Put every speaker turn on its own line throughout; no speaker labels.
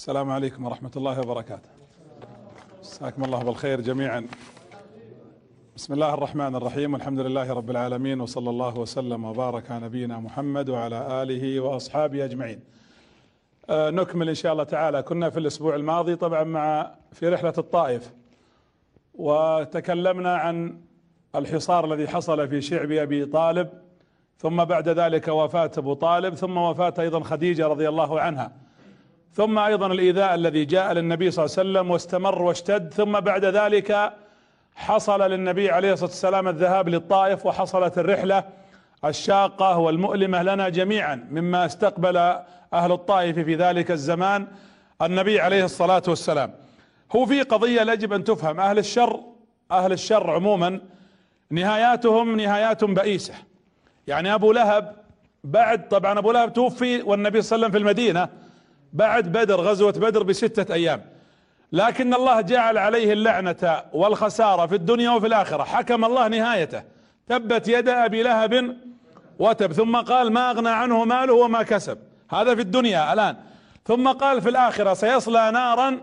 السلام عليكم ورحمة الله وبركاته. مساكم الله بالخير جميعا. بسم الله الرحمن الرحيم والحمد لله رب العالمين وصلى الله وسلم وبارك على نبينا محمد وعلى آله وأصحابه أجمعين. آه نكمل إن شاء الله تعالى. كنا في الأسبوع الماضي طبعا مع في رحلة الطائف وتكلمنا عن الحصار الذي حصل في شعب أبي طالب ثم بعد ذلك وفاة أبو طالب ثم وفاة أيضا خديجة رضي الله عنها. ثم أيضا الإيذاء الذي جاء للنبي صلى الله عليه وسلم واستمر واشتد ثم بعد ذلك حصل للنبي عليه الصلاة والسلام الذهاب للطائف وحصلت الرحلة. الشاقة والمؤلمة لنا جميعا مما استقبل أهل الطائف في ذلك الزمان النبي عليه الصلاة والسلام. هو في قضية يجب أن تفهم. أهل الشر أهل الشر عموما نهاياتهم نهايات بئيسة. يعني أبو لهب بعد طبعا أبو لهب توفي والنبي صلى الله عليه وسلم في المدينة. بعد بدر غزوة بدر بستة أيام. لكن الله جعل عليه اللعنة والخسارة في الدنيا وفي الآخرة. حكم الله نهايته. تبت يد أبي لهب وتب. ثم قال ما أغنى عنه ماله وما كسب. هذا في الدنيا الآن. ثم قال في الآخرة سيصلى نارا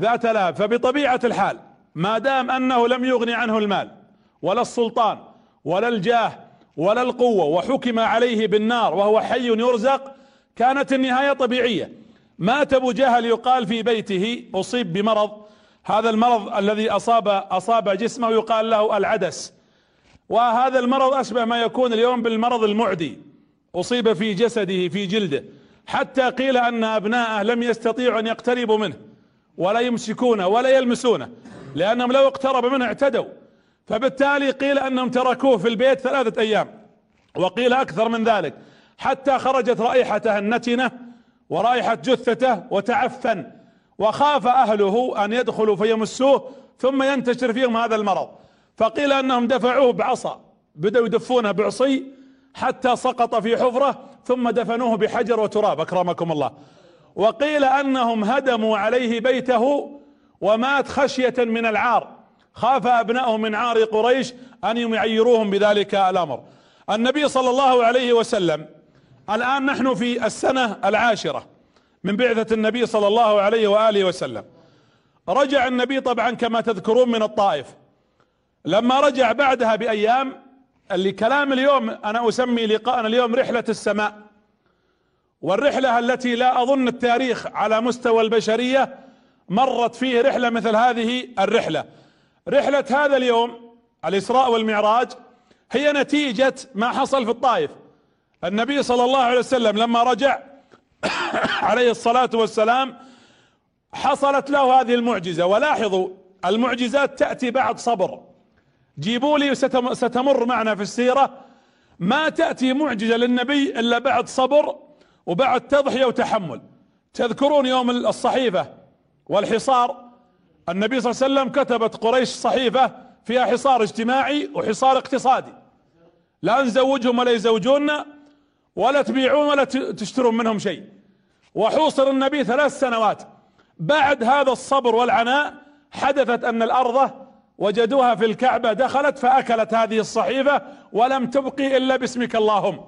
ذات لهب. فبطبيعة الحال ما دام أنه لم يغني عنه المال ولا السلطان ولا الجاه ولا القوة وحكم عليه بالنار وهو حي يرزق كانت النهاية طبيعية. مات أبو جهل يقال في بيته أصيب بمرض. هذا المرض الذي اصاب أصاب جسمه يقال له العدس. وهذا المرض أشبه ما يكون اليوم بالمرض المعدي. أصيب في جسده في جلده. حتى قيل أن أبناءه لم يستطيعوا أن يقتربوا منه ولا يمسكونه ولا يلمسونه لأنهم لو اقترب منه اعتدوا. فبالتالي قيل أنهم تركوه في البيت ثلاثة أيام وقيل أكثر من ذلك. حتى خرجت رائحته النتنة ورائحة جثته وتعفن وخاف أهله أن يدخلوا فيمسوه ثم ينتشر فيهم هذا المرض. فقيل أنهم دفعوه بعصا بدأوا يدفونه بعصي حتى سقط في حفرة ثم دفنوه بحجر وتراب أكرمكم الله. وقيل أنهم هدموا عليه بيته ومات خشية من العار. خاف أبنائه من عار قريش أن يعيروهم بذلك الأمر. النبي صلى الله عليه وسلم الآن نحن في السنة العاشرة من بعثة النبي صلى الله عليه وآله وسلم. رجع النبي طبعا كما تذكرون من الطائف. لما رجع بعدها بأيام اللي كلام اليوم أنا أسمي لقاءنا اليوم رحلة السماء. والرحلة التي لا أظن التاريخ على مستوى البشرية مرت فيه رحلة مثل هذه الرحلة. رحلة هذا اليوم الإسراء والمعراج هي نتيجة ما حصل في الطائف. النبي صلى الله عليه وسلم لما رجع عليه الصلاة والسلام حصلت له هذه المعجزة. ولاحظوا المعجزات تأتي بعد صبر. جيبوا لي ستمر معنا في السيرة. ما تأتي معجزة للنبي إلا بعد صبر وبعد تضحية وتحمل. تذكرون يوم الصحيفة والحصار؟ النبي صلى الله عليه وسلم كتبت قريش صحيفة فيها حصار اجتماعي وحصار اقتصادي. لا نزوجهم ولا يزوجوننا. ولا تبيعون ولا تشترون منهم شيء. وحوصر النبي ثلاث سنوات. بعد هذا الصبر والعناء حدثت أن الأرض وجدوها في الكعبة دخلت فأكلت هذه الصحيفة ولم تبقي إلا باسمك اللهم.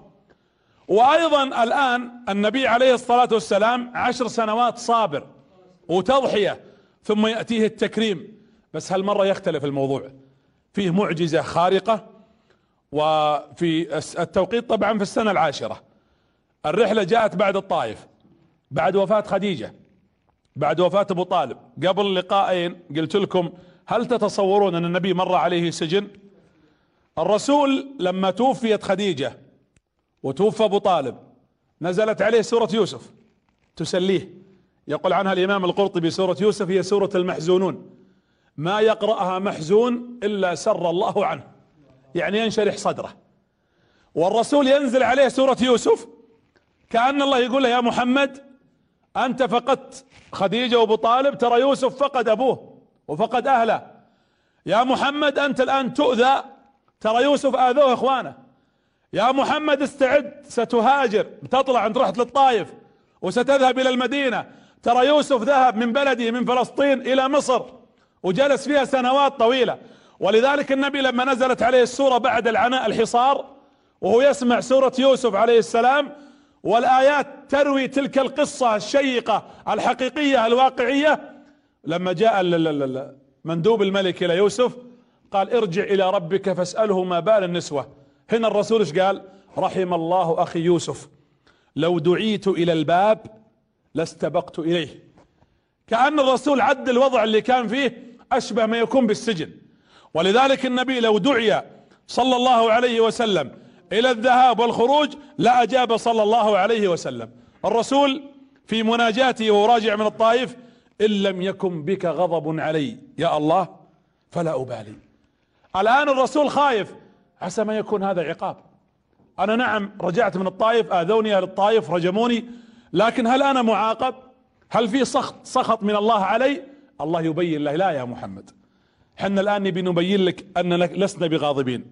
وأيضا الآن النبي عليه الصلاة والسلام عشر سنوات صابر وتضحية ثم يأتيه التكريم. بس هالمرة يختلف الموضوع. فيه معجزة خارقة وفي التوقيت طبعا في السنة العاشرة. الرحلة جاءت بعد الطائف بعد وفاة خديجة بعد وفاة أبو طالب. قبل لقاءين قلت لكم هل تتصورون أن النبي مر عليه سجن؟ الرسول لما توفيت خديجة وتوفى أبو طالب نزلت عليه سورة يوسف. تسليه. يقول عنها الإمام القرطبي سورة يوسف هي سورة المحزونون. ما يقرأها محزون إلا سر الله عنه. يعني ينشرح صدره. والرسول ينزل عليه سورة يوسف كأن الله يقول له يا محمد أنت فقدت خديجة وأبو طالب ترى يوسف فقد أبوه وفقد أهله. يا محمد أنت الآن تؤذى ترى يوسف آذوه إخوانه. يا محمد استعد ستهاجر تطلع انت رحت للطائف وستذهب إلى المدينة. ترى يوسف ذهب من بلده من فلسطين إلى مصر وجلس فيها سنوات طويلة. ولذلك النبي لما نزلت عليه السورة بعد العناء الحصار وهو يسمع سورة يوسف عليه السلام والآيات تروي تلك القصة الشيقة الحقيقية الواقعية لما جاء مندوب الملك إلى يوسف قال ارجع إلى ربك فاسأله ما بال النسوة. هنا الرسول إيش قال؟ رحم الله أخي يوسف. لو دعيت إلى الباب لاستبقت إليه. كأن الرسول عد الوضع اللي كان فيه أشبه ما يكون بالسجن. ولذلك النبي لو دعي صلى الله عليه وسلم إلى الذهاب والخروج لا أجاب صلى الله عليه وسلم. الرسول في مناجاته وهو راجع من الطائف إن لم يكن بك غضب علي يا الله فلا أبالي. الآن الرسول خايف عسى ما يكون هذا عقاب. أنا نعم رجعت من الطائف آذوني أهل الطائف رجموني لكن هل أنا معاقب؟ هل في سخط سخط من الله علي؟ الله يبين له لا يا محمد. حنا الآن نبي نبين لك اننا لسنا بغاضبين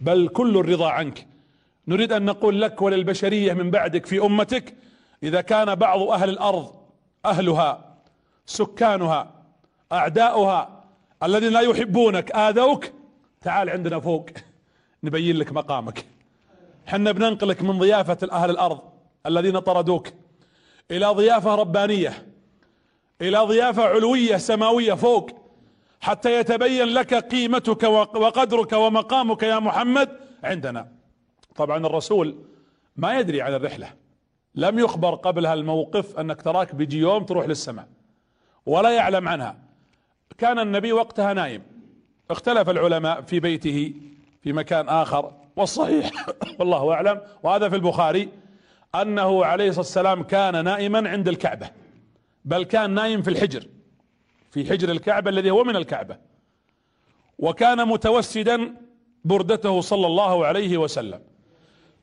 بل كل الرضا عنك. نريد أن نقول لك وللبشرية من بعدك في أمتك إذا كان بعض أهل الأرض أهلها سكانها أعداؤها الذين لا يحبونك آذوك تعال عندنا فوق نبين لك مقامك. حنا بننقلك من ضيافة أهل الأرض الذين طردوك إلى ضيافة ربانية إلى ضيافة علوية سماوية فوق. حتى يتبين لك قيمتك وقدرك ومقامك يا محمد عندنا. طبعا الرسول ما يدري عن الرحلة. لم يخبر قبلها الموقف أنك تراك بيجي يوم تروح للسماء ولا يعلم عنها. كان النبي وقتها نايم. اختلف العلماء في بيته في مكان آخر والصحيح والله أعلم وهذا في البخاري أنه عليه الصلاة والسلام كان نائما عند الكعبة بل كان نايم في الحجر. في حجر الكعبة الذي هو من الكعبة. وكان متوسدا بردته صلى الله عليه وسلم.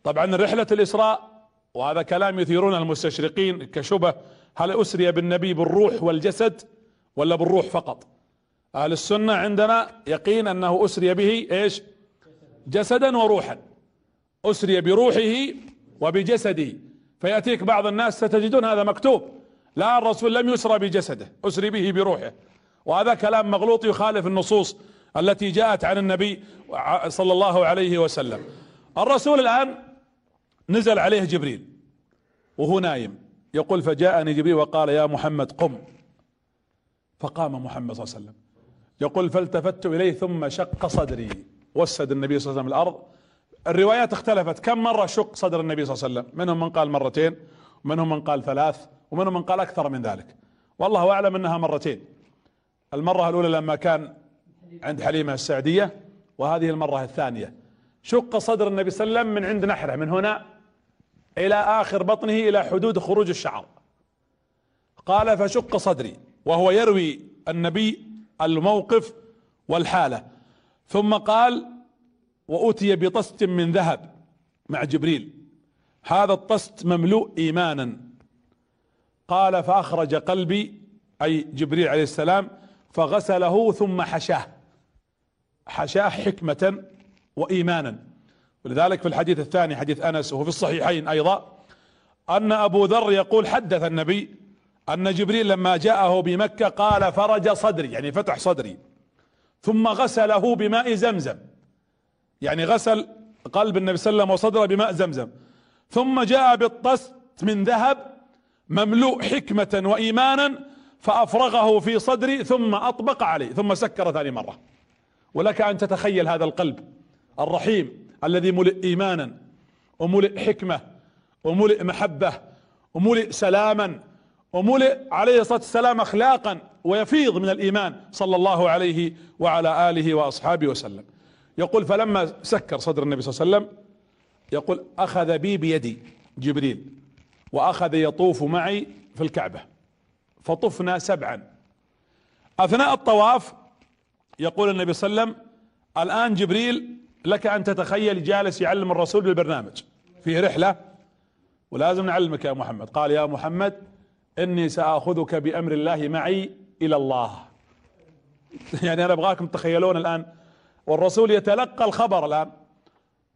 طبعا رحلة الإسراء وهذا كلام يثيرون المستشرقين كشبه هل أسري بالنبي بالروح والجسد ولا بالروح فقط؟ أهل السنة عندنا يقين أنه أسري به إيش؟ جسدا وروحا. أسري بروحه وبجسده. فيأتيك بعض الناس ستجدون هذا مكتوب. لا الرسول لم يسرى بجسده أسري به بروحه. وهذا كلام مغلوط يخالف النصوص التي جاءت عن النبي صلى الله عليه وسلم. الرسول الآن نزل عليه جبريل وهو نايم. يقول فجاءني جبريل وقال يا محمد قم. فقام محمد صلى الله عليه وسلم. يقول فالتفت إليه ثم شق صدري وسد النبي صلى الله عليه وسلم الأرض. الروايات اختلفت. كم مرة شق صدر النبي صلى الله عليه وسلم؟ منهم من قال مرتين ومنهم من قال ثلاث. ومنهم من قال أكثر من ذلك. والله أعلم أنها مرتين. المرة الأولى لما كان عند حليمة السعدية وهذه المرة الثانية. شق صدر النبي صلى الله عليه وسلم من عند نحرة من هنا إلى آخر بطنه إلى حدود خروج الشعر. قال فشق صدري. وهو يروي النبي الموقف والحالة. ثم قال وأتي بطست من ذهب. مع جبريل. هذا الطست مملوء إيمانا. قال فأخرج قلبي أي جبريل عليه السلام فغسله ثم حشاه. حشاه حكمة وإيمانا. ولذلك في الحديث الثاني حديث أنس وهو في الصحيحين أيضا أن أبو ذر يقول حدث النبي أن جبريل لما جاءه بمكة قال فرج صدري يعني فتح صدري ثم غسله بماء زمزم. يعني غسل قلب النبي صلى الله عليه وسلم وصدره بماء زمزم. ثم جاء بالطست من ذهب مملوء حكمة وإيمانا فأفرغه في صدري ثم أطبق عليه ثم سكر ثاني مرة. ولك أن تتخيل هذا القلب الرحيم الذي ملئ إيمانا وملئ حكمة وملئ محبة وملئ سلاما وملئ عليه الصلاة والسلام أخلاقا ويفيض من الإيمان صلى الله عليه وعلى آله وأصحابه وسلم. يقول فلما سكر صدر النبي صلى الله عليه وسلم يقول أخذ بي بيدي جبريل. وأخذ يطوف معي في الكعبة. فطفنا سبعا. أثناء الطواف يقول النبي صلى الله عليه وسلم الآن جبريل لك أن تتخيل جالس يعلم الرسول بالبرنامج. فيه رحلة ولازم نعلمك يا محمد. قال يا محمد إني سآخذك بأمر الله معي إلى الله. يعني أنا أبغاكم تتخيلون الآن. والرسول يتلقى الخبر الآن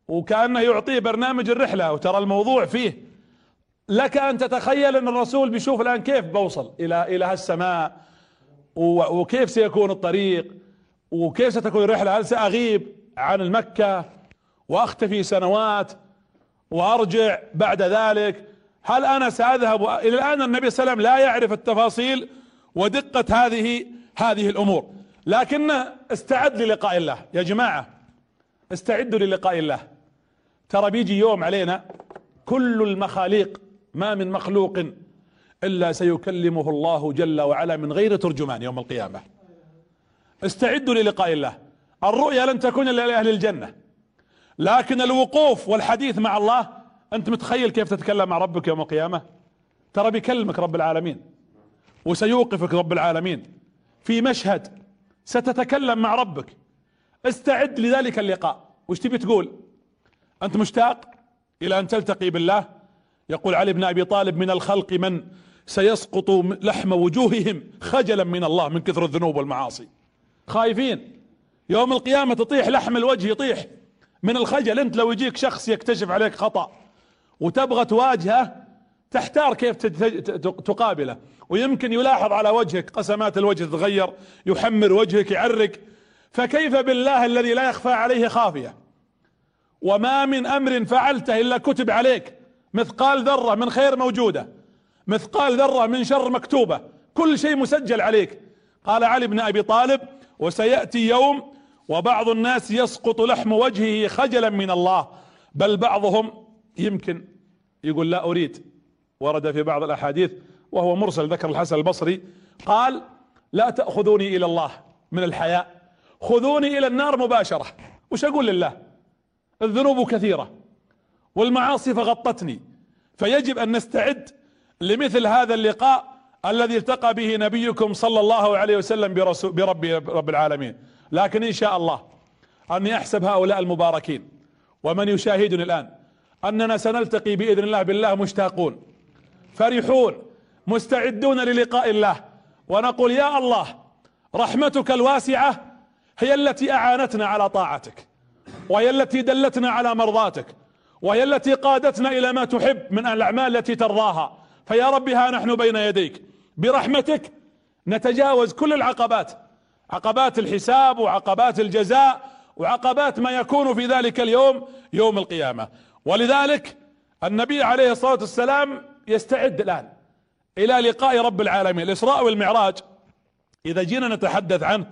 وكأنه يعطيه برنامج الرحلة وترى الموضوع فيه. لك أن تتخيل أن الرسول بيشوف الآن كيف بوصل إلى إلى هالسماء وكيف سيكون الطريق وكيف ستكون الرحلة. هل سأغيب عن المكة وأختفي سنوات وأرجع بعد ذلك؟ هل أنا سأذهب؟ إلى الآن النبي صلى الله عليه وسلم لا يعرف التفاصيل ودقة هذه هذه الأمور. لكن استعد للقاء الله. يا جماعة استعدوا للقاء الله. ترى بيجي يوم علينا كل المخاليق ما من مخلوق إلا سيكلمه الله جل وعلا من غير ترجمان يوم القيامة. استعدوا للقاء الله. الرؤيا لن تكون إلا لأهل الجنة. لكن الوقوف والحديث مع الله أنت متخيل كيف تتكلم مع ربك يوم القيامة؟ ترى بيكلمك رب العالمين. وسيوقفك رب العالمين. في مشهد ستتكلم مع ربك. استعد لذلك اللقاء. وش تبي تقول؟ أنت مشتاق إلى أن تلتقي بالله؟ يقول علي بن أبي طالب من الخلق من سيسقط لحم وجوههم خجلا من الله من كثر الذنوب والمعاصي. خايفين. يوم القيامة تطيح لحم الوجه يطيح. من الخجل أنت لو يجيك شخص يكتشف عليك خطأ وتبغى تواجهه تحتار كيف تقابله. ويمكن يلاحظ على وجهك قسمات الوجه تتغير يحمر وجهك يعرق. فكيف بالله الذي لا يخفى عليه خافية؟ وما من أمر فعلته إلا كتب عليك. مثقال ذرة من خير موجودة مثقال ذرة من شر مكتوبة كل شيء مسجل عليك. قال علي بن أبي طالب وسيأتي يوم وبعض الناس يسقط لحم وجهه خجلا من الله بل بعضهم يمكن يقول لا أريد. ورد في بعض الأحاديث وهو مرسل ذكر الحسن البصري قال لا تأخذوني إلى الله من الحياء خذوني إلى النار مباشرة. وش أقول لله؟ الذنوب كثيرة. والمعاصي فغطتني. فيجب أن نستعد لمثل هذا اللقاء الذي التقى به نبيكم صلى الله عليه وسلم برسول برب رب العالمين. لكن إن شاء الله أني أحسب هؤلاء المباركين. ومن يشاهدني الآن أننا سنلتقي بإذن الله بالله مشتاقون فرحون مستعدون للقاء الله. ونقول يا الله رحمتك الواسعة هي التي أعانتنا على طاعتك وهي التي دلتنا على مرضاتك. وهي التي قادتنا إلى ما تحب من الأعمال التي ترضاها. فيا رب ها نحن بين يديك. برحمتك نتجاوز كل العقبات. عقبات الحساب وعقبات الجزاء وعقبات ما يكون في ذلك اليوم يوم القيامة. ولذلك النبي عليه الصلاة والسلام يستعد الآن إلى لقاء رب العالمين. الإسراء والمعراج إذا جينا نتحدث عنه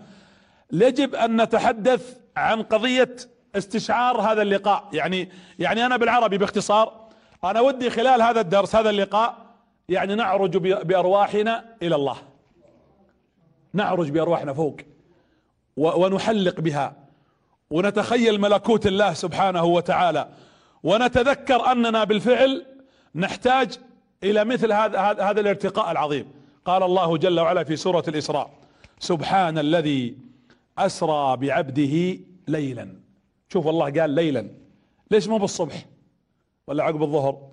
يجب أن نتحدث عن قضية استشعار هذا اللقاء. يعني يعني أنا بالعربي باختصار أنا ودي خلال هذا الدرس هذا اللقاء يعني نعرج بأرواحنا إلى الله. نعرج بأرواحنا فوق ونحلق بها ونتخيل ملكوت الله سبحانه وتعالى ونتذكر أننا بالفعل نحتاج إلى مثل هذا هذا الارتقاء العظيم. قال الله جل وعلا في سورة الإسراء سبحان الذي أسرى بعبده ليلا. شوف الله قال ليلا. ليش مو بالصبح؟ ولا عقب الظهر؟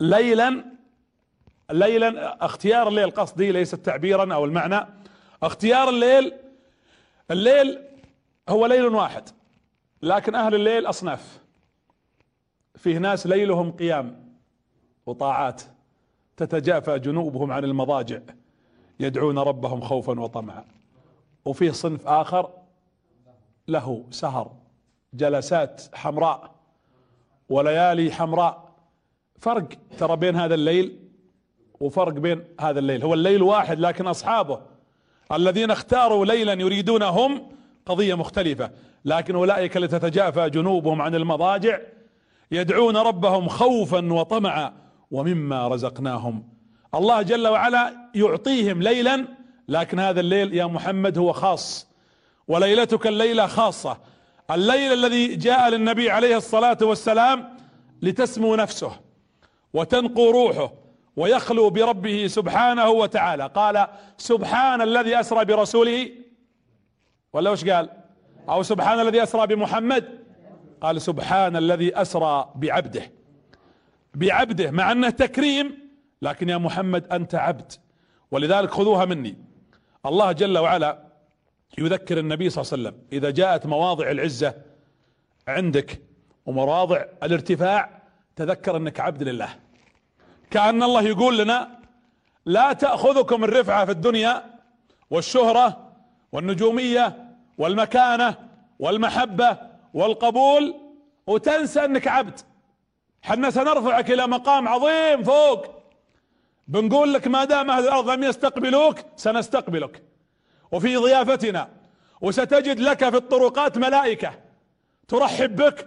ليلا ليلا اختيار الليل قصدي ليس تعبيرا أو المعنى. اختيار الليل الليل هو ليل واحد لكن أهل الليل أصناف. فيه ناس ليلهم قيام وطاعات تتجافى جنوبهم عن المضاجع يدعون ربهم خوفا وطمعا. وفيه صنف آخر له سهر. جلسات حمراء وليالي حمراء. فرق ترى بين هذا الليل وفرق بين هذا الليل. هو الليل واحد لكن أصحابه الذين اختاروا ليلا يريدون هم قضية مختلفة. لكن أولئك اللي تتجافى جنوبهم عن المضاجع. يدعون ربهم خوفا وطمعا ومما رزقناهم. الله جل وعلا يعطيهم ليلا لكن هذا الليل يا محمد هو خاص. وليلتك الليلة خاصة. الليل الذي جاء للنبي عليه الصلاة والسلام لتسمو نفسه وتنقو روحه ويخلو بربه سبحانه وتعالى. قال سبحان الذي أسرى برسوله. ولا وش قال؟ أو سبحان الذي أسرى بمحمد؟ قال سبحان الذي أسرى بعبده. بعبده مع أنه تكريم لكن يا محمد أنت عبد. ولذلك خذوها مني. الله جل وعلا يذكر النبي صلى الله عليه وسلم إذا جاءت مواضع العزة عندك ومواضع الارتفاع تذكر أنك عبد لله. كأن الله يقول لنا لا تأخذكم الرفعة في الدنيا والشهرة والنجومية والمكانة والمحبة والقبول وتنسى أنك عبد. حنا سنرفعك إلى مقام عظيم فوق. بنقول لك ما دام أهل الأرض لم يستقبلوك سنستقبلك. وفي ضيافتنا وستجد لك في الطرقات ملائكة ترحب بك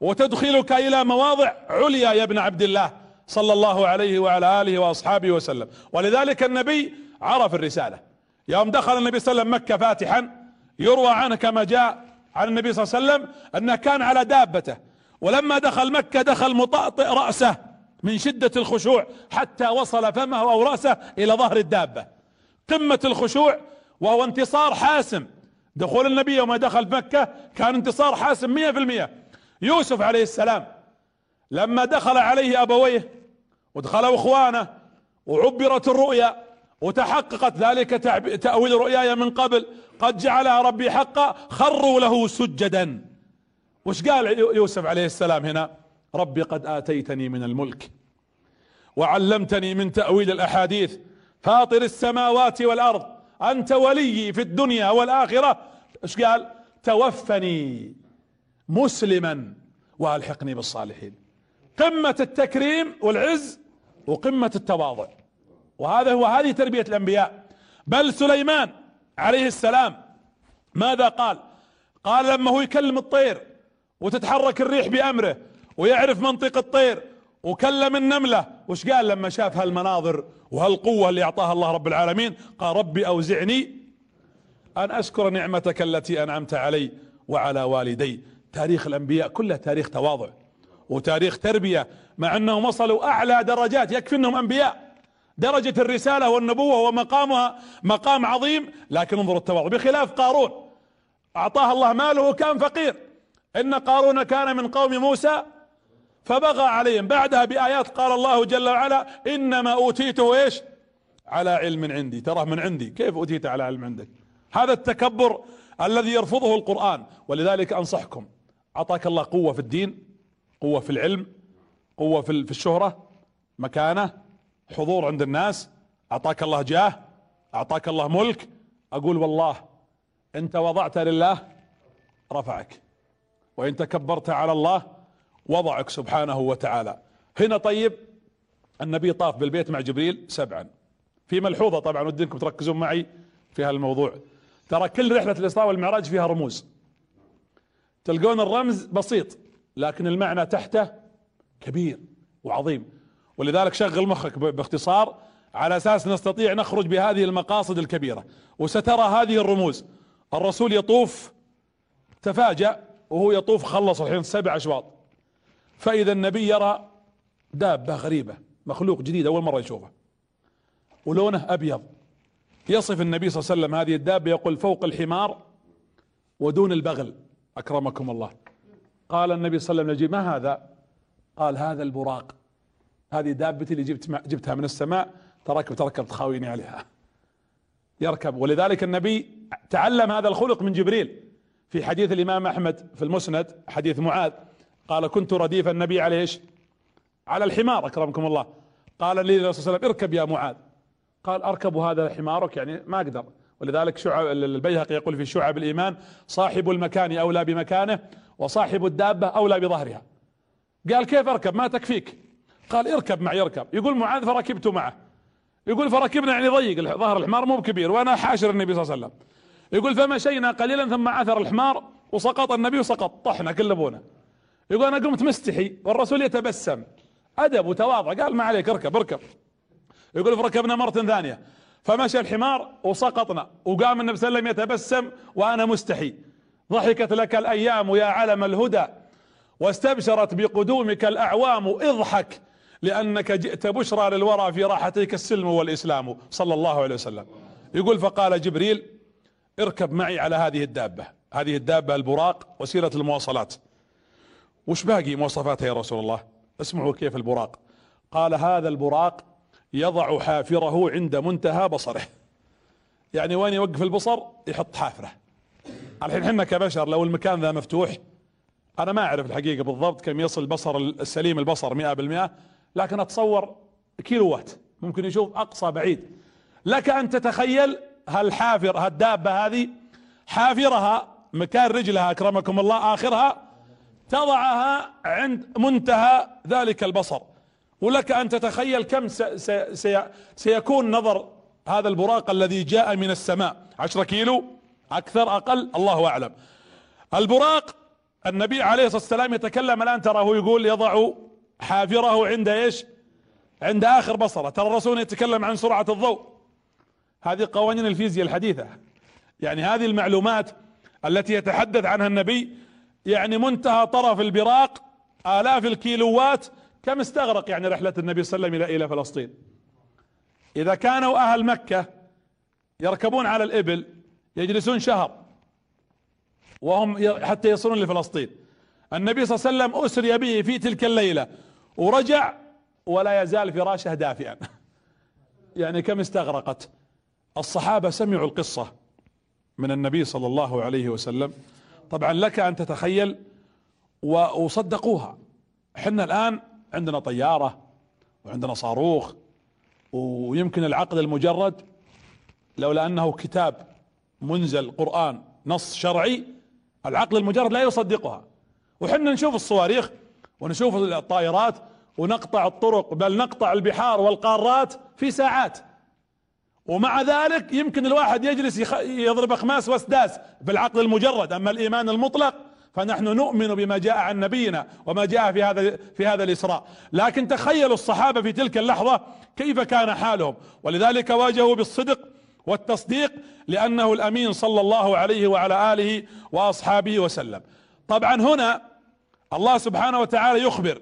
وتدخلك إلى مواضع عليا يا ابن عبد الله صلى الله عليه وعلى آله وأصحابه وسلم. ولذلك النبي عرف الرسالة. يوم دخل النبي صلى الله عليه وسلم مكة فاتحا يروى عنه كما جاء عن النبي صلى الله عليه وسلم أنه كان على دابته. ولما دخل مكة دخل مطأطئ رأسه من شدة الخشوع حتى وصل فمه أو رأسه إلى ظهر الدابة. قمة الخشوع وهو انتصار حاسم. دخول النبي يوم دخل مكة كان انتصار حاسم مية في المية. يوسف عليه السلام لما دخل عليه أبويه ودخلوا أخوانه وعبرت الرؤيا وتحققت ذلك تأويل رؤياي من قبل قد جعلها ربي حقا خروا له سجدا. وش قال يوسف عليه السلام هنا؟ ربي قد آتيتني من الملك وعلمتني من تأويل الأحاديث فاطر السماوات والأرض. أنت ولي في الدنيا والآخرة. إيش قال؟ توفني مسلما وألحقني بالصالحين. قمة التكريم والعز وقمة التواضع. وهذا هو هذه تربية الأنبياء. بل سليمان عليه السلام ماذا قال؟ قال لما هو يكلم الطير وتتحرك الريح بأمره ويعرف منطق الطير وكلم النملة. وش قال لما شاف هالمناظر وهالقوة اللي أعطاها الله رب العالمين؟ قال ربي أوزعني أن أشكر نعمتك التي أنعمت علي وعلى والدي. تاريخ الأنبياء كله تاريخ تواضع وتاريخ تربية مع أنهم وصلوا أعلى درجات. يكفي أنهم أنبياء. درجة الرسالة والنبوة ومقامها مقام عظيم. لكن انظروا التواضع. بخلاف قارون أعطاه الله ماله وكان فقير. إن قارون كان من قوم موسى فبغى عليهم. بعدها بآيات قال الله جل وعلا إنما أوتيته إيش؟ على علم عندي. تراه من عندي. كيف أوتيت على علم عندك؟ هذا التكبر الذي يرفضه القرآن. ولذلك أنصحكم. أعطاك الله قوة في الدين قوة في العلم قوة في الشهرة مكانة حضور عند الناس. أعطاك الله جاه أعطاك الله ملك. أقول والله انت وضعت لله رفعك. وإن تكبرت على الله وضعك سبحانه وتعالى. هنا طيب النبي طاف بالبيت مع جبريل سبعا. في ملحوظة طبعا ودي انكم تركزون معي في هالموضوع. ترى كل رحلة الإسراء والمعراج فيها رموز. تلقون الرمز بسيط لكن المعنى تحته كبير وعظيم. ولذلك شغل مخك باختصار على أساس نستطيع نخرج بهذه المقاصد الكبيرة. وسترى هذه الرموز. الرسول يطوف تفاجأ وهو يطوف خلص الحين سبع أشواط. فإذا النبي يرى دابة غريبة مخلوق جديد أول مرة يشوفه. ولونه أبيض. يصف النبي صلى الله عليه وسلم هذه الدابة يقول فوق الحمار ودون البغل. أكرمكم الله. قال النبي صلى الله عليه وسلم ما هذا؟ قال هذا البراق. هذه دابتي اللي جبت جبتها من السماء تركب تركب تخاويني عليها. يركب. ولذلك النبي تعلم هذا الخلق من جبريل. في حديث الإمام أحمد في المسند حديث معاذ قال كنت رديف النبي عليه إيش? على الحمار أكرمكم الله. قال لي الرسول صلى الله عليه وسلم اركب يا معاذ. قال أركب هذا حمارك يعني ما أقدر. ولذلك شعب البيهقي يقول في شعب الإيمان صاحب المكان أولى بمكانه وصاحب الدابة أولى بظهرها. قال كيف أركب؟ ما تكفيك. قال اركب معي اركب. يقول معاذ فركبت معه. يقول فركبنا يعني ضيق ظهر الحمار مو بكبير وأنا حاشر النبي صلى الله عليه وسلم. يقول فمشينا قليلا ثم عثر الحمار وسقط النبي وسقط طحنا كل أبونا. يقول أنا قمت مستحي والرسول يتبسم. أدب وتواضع. قال ما عليك اركب اركب. يقول فركبنا مرة ثانية. فمشى الحمار وسقطنا. وقام النبي صلى الله عليه وسلم يتبسم وأنا مستحي. ضحكت لك الأيام يا علم الهدى. واستبشرت بقدومك الأعوام. اضحك لأنك جئت بشرى للورى في راحتيك السلم والإسلام. صلى الله عليه وسلم. يقول فقال جبريل اركب معي على هذه الدابة. هذه الدابة البراق وسيلة المواصلات. وش باقي مواصفاتها يا رسول الله؟ اسمعوا كيف البراق. قال هذا البراق يضع حافره عند منتهى بصره. يعني وين يوقف البصر؟ يحط حافره. الحين إحنا كبشر لو المكان ذا مفتوح أنا ما أعرف الحقيقة بالضبط كم يصل البصر السليم البصر مئة بالمئة لكن أتصور كيلو وات ممكن يشوف أقصى بعيد. لك أن تتخيل هالحافر هالدابة هذه حافرها مكان رجلها أكرمكم الله آخرها تضعها عند منتهى ذلك البصر. ولك أن تتخيل كم سيكون نظر هذا البراق الذي جاء من السماء. عشرة كيلو؟ أكثر؟ أقل؟ الله أعلم. البراق النبي عليه الصلاة والسلام يتكلم الآن تراه يقول يضع حافره عند إيش؟ عند آخر بصرة. ترى الرسول يتكلم عن سرعة الضوء. هذه قوانين الفيزياء الحديثة. يعني هذه المعلومات التي يتحدث عنها النبي يعني منتهى طرف البراق آلاف الكيلوات كم استغرق يعني رحلة النبي صلى الله عليه وسلم إلى إلى فلسطين؟ إذا كانوا أهل مكة يركبون على الإبل يجلسون شهر وهم حتى يصلون لفلسطين. النبي صلى الله عليه وسلم أسري به في تلك الليلة ورجع ولا يزال فراشه دافئا. يعني كم استغرقت؟ الصحابة سمعوا القصة من النبي صلى الله عليه وسلم طبعا لك أن تتخيل وصدقوها إحنا الآن عندنا طيارة وعندنا صاروخ ويمكن العقد المجرد لولا أنه كتاب منزل قرآن نص شرعي العقل المجرد لا يصدقها. وحنا نشوف الصواريخ ونشوف الطائرات ونقطع الطرق بل نقطع البحار والقارات في ساعات. ومع ذلك يمكن الواحد يجلس يضرب أخماس وأسداس بالعقل المجرد. أما الإيمان المطلق فنحن نؤمن بما جاء عن نبينا وما جاء في هذا في هذا الإسراء. لكن تخيلوا الصحابة في تلك اللحظة كيف كان حالهم. ولذلك واجهوا بالصدق والتصديق لأنه الأمين صلى الله عليه وعلى آله وأصحابه وسلم. طبعا هنا الله سبحانه وتعالى يخبر.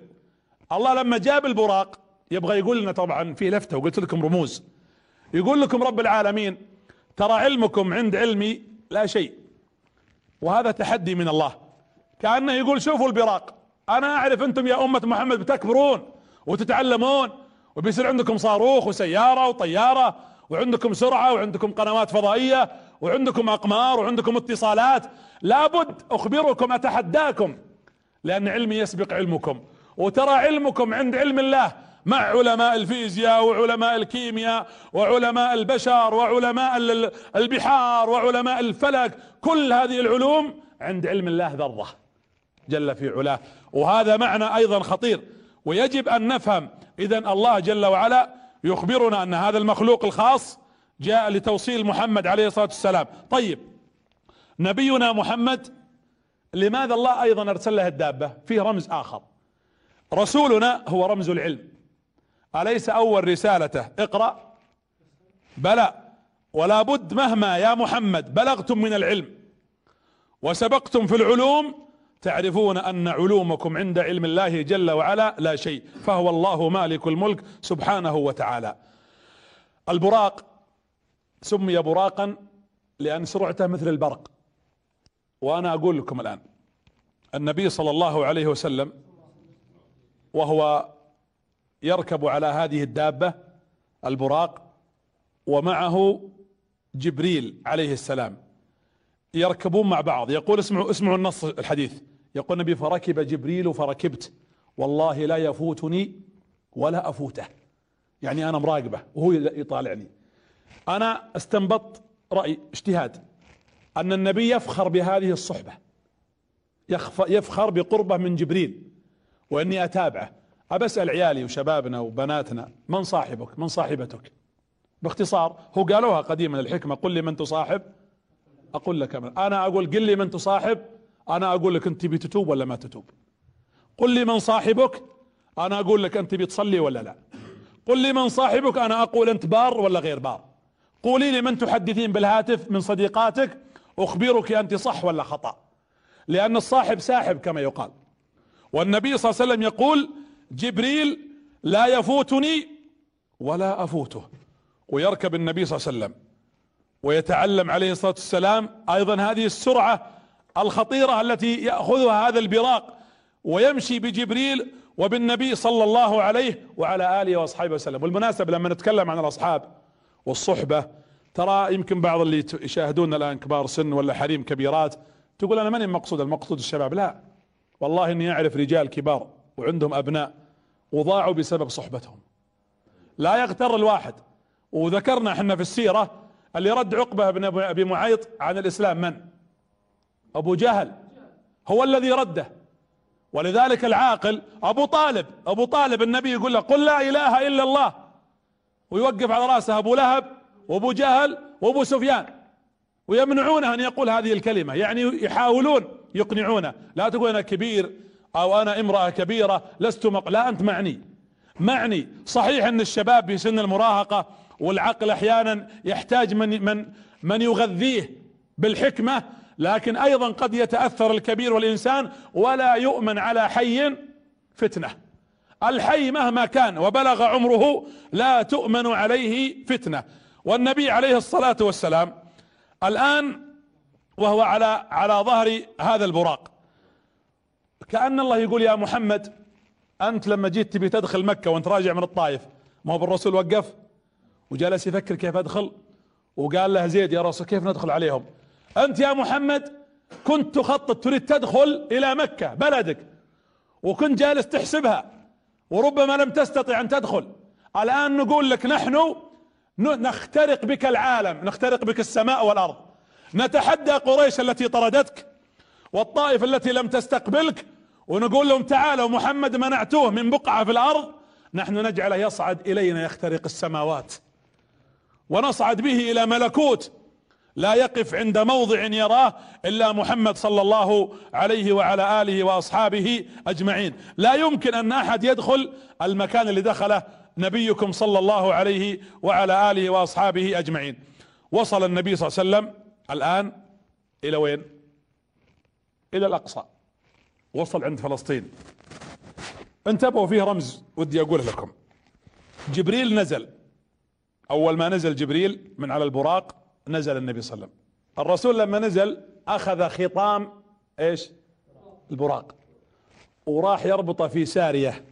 الله لما جاب البراق يبغى يقول لنا طبعا في لفتة وقلت لكم رموز. يقول لكم رب العالمين ترى علمكم عند علمي لا شيء وهذا تحدي من الله. كأنه يقول شوفوا البراق أنا أعرف أنتم يا أمة محمد بتكبرون وتتعلمون وبيصير عندكم صاروخ وسيارة وطيارة وعندكم سرعة وعندكم قنوات فضائية وعندكم أقمار وعندكم اتصالات لابد أخبركم أتحداكم لأن علمي يسبق علمكم وترى علمكم عند علم الله مع علماء الفيزياء وعلماء الكيمياء وعلماء البشر وعلماء البحار وعلماء الفلك. كل هذه العلوم عند علم الله ذرة جل في علاه. وهذا معنى أيضا خطير. ويجب أن نفهم اذا الله جل وعلا يخبرنا أن هذا المخلوق الخاص جاء لتوصيل محمد عليه الصلاة والسلام. طيب نبينا محمد لماذا الله أيضا أرسل له الدابة؟ فيه رمز آخر. رسولنا هو رمز العلم. أليس أول رسالته؟ اقرأ. بلى. ولا بد مهما يا محمد بلغتم من العلم وسبقتم في العلوم تعرفون أن علومكم عند علم الله جل وعلا لا شيء فهو الله مالك الملك سبحانه وتعالى. البراق سمي براقا لأن سرعته مثل البرق. وأنا أقول لكم الآن النبي صلى الله عليه وسلم وهو يركب على هذه الدابة البراق ومعه جبريل عليه السلام. يركبون مع بعض. يقول اسمعوا اسمعوا النص الحديث. يقول النبي فركب جبريل فركبت. والله لا يفوتني ولا أفوته. يعني أنا مراقبة وهو يطالعني. أنا استنبط رأي اجتهاد. أن النبي يفخر بهذه الصحبة. يفخر بقربة من جبريل. وإني أتابعه. أبسأل عيالي وشبابنا وبناتنا من صاحبك؟ من صاحبتك؟ باختصار هو قالوها قديما الحكمة قل لي من تصاحب. أقول لك من أنا أقول قل لي من تصاحب أنا أقول لك أنت بتتوب ولا ما تتوب. قل لي من صاحبك أنا أقول لك أنت بتصلي ولا لا. قل لي من صاحبك أنا أقول أنت بار ولا غير بار. قولي لي من تحدثين بالهاتف من صديقاتك أخبرك أنت صح ولا خطأ. لأن الصاحب ساحب كما يقال. والنبي صلى الله عليه وسلم يقول جبريل لا يفوتني ولا أفوته. ويركب النبي صلى الله عليه وسلم ويتعلم عليه الصلاة والسلام أيضا هذه السرعة الخطيرة التي يأخذها هذا البراق ويمشي بجبريل وبالنبي صلى الله عليه وعلى آله وأصحابه وسلم. والمناسبة لما نتكلم عن الأصحاب والصحبة ترى يمكن بعض اللي يشاهدون الآن كبار سن ولا حريم كبيرات تقول أنا ماني المقصود المقصود الشباب. لا والله إني أعرف رجال كبار. وعندهم أبناء وضاعوا بسبب صحبتهم. لا يغتر الواحد. وذكرنا إحنا في السيرة اللي رد عقبة بن أبي معيط عن الإسلام من؟ أبو جهل. هو الذي رده. ولذلك العاقل أبو طالب. أبو طالب النبي يقول له قل لا إله إلا الله. ويوقف على رأسه أبو لهب وأبو جهل وأبو سفيان. ويمنعونه أن يقول هذه الكلمة. يعني يحاولون يقنعونه. لا تقول أنا كبير أو أنا امرأة كبيرة لست مق... لا أنت معني. معني. صحيح أن الشباب في سن المراهقة والعقل أحيانا يحتاج من من من يغذيه بالحكمة لكن أيضا قد يتأثر الكبير والإنسان ولا يؤمن على حي فتنة. الحي مهما كان وبلغ عمره لا تؤمن عليه فتنة. والنبي عليه الصلاة والسلام الآن وهو على على ظهر هذا البراق. كأن الله يقول يا محمد أنت لما جيت تبي تدخل مكة وأنت راجع من الطائف ما هو بالرسول وقف؟ وجلس يفكر كيف أدخل وقال له زيد يا رسول كيف ندخل عليهم؟ أنت يا محمد كنت تخطط تريد تدخل إلى مكة بلدك وكنت جالس تحسبها وربما لم تستطع أن تدخل. الآن نقول لك نحن نخترق بك العالم نخترق بك السماء والأرض. نتحدى قريش التي طردتك والطائف التي لم تستقبلك ونقول لهم تعالوا محمد منعتوه من بقعة في الأرض نحن نجعله يصعد إلينا يخترق السماوات. ونصعد به إلى ملكوت لا يقف عند موضع يراه إلا محمد صلى الله عليه وعلى آله وأصحابه أجمعين. لا يمكن أن أحد يدخل المكان اللي دخله نبيكم صلى الله عليه وعلى آله وأصحابه أجمعين. وصل النبي صلى الله عليه وسلم الآن إلى وين؟ إلى الأقصى. وصل عند فلسطين. انتبهوا فيه رمز ودي أقوله لكم. جبريل نزل. أول ما نزل جبريل من على البراق نزل النبي صلى الله عليه وسلم. الرسول لما نزل أخذ خطام إيش؟ البراق. وراح يربطه في سارية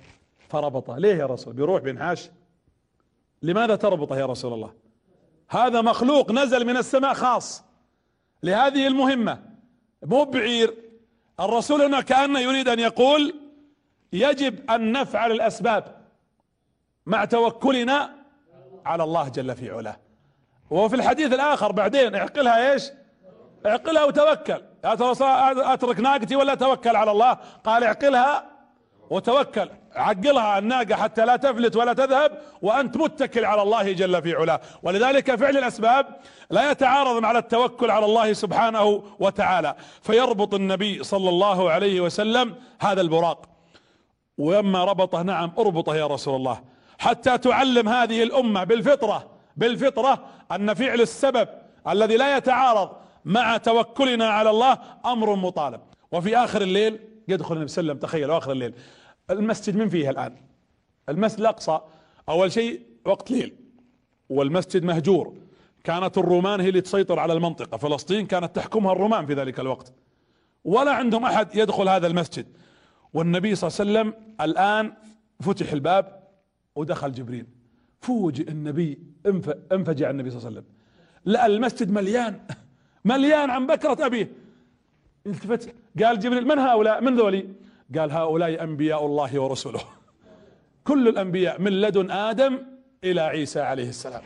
فربطه. ليه يا رسول؟ بيروح بينحاش لماذا تربطه يا رسول الله؟ هذا مخلوق نزل من السماء خاص. لهذه المهمة. مو بعير. الرسول هنا كأنه يريد أن يقول يجب أن نفعل الأسباب مع توكلنا على الله جل في علاه. وفي الحديث الآخر بعدين اعقلها إيش؟ اعقلها وتوكل. أترك ناقتي ولا توكل على الله؟ قال اعقلها وتوكل. عقلها الناقة حتى لا تفلت ولا تذهب وأنت متكل على الله جل في علاه. ولذلك فعل الأسباب لا يتعارض مع التوكل على الله سبحانه وتعالى. فيربط النبي صلى الله عليه وسلم هذا البراق. ولما ربطه نعم أربطه يا رسول الله. حتى تعلم هذه الأمة بالفطرة بالفطرة أن فعل السبب الذي لا يتعارض مع توكلنا على الله أمر مطالب. وفي آخر الليل يدخل النبي صلى الله عليه وسلم تخيل آخر الليل. المسجد من فيه الآن؟ المسجد الأقصى أول شيء وقت ليل والمسجد مهجور. كانت الرومان هي اللي تسيطر على المنطقة فلسطين كانت تحكمها الرومان في ذلك الوقت. ولا عندهم أحد يدخل هذا المسجد. والنبي صلى الله عليه وسلم الآن فتح الباب ودخل جبريل. فوجئ النبي انفجع النبي صلى الله عليه وسلم. لا المسجد مليان مليان عن بكرة أبيه. التفت قال جبريل من هؤلاء؟ من ذولي؟ قال هؤلاء أنبياء الله ورسله. كل الأنبياء من لدن آدم إلى عيسى عليه السلام.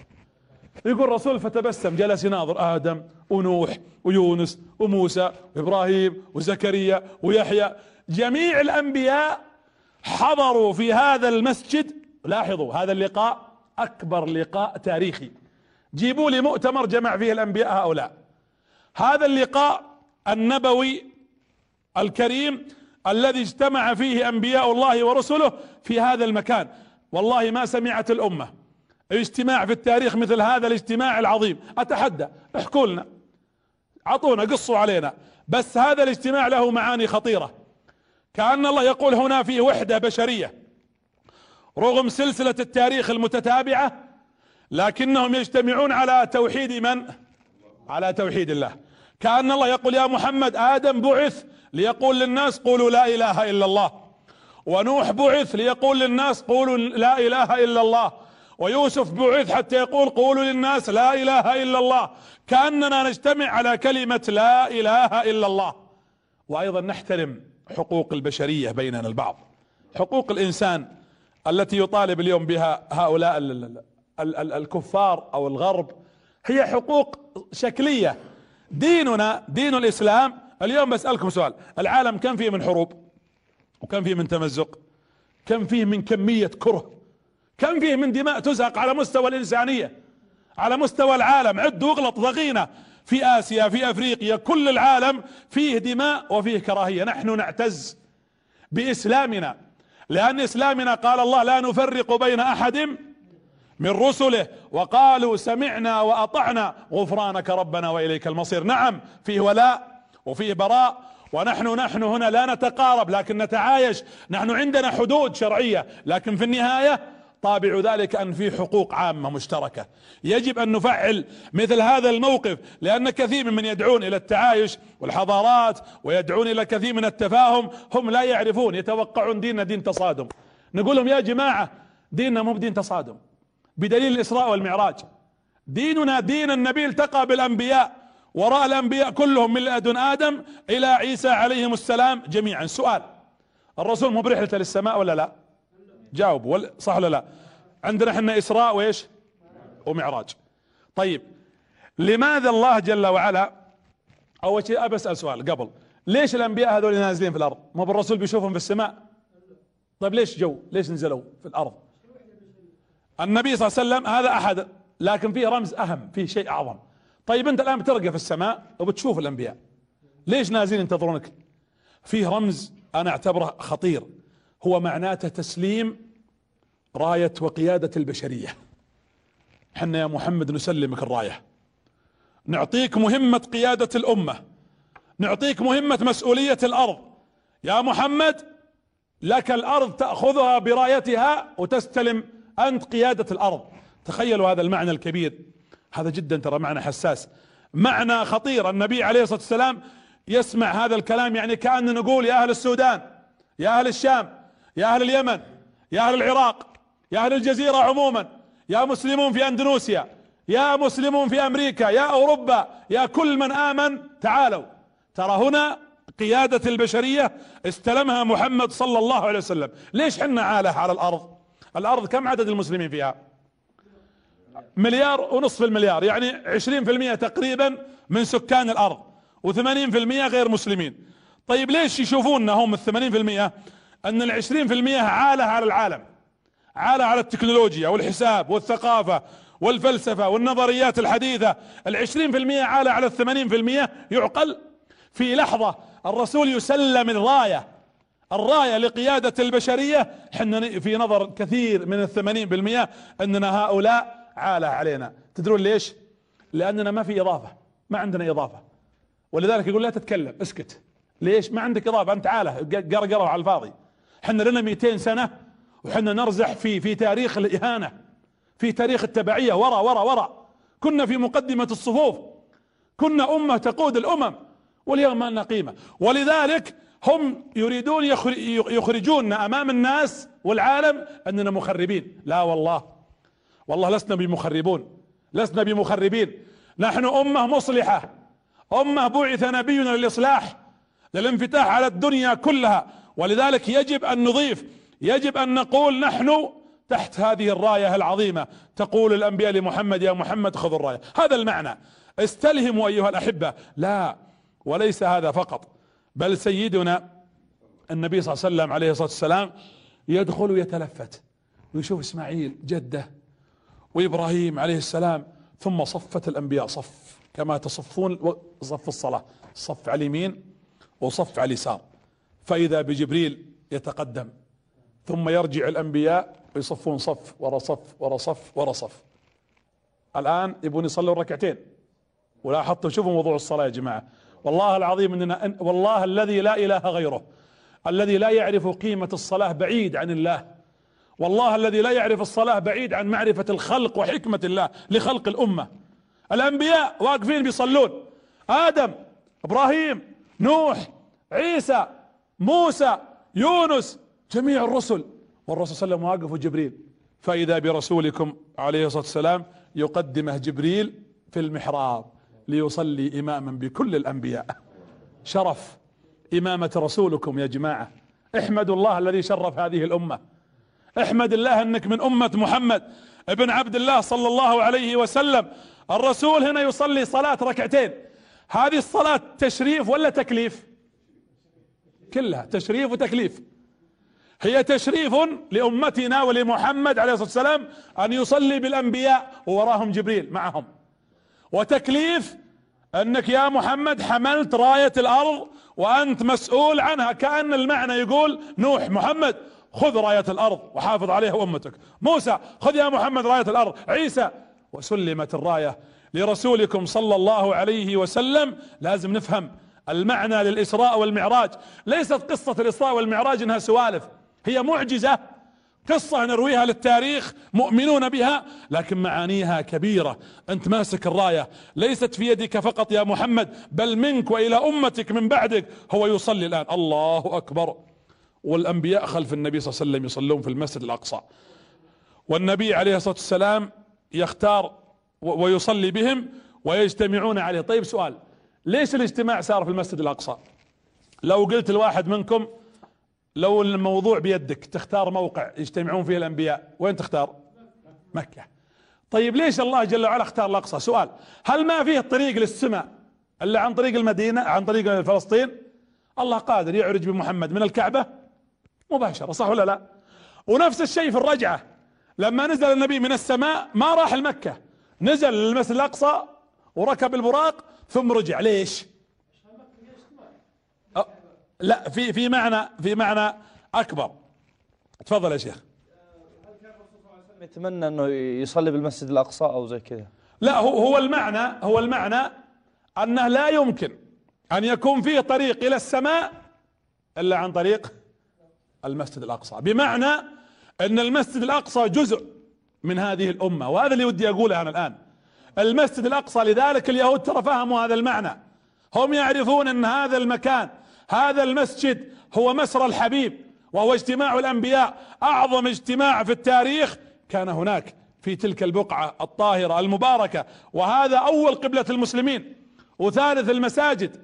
يقول الرسول فتبسم جلس يناظر آدم ونوح ويونس وموسى وإبراهيم وزكريا ويحيى. جميع الأنبياء حضروا في هذا المسجد. لاحظوا هذا اللقاء أكبر لقاء تاريخي. جيبوا لي مؤتمر جمع فيه الأنبياء هؤلاء. هذا اللقاء النبوي الكريم الذي اجتمع فيه أنبياء الله ورسله في هذا المكان. والله ما سمعت الأمة. اجتماع في التاريخ مثل هذا الاجتماع العظيم. أتحدى. احكوا لنا. اعطونا قصوا علينا. بس هذا الاجتماع له معاني خطيرة. كأن الله يقول هنا في وحدة بشرية. رغم سلسلة التاريخ المتتابعة لكنهم يجتمعون على توحيد من؟ على توحيد الله. كأن الله يقول يا محمد آدم بعث ليقول للناس قولوا لا إله إلا الله. ونوح بعث ليقول للناس قولوا لا إله إلا الله. ويوسف بعث حتى يقول قولوا للناس لا إله إلا الله. كأننا نجتمع على كلمة لا إله إلا الله. وأيضا نحترم حقوق البشرية بيننا البعض. حقوق الإنسان التي يطالب اليوم بها هؤلاء الكفار أو الغرب هي حقوق شكلية. ديننا دين الإسلام اليوم بسألكم سؤال. العالم كم فيه من حروب؟ وكم فيه من تمزق؟ كم فيه من كمية كره؟ كم فيه من دماء تزهق على مستوى الإنسانية؟ على مستوى العالم. عد واغلط ضغينة. في آسيا في أفريقيا كل العالم فيه دماء وفيه كراهية. نحن نعتز بإسلامنا لأن إسلامنا قال الله لا نفرق بين أحد من رسله. وقالوا سمعنا وأطعنا. غفرانك ربنا وإليك المصير. نعم فيه ولاء. وفيه براء ونحن نحن هنا لا نتقارب لكن نتعايش. نحن عندنا حدود شرعية لكن في النهاية طابع ذلك أن في حقوق عامة مشتركة. يجب أن نفعل مثل هذا الموقف لأن كثير من يدعون إلى التعايش والحضارات ويدعون إلى كثير من التفاهم هم لا يعرفون يتوقعون ديننا دين تصادم. نقول لهم يا جماعة ديننا مو بدين تصادم. بدليل الإسراء والمعراج. ديننا دين النبي التقى بالأنبياء. وراء الأنبياء كلهم من لدن آدم إلى عيسى عليهم السلام جميعا. سؤال الرسول مو برحلته للسماء ولا لا؟ جاوب صح ولا لا؟ عندنا إحنا إسراء وإيش؟ ومعراج. طيب لماذا الله جل وعلا أول شيء ابى أسأل سؤال قبل ليش الأنبياء هذول نازلين في الأرض؟ ما بالرسول بيشوفهم في السماء؟ طيب ليش جو؟ ليش نزلوا في الأرض؟ النبي صلى الله عليه وسلم هذا أحد لكن فيه رمز أهم فيه شيء أعظم. طيب انت الآن بترقى في السماء وبتشوف الأنبياء. ليش نازلين ينتظرونك؟ فيه رمز أنا أعتبره خطير. هو معناته تسليم راية وقيادة البشرية. حنا يا محمد نسلمك الراية. نعطيك مهمة قيادة الأمة. نعطيك مهمة مسؤولية الأرض. يا محمد لك الأرض تأخذها برأيتها وتستلم أنت قيادة الأرض. تخيلوا هذا المعنى الكبير. هذا جدا ترى معنى حساس. معنى خطير. النبي عليه الصلاة والسلام يسمع هذا الكلام يعني كأن نقول يا أهل السودان يا أهل الشام يا أهل اليمن يا أهل العراق يا أهل الجزيرة عموما يا مسلمون في أندونيسيا يا مسلمون في أمريكا يا أوروبا يا كل من آمن. تعالوا. ترى هنا قيادة البشرية استلمها محمد صلى الله عليه وسلم. ليش حنا عالة على الأرض؟ الأرض كم عدد المسلمين فيها؟ مليار ونصف المليار يعني عشرين في المية تقريبا من سكان الأرض وثمانين في المية غير مسلمين. طيب ليش يشوفوننا هم الثمانين في المية؟ أن العشرين في المية عالة على العالم عالة على التكنولوجيا والحساب والثقافة والفلسفة والنظريات الحديثة. العشرين في المية عالة على الثمانين في المية يعقل في لحظة الرسول يسلم الراية الراية لقيادة البشرية. حنا في نظر كثير من الثمانين بالمئة أننا هؤلاء عالة علينا. تدرون ليش؟ لأننا ما في إضافة. ما عندنا إضافة. ولذلك يقول لا تتكلم اسكت. ليش؟ ما عندك إضافة أنت عالة. قرقرة على الفاضي. حنا لنا 200 سنة وحنا نرزح في في تاريخ الإهانة في تاريخ التبعية. ورا ورا ورا. كنا في مقدمة الصفوف. كنا أمة تقود الأمم. واليوم ما لنا قيمة. ولذلك هم يريدون يخرجوننا أمام الناس والعالم أننا مخربين. لا والله. والله لسنا بمخربون لسنا بمخربين. نحن أمة مصلحة أمة بعث نبينا للإصلاح للانفتاح على الدنيا كلها. ولذلك يجب أن نضيف يجب أن نقول نحن تحت هذه الراية العظيمة. تقول الأنبياء لمحمد يا محمد خذ الراية. هذا المعنى. استلهموا أيها الأحبة. لا وليس هذا فقط. بل سيدنا النبي صلى الله عليه وسلم عليه الصلاة والسلام يدخل ويتلفت. ويشوف إسماعيل جدة وإبراهيم عليه السلام ثم صفت الأنبياء صف كما تصفون صف الصلاة صف على اليمين وصف على اليسار. فإذا بجبريل يتقدم ثم يرجع الأنبياء ويصفون صف ورا صف ورا صف ورا صف. الآن يبون يصلوا ركعتين. ولاحظتوا شوفوا موضوع الصلاة يا جماعة. والله العظيم إننا والله الذي لا إله غيره الذي لا يعرف قيمة الصلاة بعيد عن الله. والله الذي لا يعرف الصلاة بعيد عن معرفة الخلق وحكمة الله لخلق الأمة. الأنبياء واقفين بيصلون. آدم إبراهيم نوح عيسى موسى يونس جميع الرسل. والرسول صلى الله عليه وسلم واقف وجبريل فإذا برسولكم عليه الصلاة والسلام يقدمه جبريل في المحراب ليصلي إماما بكل الأنبياء. شرف إمامة رسولكم يا جماعة. احمدوا الله الذي شرف هذه الأمة. احمد الله انك من امة محمد. ابن عبد الله صلى الله عليه وسلم. الرسول هنا يصلي صلاة ركعتين. هذه الصلاة تشريف ولا تكليف؟ كلها تشريف وتكليف. هي تشريف لأمتنا ولمحمد عليه الصلاة والسلام أن يصلي بالأنبياء ووراهم جبريل معهم. وتكليف أنك يا محمد حملت راية الأرض وأنت مسؤول عنها. كأن المعنى يقول نوح محمد. خذ راية الأرض وحافظ عليها أمتك موسى خذ يا محمد راية الأرض. عيسى وسلمت الراية لرسولكم صلى الله عليه وسلم. لازم نفهم المعنى للإسراء والمعراج. ليست قصة الإسراء والمعراج إنها سوالف. هي معجزة قصة نرويها للتاريخ مؤمنون بها لكن معانيها كبيرة. أنت ماسك الراية. ليست في يدك فقط يا محمد بل منك وإلى أمتك من بعدك. هو يصلي الآن. الله أكبر. والأنبياء خلف النبي صلى الله عليه وسلم يصلون في المسجد الأقصى. والنبي عليه الصلاة والسلام يختار ويصلي بهم ويجتمعون عليه. طيب سؤال ليش الاجتماع صار في المسجد الأقصى؟ لو قلت لواحد منكم لو الموضوع بيدك تختار موقع يجتمعون فيه الأنبياء وين تختار؟ مكة. طيب ليش الله جل وعلا اختار الأقصى؟ سؤال هل ما فيه طريق للسماء إلا عن طريق المدينة عن طريق فلسطين الله قادر يعرج بمحمد من الكعبة مباشرة صح ولا لا؟ ونفس الشيء في الرجعة. لما نزل النبي من السماء ما راح المكة نزل للمسجد الأقصى وركب البراق ثم رجع. ليش؟ لا في في معنى في معنى أكبر. تفضل يا شيخ.
يتمنى إنه يصلي بالمسجد الأقصى أو زي كذا.
لا هو هو المعنى هو المعنى أنه لا يمكن أن يكون فيه طريق إلى السماء إلا عن طريق المسجد الأقصى. بمعنى أن المسجد الأقصى جزء من هذه الأمة وهذا اللي ودي أقوله أنا الآن. المسجد الأقصى لذلك اليهود ترى فهموا هذا المعنى. هم يعرفون أن هذا المكان هذا المسجد هو مسرى الحبيب وهو اجتماع الأنبياء. أعظم اجتماع في التاريخ كان هناك في تلك البقعة الطاهرة المباركة. وهذا أول قبلة المسلمين. وثالث المساجد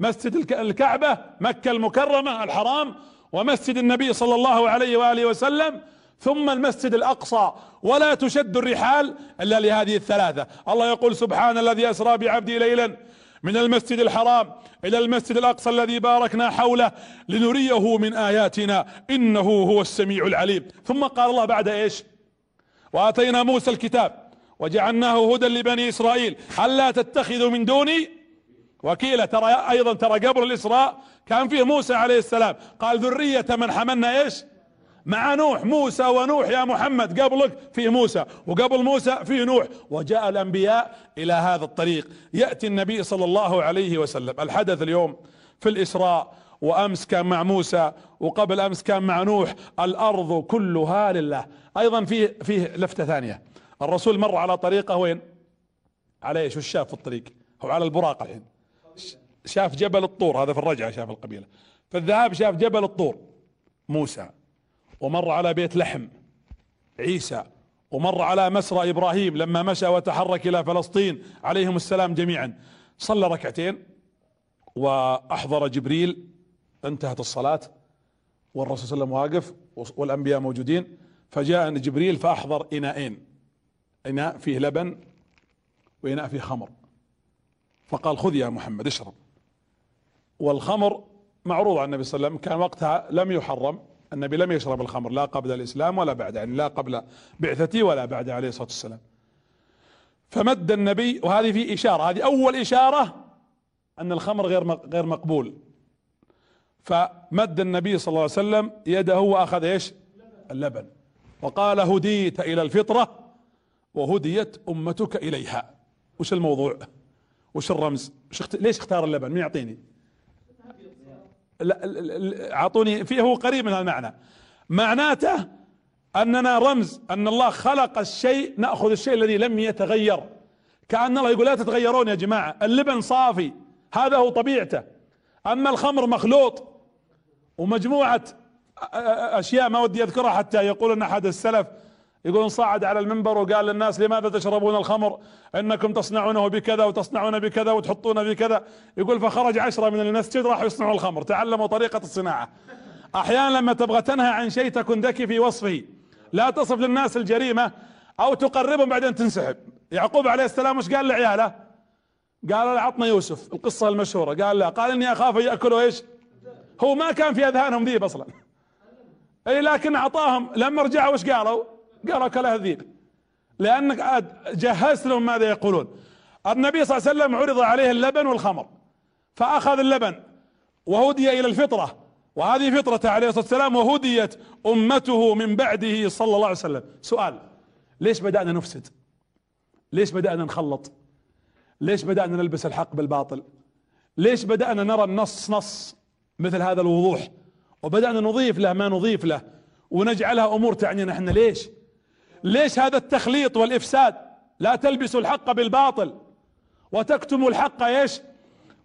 مسجد الكعبة مكة المكرمة الحرام. ومسجد النبي صلى الله عليه وآله وسلم ثم المسجد الأقصى ولا تشد الرحال إلا لهذه الثلاثة. الله يقول سبحان الذي أسرى بعبده ليلا من المسجد الحرام إلى المسجد الأقصى الذي باركنا حوله لنريه من آياتنا إنه هو السميع العليم. ثم قال الله بعد إيش؟ وآتينا موسى الكتاب وجعلناه هدى لبني إسرائيل. الا تتخذوا من دوني وكيلا ترى أيضا ترى قبل الإسراء كان فيه موسى عليه السلام. قال ذرية من حملنا إيش؟ مع نوح. موسى ونوح يا محمد قبلك في موسى وقبل موسى في نوح. وجاء الأنبياء إلى هذا الطريق. يأتي النبي صلى الله عليه وسلم. الحدث اليوم في الإسراء وأمس كان مع موسى وقبل أمس كان مع نوح. الأرض كلها لله. أيضا فيه فيه لفتة ثانية. الرسول مر على طريقه وين؟ على إيش؟ وش شاف في الطريق؟ هو على البراق الحين. شاف جبل الطور هذا في الرجعة شاف القبيلة. في الذهاب شاف جبل الطور موسى ومر على بيت لحم عيسى ومر على مسرى إبراهيم لما مشى وتحرك إلى فلسطين عليهم السلام جميعا. صلى ركعتين وأحضر جبريل انتهت الصلاة والرسول صلى الله عليه وسلم واقف والأنبياء موجودين فجاء جبريل فأحضر إناءين. إناء فيه لبن وإناء فيه خمر. فقال خذ يا محمد اشرب. والخمر معروض عن النبي صلى الله عليه وسلم كان وقتها لم يحرم النبي لم يشرب الخمر لا قبل الإسلام ولا بعد يعني لا قبل بعثته ولا بعد عليه الصلاة والسلام. فمد النبي وهذه في إشارة هذه أول إشارة أن الخمر غير غير مقبول. فمد النبي صلى الله عليه وسلم يده وأخذ إيش؟ اللبن. وقال هديت إلى الفطرة وهديت أمتك إليها. وش الموضوع؟ وش الرمز؟ وش ليش اختار اللبن؟ مين يعطيني؟ لا اعطوني فيه هو قريب من المعنى. معناته أننا رمز أن الله خلق الشيء نأخذ الشيء الذي لم يتغير. كأن الله يقول لا تتغيرون يا جماعة اللبن صافي هذا هو طبيعته. أما الخمر مخلوط ومجموعة أشياء ما ودي أذكرها حتى يقول أن أحد السلف يقولون صعد على المنبر وقال للناس لماذا تشربون الخمر؟ إنكم تصنعونه بكذا وتصنعون بكذا وتحطون بكذا. يقول فخرج عشرة من المسجد راحوا يصنعوا الخمر. تعلموا طريقة الصناعة. أحيانا لما تبغى تنهى عن شيء تكن ذكي في وصفه. لا تصف للناس الجريمة أو تقربهم بعدين تنسحب. يعقوب عليه السلام وش قال لعياله؟ قال عطنا يوسف القصة المشهورة. قال لا قال إني أخاف يأكلوا إيش؟ هو ما كان في أذهانهم ذيب أصلا. إي لكن أعطاهم. لما رجعوا وش قالوا؟ كله الذيب لأنك عاد جهزت لهم ماذا يقولون. النبي صلى الله عليه وسلم عرض عليه اللبن والخمر فأخذ اللبن وهدي إلى الفطرة وهذه فطرته عليه الصلاة والسلام وهديت أمته من بعده صلى الله عليه وسلم. سؤال ليش بدأنا نفسد؟ ليش بدأنا نخلط؟ ليش بدأنا نلبس الحق بالباطل؟ ليش بدأنا نرى النص نص مثل هذا الوضوح؟ وبدأنا نضيف له ما نضيف له ونجعلها أمور تعنينا إحنا. ليش؟ ليش هذا التخليط والإفساد؟ لا تلبسوا الحق بالباطل. وتكتموا الحق إيش؟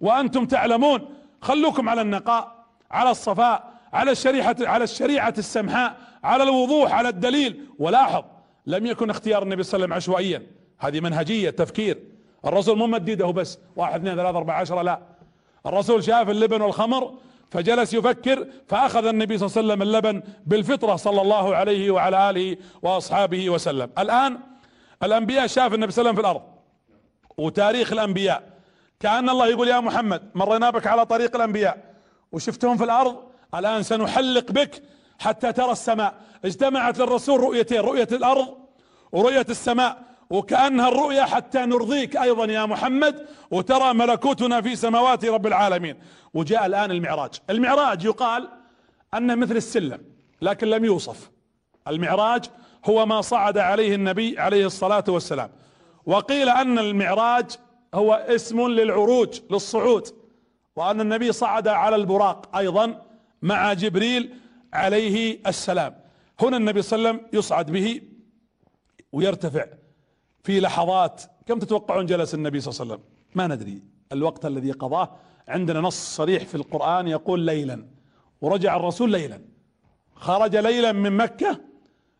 وأنتم تعلمون. خلوكم على النقاء على الصفاء على الشريعة على الشريعة السمحاء على الوضوح على الدليل. ولاحظ لم يكن اختيار النبي صلى الله عليه وسلم عشوائيا. هذه منهجية تفكير. الرسول مو مديده بس. واحد اثنين ثلاثة أربعة عشرة لا. الرسول شاف اللبن والخمر فجلس يفكر فأخذ النبي صلى الله عليه وسلم اللبن بالفطرة صلى الله عليه وعلى آله وأصحابه وسلم. الآن الأنبياء شاف النبي صلى الله عليه وسلم في الأرض وتاريخ الأنبياء. كأن الله يقول يا محمد مرينا بك على طريق الأنبياء. وشفتهم في الأرض؟ الآن سنحلق بك حتى ترى السماء. اجتمعت للرسول رؤيتين رؤية الأرض ورؤية السماء. وكأنها الرؤيا حتى نرضيك أيضا يا محمد وترى ملكوتنا في سماوات رب العالمين. وجاء الآن المعراج. المعراج يقال أنه مثل السلم لكن لم يوصف. المعراج هو ما صعد عليه النبي عليه الصلاة والسلام. وقيل أن المعراج هو اسم للعروج للصعود. وأن النبي صعد على البراق أيضا مع جبريل عليه السلام. هنا النبي صلى الله عليه وسلم يصعد به ويرتفع. في لحظات كم تتوقعون جلس النبي صلى الله عليه وسلم؟ ما ندري. الوقت الذي قضاه عندنا نص صريح في القرآن يقول ليلا ورجع الرسول ليلا. خرج ليلا من مكة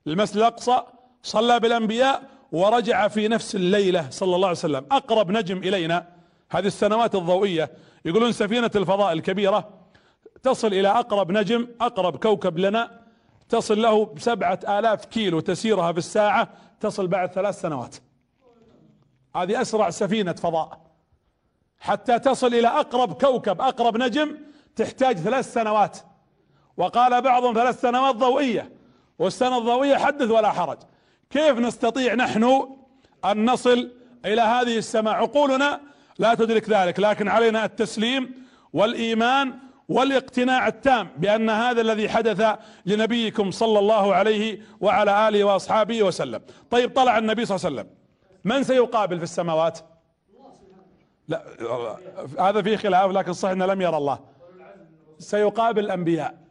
للمسجد الأقصى صلى بالأنبياء ورجع في نفس الليلة صلى الله عليه وسلم. أقرب نجم إلينا هذه السنوات الضوئية يقولون سفينة الفضاء الكبيرة تصل إلى أقرب نجم أقرب كوكب لنا تصل له بسبعة آلاف كيلو تسيرها في الساعة تصل بعد ثلاث سنوات. هذه أسرع سفينة فضاء. حتى تصل إلى أقرب كوكب أقرب نجم تحتاج ثلاث سنوات. وقال بعضهم ثلاث سنوات ضوئية والسنة الضوئية حدث ولا حرج. كيف نستطيع نحن أن نصل إلى هذه السماء؟ عقولنا لا تدرك ذلك لكن علينا التسليم والإيمان والاقتناع التام بأن هذا الذي حدث لنبيكم صلى الله عليه وعلى آله وأصحابه وسلم. طيب طلع النبي صلى الله عليه وسلم. من سيقابل في السماوات؟ لا هذا فيه خلاف لكن صحيح إنه لم يرى الله. سيقابل الأنبياء.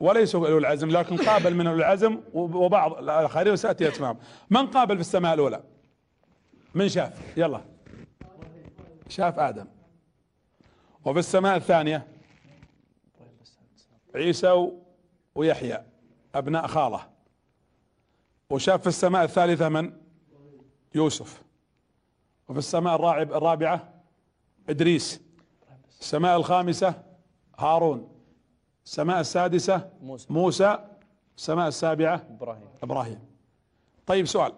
وليسوا أولو العزم لكن قابل من أولو العزم وبعض الآخرين ساتي اسمائهم من قابل في السماء الأولى؟ من شاف؟ يلا. شاف آدم. وفي السماء الثانية؟ عيسى ويحيى أبناء خالة. وشاف في السماء الثالثة من؟ يوسف. وفي السماء الرابعة إدريس. السماء الخامسة هارون. السماء السادسة موسى, موسى. السماء السابعة
إبراهيم.
إبراهيم. طيب سؤال.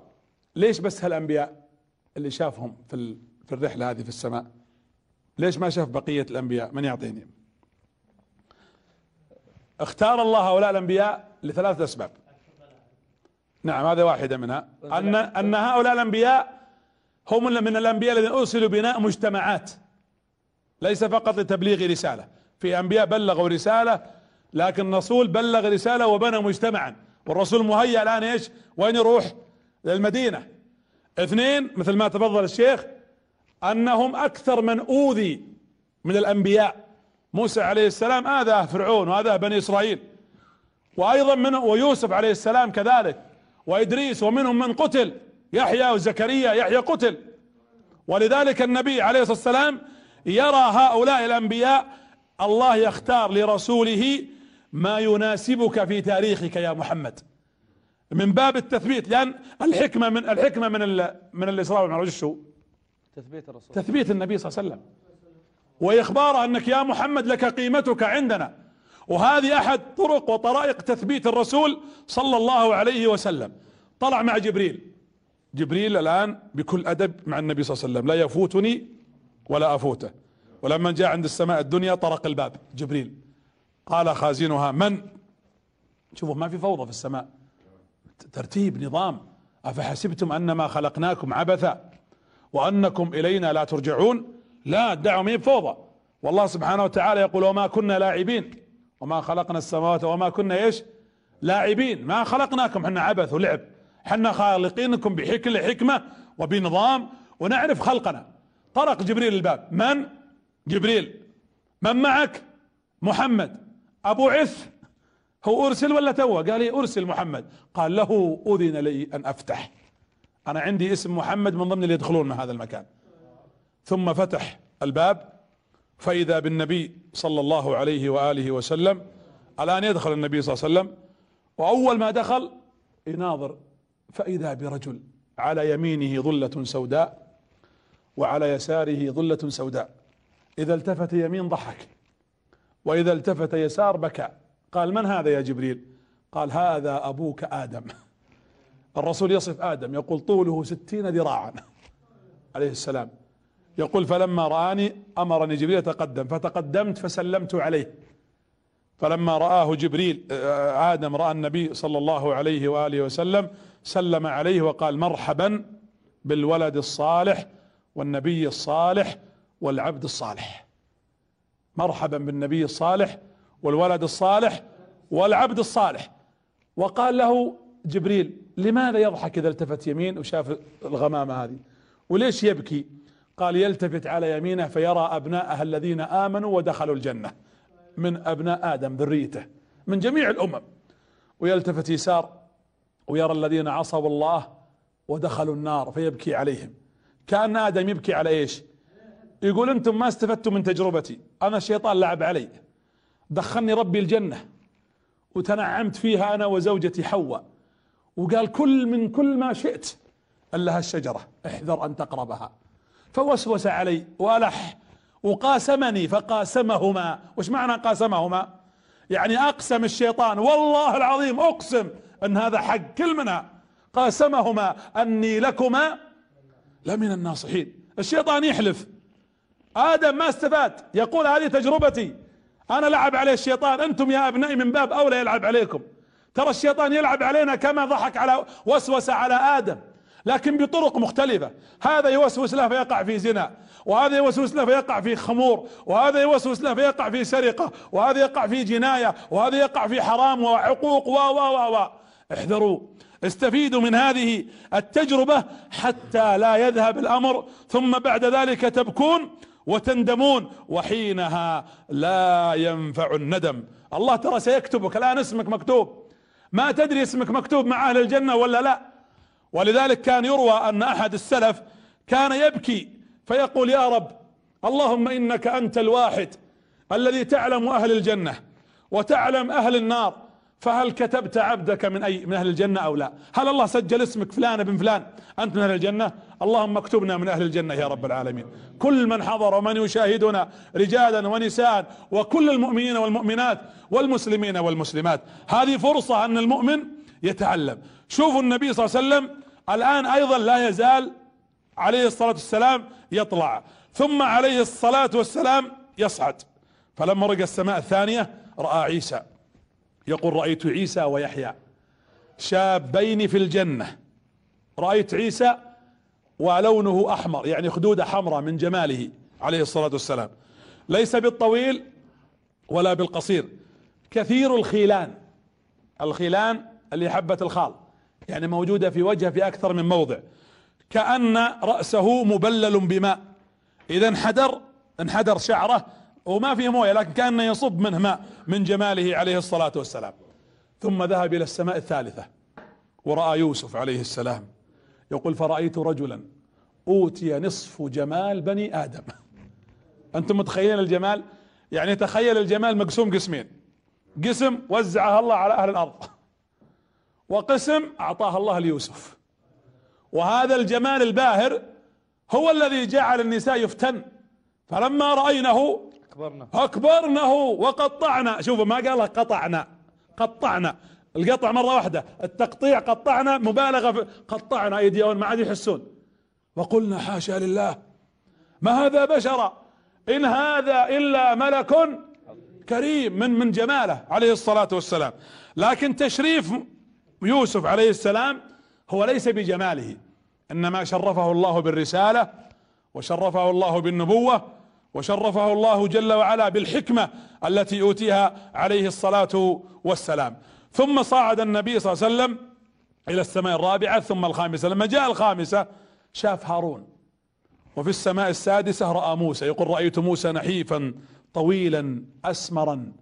ليش بس هالأنبياء اللي شافهم في في الرحلة هذه في السماء؟ ليش ما شاف بقية الأنبياء؟ من يعطيني؟ اختار الله هؤلاء الأنبياء لثلاثة أسباب. نعم هذه واحدة منها. ان أن هؤلاء الأنبياء هم من الأنبياء الذين أرسلوا بناء مجتمعات ليس فقط لتبليغ رسالة. في أنبياء بلغوا رسالة لكن الرسول بلغ رسالة وبنى مجتمعا. والرسول مهيأ الآن إيش؟ وين يروح؟ للمدينة. اثنين مثل ما تفضل الشيخ أنهم أكثر من أوذي من الأنبياء. موسى عليه السلام اذاه فرعون واذاه بني إسرائيل. وأيضا من ويوسف عليه السلام كذلك. وإدريس ومنهم من قتل يحيى وزكريا يحيى قتل. ولذلك النبي عليه الصلاة والسلام يرى هؤلاء الأنبياء الله يختار لرسوله ما يناسبك في تاريخك يا محمد. من باب التثبيت لأن الحكمة من الحكمة من من الإسراء والمعراج. شو؟
تثبيت الرسول.
تثبيت النبي صلى الله عليه وسلم. واخباره أنك يا محمد لك قيمتك عندنا. وهذه أحد طرق وطرائق تثبيت الرسول صلى الله عليه وسلم. طلع مع جبريل. جبريل الآن بكل أدب مع النبي صلى الله عليه وسلم. لا يفوتني ولا أفوته. ولما جاء عند السماء الدنيا طرق الباب. جبريل قال خازنها من؟ شوفوا ما في فوضى في السماء. ترتيب نظام. أفحسبتم أنما خلقناكم عبثا وأنكم إلينا لا ترجعون؟ لا الدعوه ما فوضى والله سبحانه وتعالى يقول وما كنا لاعبين. وما خلقنا السماوات وما كنا إيش؟ لاعبين. ما خلقناكم. إحنا عبث ولعب. إحنا خالقينكم بحكمة حكمة وبنظام ونعرف خلقنا. طرق جبريل الباب. من؟ جبريل. من معك؟ محمد. أبو عث. هو أرسل ولا توه؟ قال لي أرسل محمد. قال له أذن لي أن أفتح. أنا عندي اسم محمد من ضمن اللي يدخلون من هذا المكان. ثم فتح الباب. فإذا بالنبي صلى الله عليه وآله وسلم الآن يدخل النبي صلى الله عليه وسلم وأول ما دخل يناظر فإذا برجل على يمينه ظلة سوداء وعلى يساره ظلة سوداء. إذا التفت يمين ضحك وإذا التفت يسار بكى. قال من هذا يا جبريل؟ قال هذا أبوك آدم. الرسول يصف آدم يقول طوله ستين ذراعا. عليه السلام. يقول فلما رآني أمرني جبريل يتقدم فتقدمت فسلمت عليه. فلما رآه جبريل آه، آدم رأى النبي صلى الله عليه وآله وسلم سلم عليه وقال مرحبا بالولد الصالح والنبي الصالح والعبد الصالح. مرحبا بالنبي الصالح والولد الصالح والعبد الصالح. وقال له جبريل لماذا يضحك إذا التفت يمين وشاف الغمامة هذه؟ وليش يبكي؟ قال يلتفت على يمينه فيرى ابناءه الذين آمنوا ودخلوا الجنة من أبناء آدم ذريته من جميع الأمم. ويلتفت يسار ويرى الذين عصوا الله ودخلوا النار فيبكي عليهم. كأن آدم يبكي على إيش؟ يقول أنتم ما استفدتم من تجربتي. أنا الشيطان لعب علي. دخلني ربي الجنة وتنعمت فيها أنا وزوجتي حواء. وقال كل من كل ما شئت الا هالشجرة احذر أن تقربها. فوسوس علي وألح وقاسمني فقاسمهما. وش معنى قاسمهما؟ يعني أقسم الشيطان والله العظيم أقسم أن هذا حق كل منها قاسمهما أني لكما لمن الناصحين. الشيطان يحلف. آدم ما استفاد. يقول هذه تجربتي. أنا لعب عليه الشيطان. أنتم يا أبنائي من باب أولى يلعب عليكم. ترى الشيطان يلعب علينا كما ضحك على وسوس على آدم. لكن بطرق مختلفة. هذا يوسوس له فيقع في زنا وهذا يوسوس له فيقع في خمور وهذا يوسوس له فيقع في سرقة وهذا يقع في جناية وهذا يقع في حرام وعقوق و و و. احذروا. استفيدوا من هذه التجربة حتى لا يذهب الأمر ثم بعد ذلك تبكون وتندمون وحينها لا ينفع الندم. الله ترى سيكتبك. الآن اسمك مكتوب. ما تدري اسمك مكتوب مع أهل الجنة ولا لا؟ ولذلك كان يروى أن أحد السلف كان يبكي فيقول يا رب اللهم إنك أنت الواحد الذي تعلم أهل الجنة وتعلم أهل النار فهل كتبت عبدك من اي من أهل الجنة أو لا؟ هل الله سجل اسمك فلان ابن فلان؟ أنت من أهل الجنة؟ اللهم اكتبنا من أهل الجنة يا رب العالمين. كل من حضر ومن يشاهدنا رجالا ونساء وكل المؤمنين والمؤمنات والمسلمين والمسلمات. هذه فرصة أن المؤمن يتعلم. شوفوا النبي صلى الله عليه وسلم الآن أيضا لا يزال عليه الصلاة والسلام يطلع ثم عليه الصلاة والسلام يصعد. فلما رقى السماء الثانية رأى عيسى. يقول رأيت عيسى ويحيى شابين في الجنة. رأيت عيسى ولونه أحمر يعني خدوده حمراء من جماله عليه الصلاة والسلام. ليس بالطويل ولا بالقصير كثير الخيلان. الخيلان اللي حبة الخال. يعني موجودة في وجهه في أكثر من موضع. كأن رأسه مبلل بماء. إذا انحدر انحدر شعره وما فيه موية لكن كأنه يصب منه ماء من جماله عليه الصلاة والسلام. ثم ذهب إلى السماء الثالثة ورأى يوسف عليه السلام. يقول فرأيت رجلا أوتي نصف جمال بني آدم. أنتم متخيلين الجمال؟ يعني تخيل الجمال مقسوم قسمين. قسم وزعها الله على أهل الأرض. وقسم أعطاه الله ليوسف. وهذا الجمال الباهر هو الذي جعل النساء يفتن. فلما رأينه
اكبرنا
أكبرنه وقطعنا. شوفوا ما قالها قطعنا. قطعنا. القطع مرة واحدة. التقطيع قطعنا مبالغة في قطعنا. ايديهم ما عاد يحسون. وقلنا حاشا لله. ما هذا بشرا؟ إن هذا إلا ملك كريم من من جماله عليه الصلاة والسلام. لكن تشريف يوسف عليه السلام هو ليس بجماله إنما شرفه الله بالرسالة وشرفه الله بالنبوة وشرفه الله جل وعلا بالحكمة التي أوتيها عليه الصلاة والسلام. ثم صعد النبي صلى الله عليه وسلم إلى السماء الرابعة ثم الخامسة. لما جاء الخامسة شاف هارون وفي السماء السادسة رأى موسى يقول رأيت موسى نحيفا طويلا أسمرا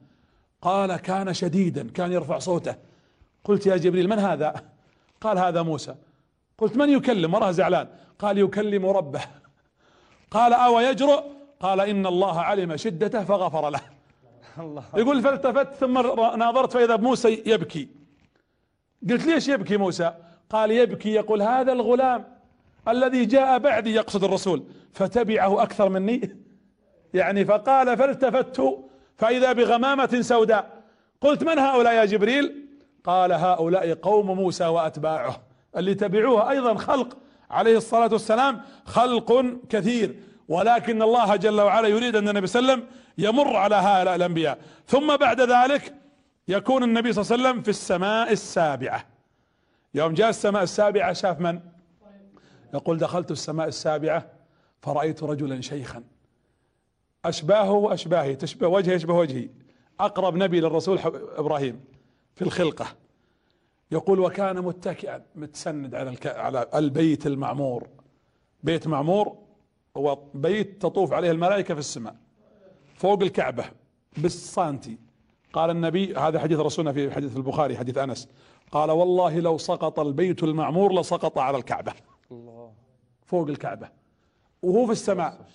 قال كان شديدا كان يرفع صوته. قلت يا جبريل من هذا؟ قال هذا موسى. قلت من يكلم؟ وراه زعلان. قال يكلم ربه. قال أو يجرؤ؟ قال إن الله علم شدته فغفر له.
الله.
يقول فالتفت ثم ناظرت فإذا موسى يبكي. قلت ليش يبكي موسى؟ قال يبكي يقول هذا الغلام الذي جاء بعدي يقصد الرسول فتبعه أكثر مني؟ يعني فقال فالتفت فإذا بغمامة سوداء. قلت من هؤلاء يا جبريل؟ قال هؤلاء قوم موسى وأتباعه اللي تبعوه أيضا خلق عليه الصلاة والسلام خلق كثير ولكن الله جل وعلا يريد أن النبي صلى الله عليه وسلم يمر على هؤلاء الأنبياء. ثم بعد ذلك يكون النبي صلى الله عليه وسلم في السماء السابعة. يوم جاء السماء السابعة شاف من؟ يقول دخلت السماء السابعة فرأيت رجلا شيخا. أشباهه وأشباهي تشبه وجهه يشبه وجهي أقرب نبي للرسول إبراهيم. في الخلقة. يقول وكان متكئا متسند على الك... على البيت المعمور. بيت معمور هو بيت تطوف عليه الملائكة في السماء فوق الكعبة بالسانتي. قال النبي هذا حديث رسولنا في حديث البخاري حديث أنس. قال والله لو سقط البيت المعمور لسقط على الكعبة.
الله.
فوق الكعبة. وهو في السماء.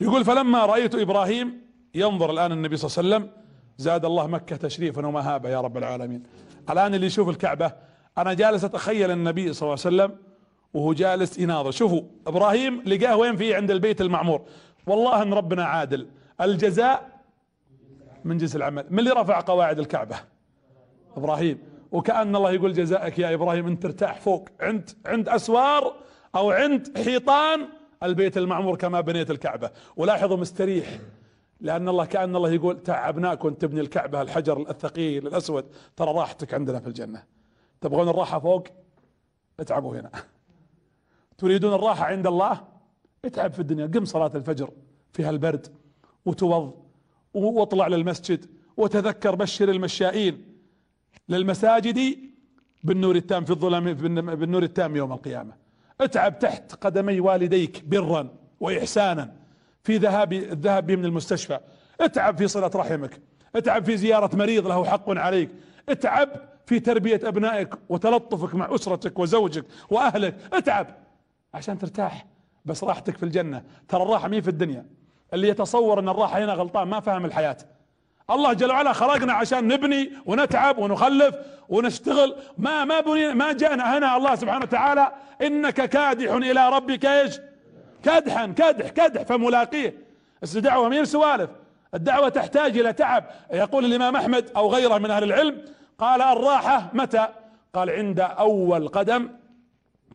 يقول فلما رأيت إبراهيم ينظر الآن النبي صلى الله عليه وسلم زاد الله مكة تشريفا ومهابة يا رب العالمين. الآن اللي يشوف الكعبة أنا جالس أتخيل النبي صلى الله عليه وسلم وهو جالس يناظر. شوفوا إبراهيم لقاه وين؟ فيه عند البيت المعمور. والله أن ربنا عادل. الجزاء من جنس العمل. من اللي رفع قواعد الكعبة؟ إبراهيم. وكأن الله يقول جزاءك يا إبراهيم أنت ترتاح فوق. عند عند أسوار أو عند حيطان البيت المعمور كما بنيت الكعبة. ولاحظوا مستريح. لأن الله كأن الله يقول تعبناك وانت تبني الكعبة الحجر الثقيل الأسود. ترى راحتك عندنا في الجنة. تبغون الراحة فوق؟ اتعبوا هنا. تريدون الراحة عند الله؟ اتعب في الدنيا. قم صلاة الفجر. فيها البرد. وتوض. واطلع للمسجد. وتذكر بشر المشائين. للمساجد بالنور التام في الظلام بالنور التام يوم القيامة. اتعب تحت قدمي والديك برا وإحسانا. في ذهاب الذهاب بهم المستشفى. اتعب في صلة رحمك. اتعب في زيارة مريض له حق عليك. اتعب في تربية أبنائك وتلطفك مع أسرتك وزوجك وأهلك. اتعب عشان ترتاح. بس راحتك في الجنة. ترى الراحة مين في الدنيا. اللي يتصور إن الراحة هنا غلطان ما فهم الحياة. الله جل وعلا خلقنا عشان نبني ونتعب ونخلف ونشتغل. ما ما بني ما جاءنا هنا الله سبحانه وتعالى إنك كادح إلى ربك إيش؟ كدحا كدح كدح فملاقيه. الدعوة مين سوالف. الدعوة تحتاج إلى تعب. يقول الإمام أحمد أو غيره من أهل العلم قال الراحة متى؟ قال عند أول قدم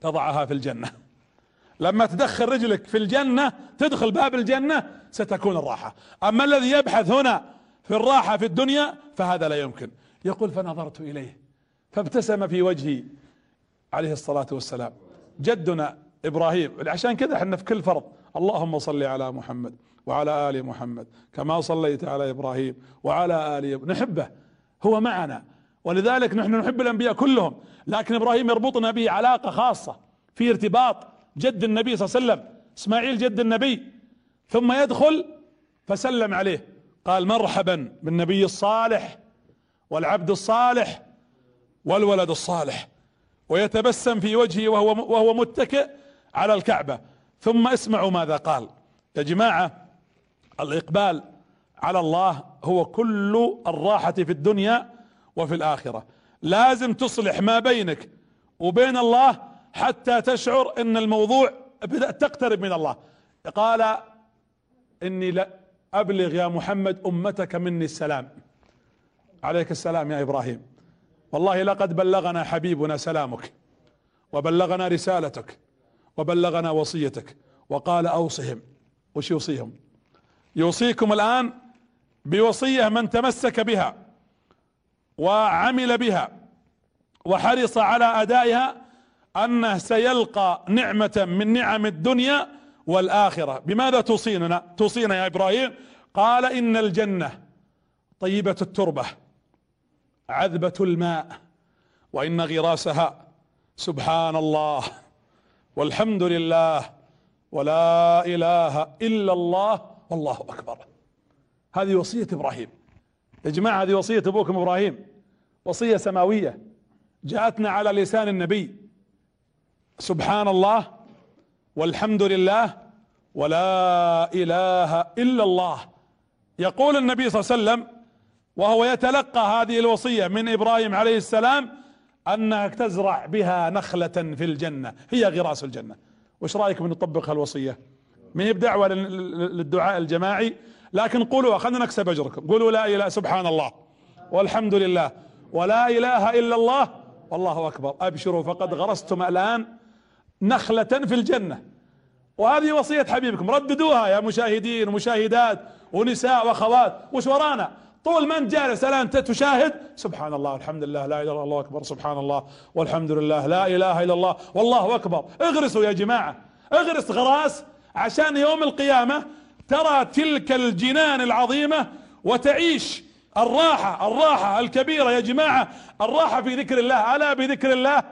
تضعها في الجنة. لما تدخل رجلك في الجنة تدخل باب الجنة ستكون الراحة. أما الذي يبحث هنا في الراحة في الدنيا فهذا لا يمكن. يقول فنظرت إليه فابتسم في وجهي عليه الصلاة والسلام. جدنا إبراهيم. عشان كذا إحنا في كل فرض. اللهم صل على محمد وعلى آل محمد كما صليت على إبراهيم وعلى آل نحبه. هو معنا. ولذلك نحن نحب الأنبياء كلهم. لكن إبراهيم يربطنا به علاقة خاصة في ارتباط جد النبي صلى الله عليه وسلم إسماعيل جد النبي. ثم يدخل فسلم عليه. قال مرحبا بالنبي الصالح والعبد الصالح والولد الصالح. ويتبسم في وجهه وهو وهو متكئ على الكعبة. ثم اسمعوا ماذا قال. يا جماعة الإقبال على الله هو كل الراحة في الدنيا وفي الآخرة. لازم تصلح ما بينك وبين الله حتى تشعر إن الموضوع بدأت تقترب من الله. قال إني لا ابلغ يا محمد أمتك مني السلام. عليك السلام يا إبراهيم. والله لقد بلغنا حبيبنا سلامك وبلغنا رسالتك. وبلغنا وصيتك. وقال أوصهم. وش يوصيهم؟ يوصيكم الآن بوصية من تمسك بها وعمل بها وحرص على أدائها انه سيلقى نعمة من نعم الدنيا والآخرة. بماذا توصينا؟ توصينا يا إبراهيم. قال إن الجنة طيبة التربة عذبة الماء وإن غراسها سبحان الله. والحمد لله ولا إله إلا الله والله أكبر. هذه وصية إبراهيم. يا جماعة هذه وصية أبوكم إبراهيم. وصية سماوية. جاءتنا على لسان النبي. سبحان الله والحمد لله ولا إله إلا الله. يقول النبي صلى الله عليه وسلم وهو يتلقى هذه الوصية من إبراهيم عليه السلام أنك تزرع بها نخلة في الجنة. هي غراس الجنة. وش رايكم نطبق هالوصية؟ ما هي بدعوة للدعاء الجماعي. لكن قولوا خلنا نكسب أجركم. قولوا لا إله سبحان الله. والحمد لله. ولا إله إلا الله. والله أكبر. أبشروا فقد غرستم الآن نخلة في الجنة. وهذه وصية حبيبكم. رددوها يا مشاهدين ومشاهدات ونساء وأخوات. وش ورانا؟ طول ما انت جالس الآن تشاهد؟ سبحان الله الحمد لله لا إله إلا الله أكبر سبحان الله والحمد لله لا إله إلا الله والله أكبر. اغرسوا يا جماعة اغرس غراس عشان يوم القيامة ترى تلك الجنان العظيمة وتعيش الراحة الراحة الكبيرة يا جماعة الراحة في ذكر الله ألا بذكر الله؟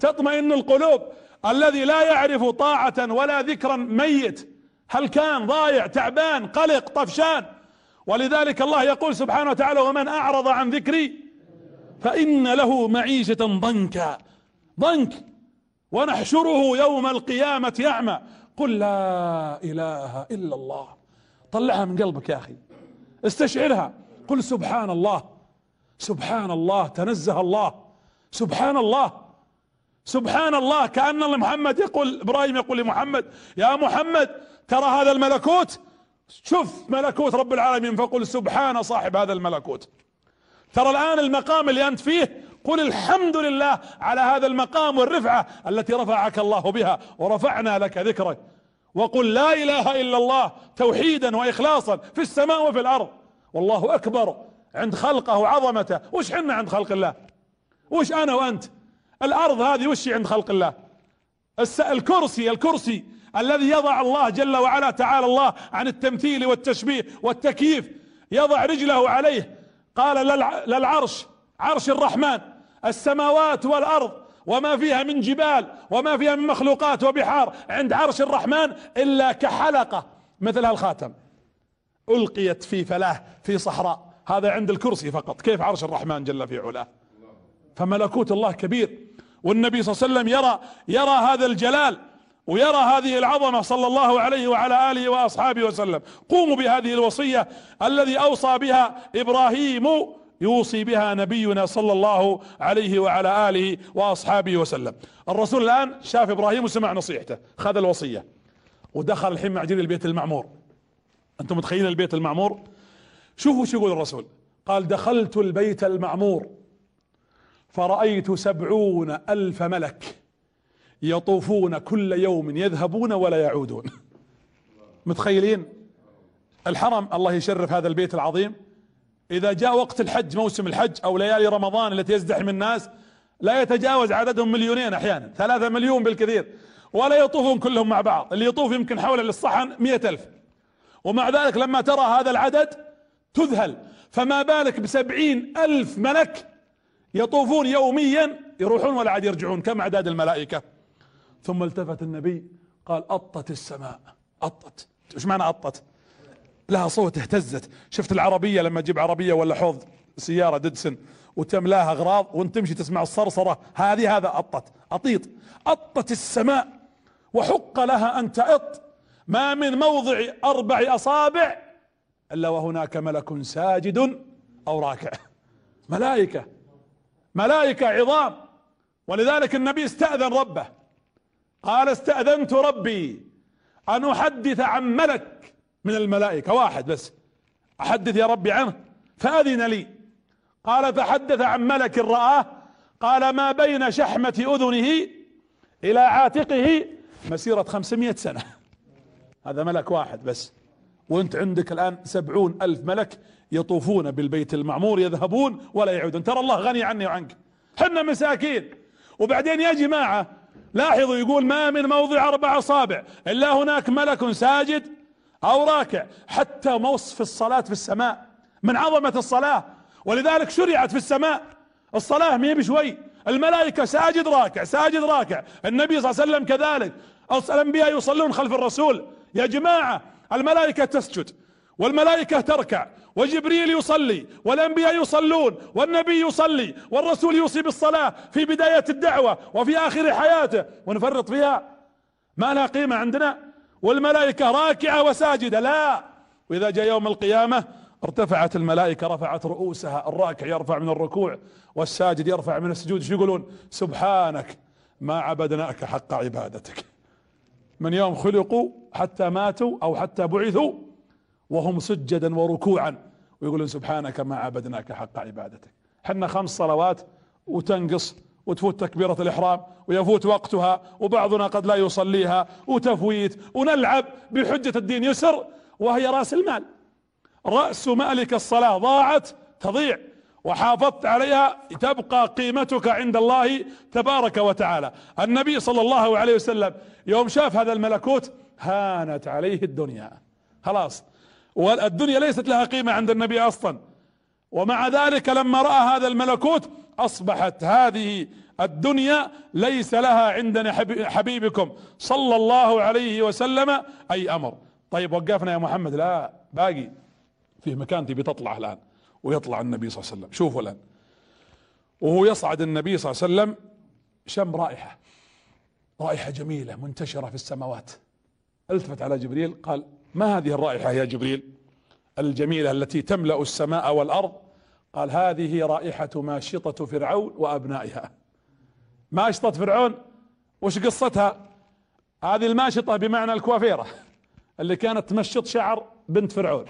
تطمئن القلوب. الذي لا يعرف طاعة ولا ذكرا ميت هل كان ضايع تعبان قلق طفشان ولذلك الله يقول سبحانه وتعالى ومن أعرض عن ذكري فإن له معيشة ضنكا. ضنك. ونحشره يوم القيامة اعمى قل لا إله إلا الله. طلعها من قلبك يا أخي. استشعرها. قل سبحان الله. سبحان الله. تنزه الله. سبحان الله. سبحان الله. كأن محمد يقول إبراهيم يقول لمحمد يا محمد ترى هذا الملكوت شوف ملكوت رب العالمين فقل سبحان صاحب هذا الملكوت. ترى الآن المقام اللي أنت فيه قل الحمد لله على هذا المقام والرفعة التي رفعك الله بها ورفعنا لك ذكرك. وقل لا إله إلا الله توحيدا وإخلاصا في السماء وفي الأرض. والله أكبر. عند خلقه وعظمته وش حنا عند خلق الله؟ وش أنا وأنت؟ الأرض هذه وش عند خلق الله؟ الكرسي الكرسي الذي يضع الله جل وعلا تعالى الله عن التمثيل والتشبيه والتكييف يضع رجله عليه قال للعرش عرش الرحمن السماوات والأرض وما فيها من جبال وما فيها من مخلوقات وبحار عند عرش الرحمن إلا كحلقة مثل هالخاتم ألقيت في فلاه في صحراء هذا عند الكرسي فقط كيف عرش الرحمن جل في علاه؟ فملكوت الله كبير والنبي صلى الله عليه وسلم يرى يرى هذا الجلال ويرى هذه العظمة صلى الله عليه وعلى آله وأصحابه وسلم. قوموا بهذه الوصية الذي أوصى بها إبراهيم يوصي بها نبينا صلى الله عليه وعلى آله وأصحابه وسلم. الرسول الآن شاف إبراهيم وسمع نصيحته خذ الوصية ودخل الحين مع جيل البيت المعمور. أنتم متخيلين البيت المعمور؟ شوفوا شو يقول الرسول. قال دخلت البيت المعمور فرأيت سبعون ألف ملك. يطوفون كل يوم يذهبون ولا يعودون. متخيلين؟ الحرم الله يشرف هذا البيت العظيم. إذا جاء وقت الحج موسم الحج أو ليالي رمضان التي يزدحم الناس لا يتجاوز عددهم مليونين أحيانا ثلاثة مليون بالكثير. ولا يطوفون كلهم مع بعض اللي يطوف يمكن حول للصحن مئة ألف. ومع ذلك لما ترى هذا العدد تذهل. فما بالك بسبعين ألف ملك يطوفون يوميا يروحون ولا عاد يرجعون كم أعداد الملائكة؟ ثم التفت النبي قال أطت السماء. أطت إيش معنى أطت لها صوت اهتزت. شفت العربية لما تجيب عربية ولا حوض سيارة ديدسن وتملاها أغراض وأنت تمشي تسمع الصرصرة. هذه هذا أطت أطيط. أطت السماء. وحق لها أن تأط. ما من موضع أربع أصابع إلا وهناك ملك ساجد أو راكع. ملائكة. ملائكة عظام. ولذلك النبي استأذن ربه. قال استأذنت ربي أن أحدث عن ملك من الملائكة واحد بس. أحدث يا ربي عنه فأذن لي. قال فحدث عن ملك رآه قال ما بين شحمة أذنه إلى عاتقه مسيرة خمسمائة سنة. هذا ملك واحد بس. وأنت عندك الآن سبعون ألف ملك يطوفون بالبيت المعمور يذهبون ولا يعودون. ترى الله غني عني وعنك. حنا مساكين. وبعدين يا جماعة لاحظوا يقول ما من موضع أربع أصابع إلا هناك ملك ساجد أو راكع حتى وصف الصلاة في السماء من عظمة الصلاة ولذلك شرعت في السماء الصلاة مي بشوي الملائكة ساجد راكع ساجد راكع النبي صلى الله عليه وسلم كذلك الأنبياء يصلون خلف الرسول يا جماعة الملائكة تسجد والملائكة تركع وجبريل يصلي والأنبياء يصلون والنبي يصلي والرسول يوصي بالصلاة في بداية الدعوة وفي آخر حياته. ونفرط فيها. ما لها قيمة عندنا. والملائكة راكعة وساجدة. لا. وإذا جاء يوم القيامة ارتفعت الملائكة رفعت رؤوسها. الراكع يرفع من الركوع والساجد يرفع من السجود. شو يقولون؟ سبحانك ما عبدناك حق عبادتك. من يوم خلقوا حتى ماتوا أو حتى بعثوا وهم سجدا وركوعا. ويقولون سبحانك ما عبدناك حق عبادتك. حنا خمس صلوات وتنقص وتفوت تكبيرة الإحرام ويفوت وقتها وبعضنا قد لا يصليها وتفويت ونلعب بحجة الدين يسر وهي رأس المال. رأس مالك الصلاة ضاعت تضيع وحافظت عليها تبقى قيمتك عند الله تبارك وتعالى. النبي صلى الله عليه وسلم يوم شاف هذا الملكوت هانت عليه الدنيا. خلاص. والدنيا ليست لها قيمة عند النبي أصلا. ومع ذلك لما رأى هذا الملكوت أصبحت هذه الدنيا ليس لها عند حبيبكم صلى الله عليه وسلم أي أمر. طيب وقفنا يا محمد. لا باقي في مكان تبي تطلع الآن. ويطلع النبي صلى الله عليه وسلم. شوفوا الآن. وهو يصعد النبي صلى الله عليه وسلم شم رائحة. رائحة جميلة منتشرة في السماوات. ألتفت على جبريل قال ما هذه الرائحة يا جبريل؟ الجميلة التي تملأ السماء والأرض. قال هذه رائحة ماشطة فرعون وأبنائها. ماشطة فرعون؟ وش قصتها؟ هذه الماشطة بمعنى الكوافيرة اللي كانت تمشط شعر بنت فرعون.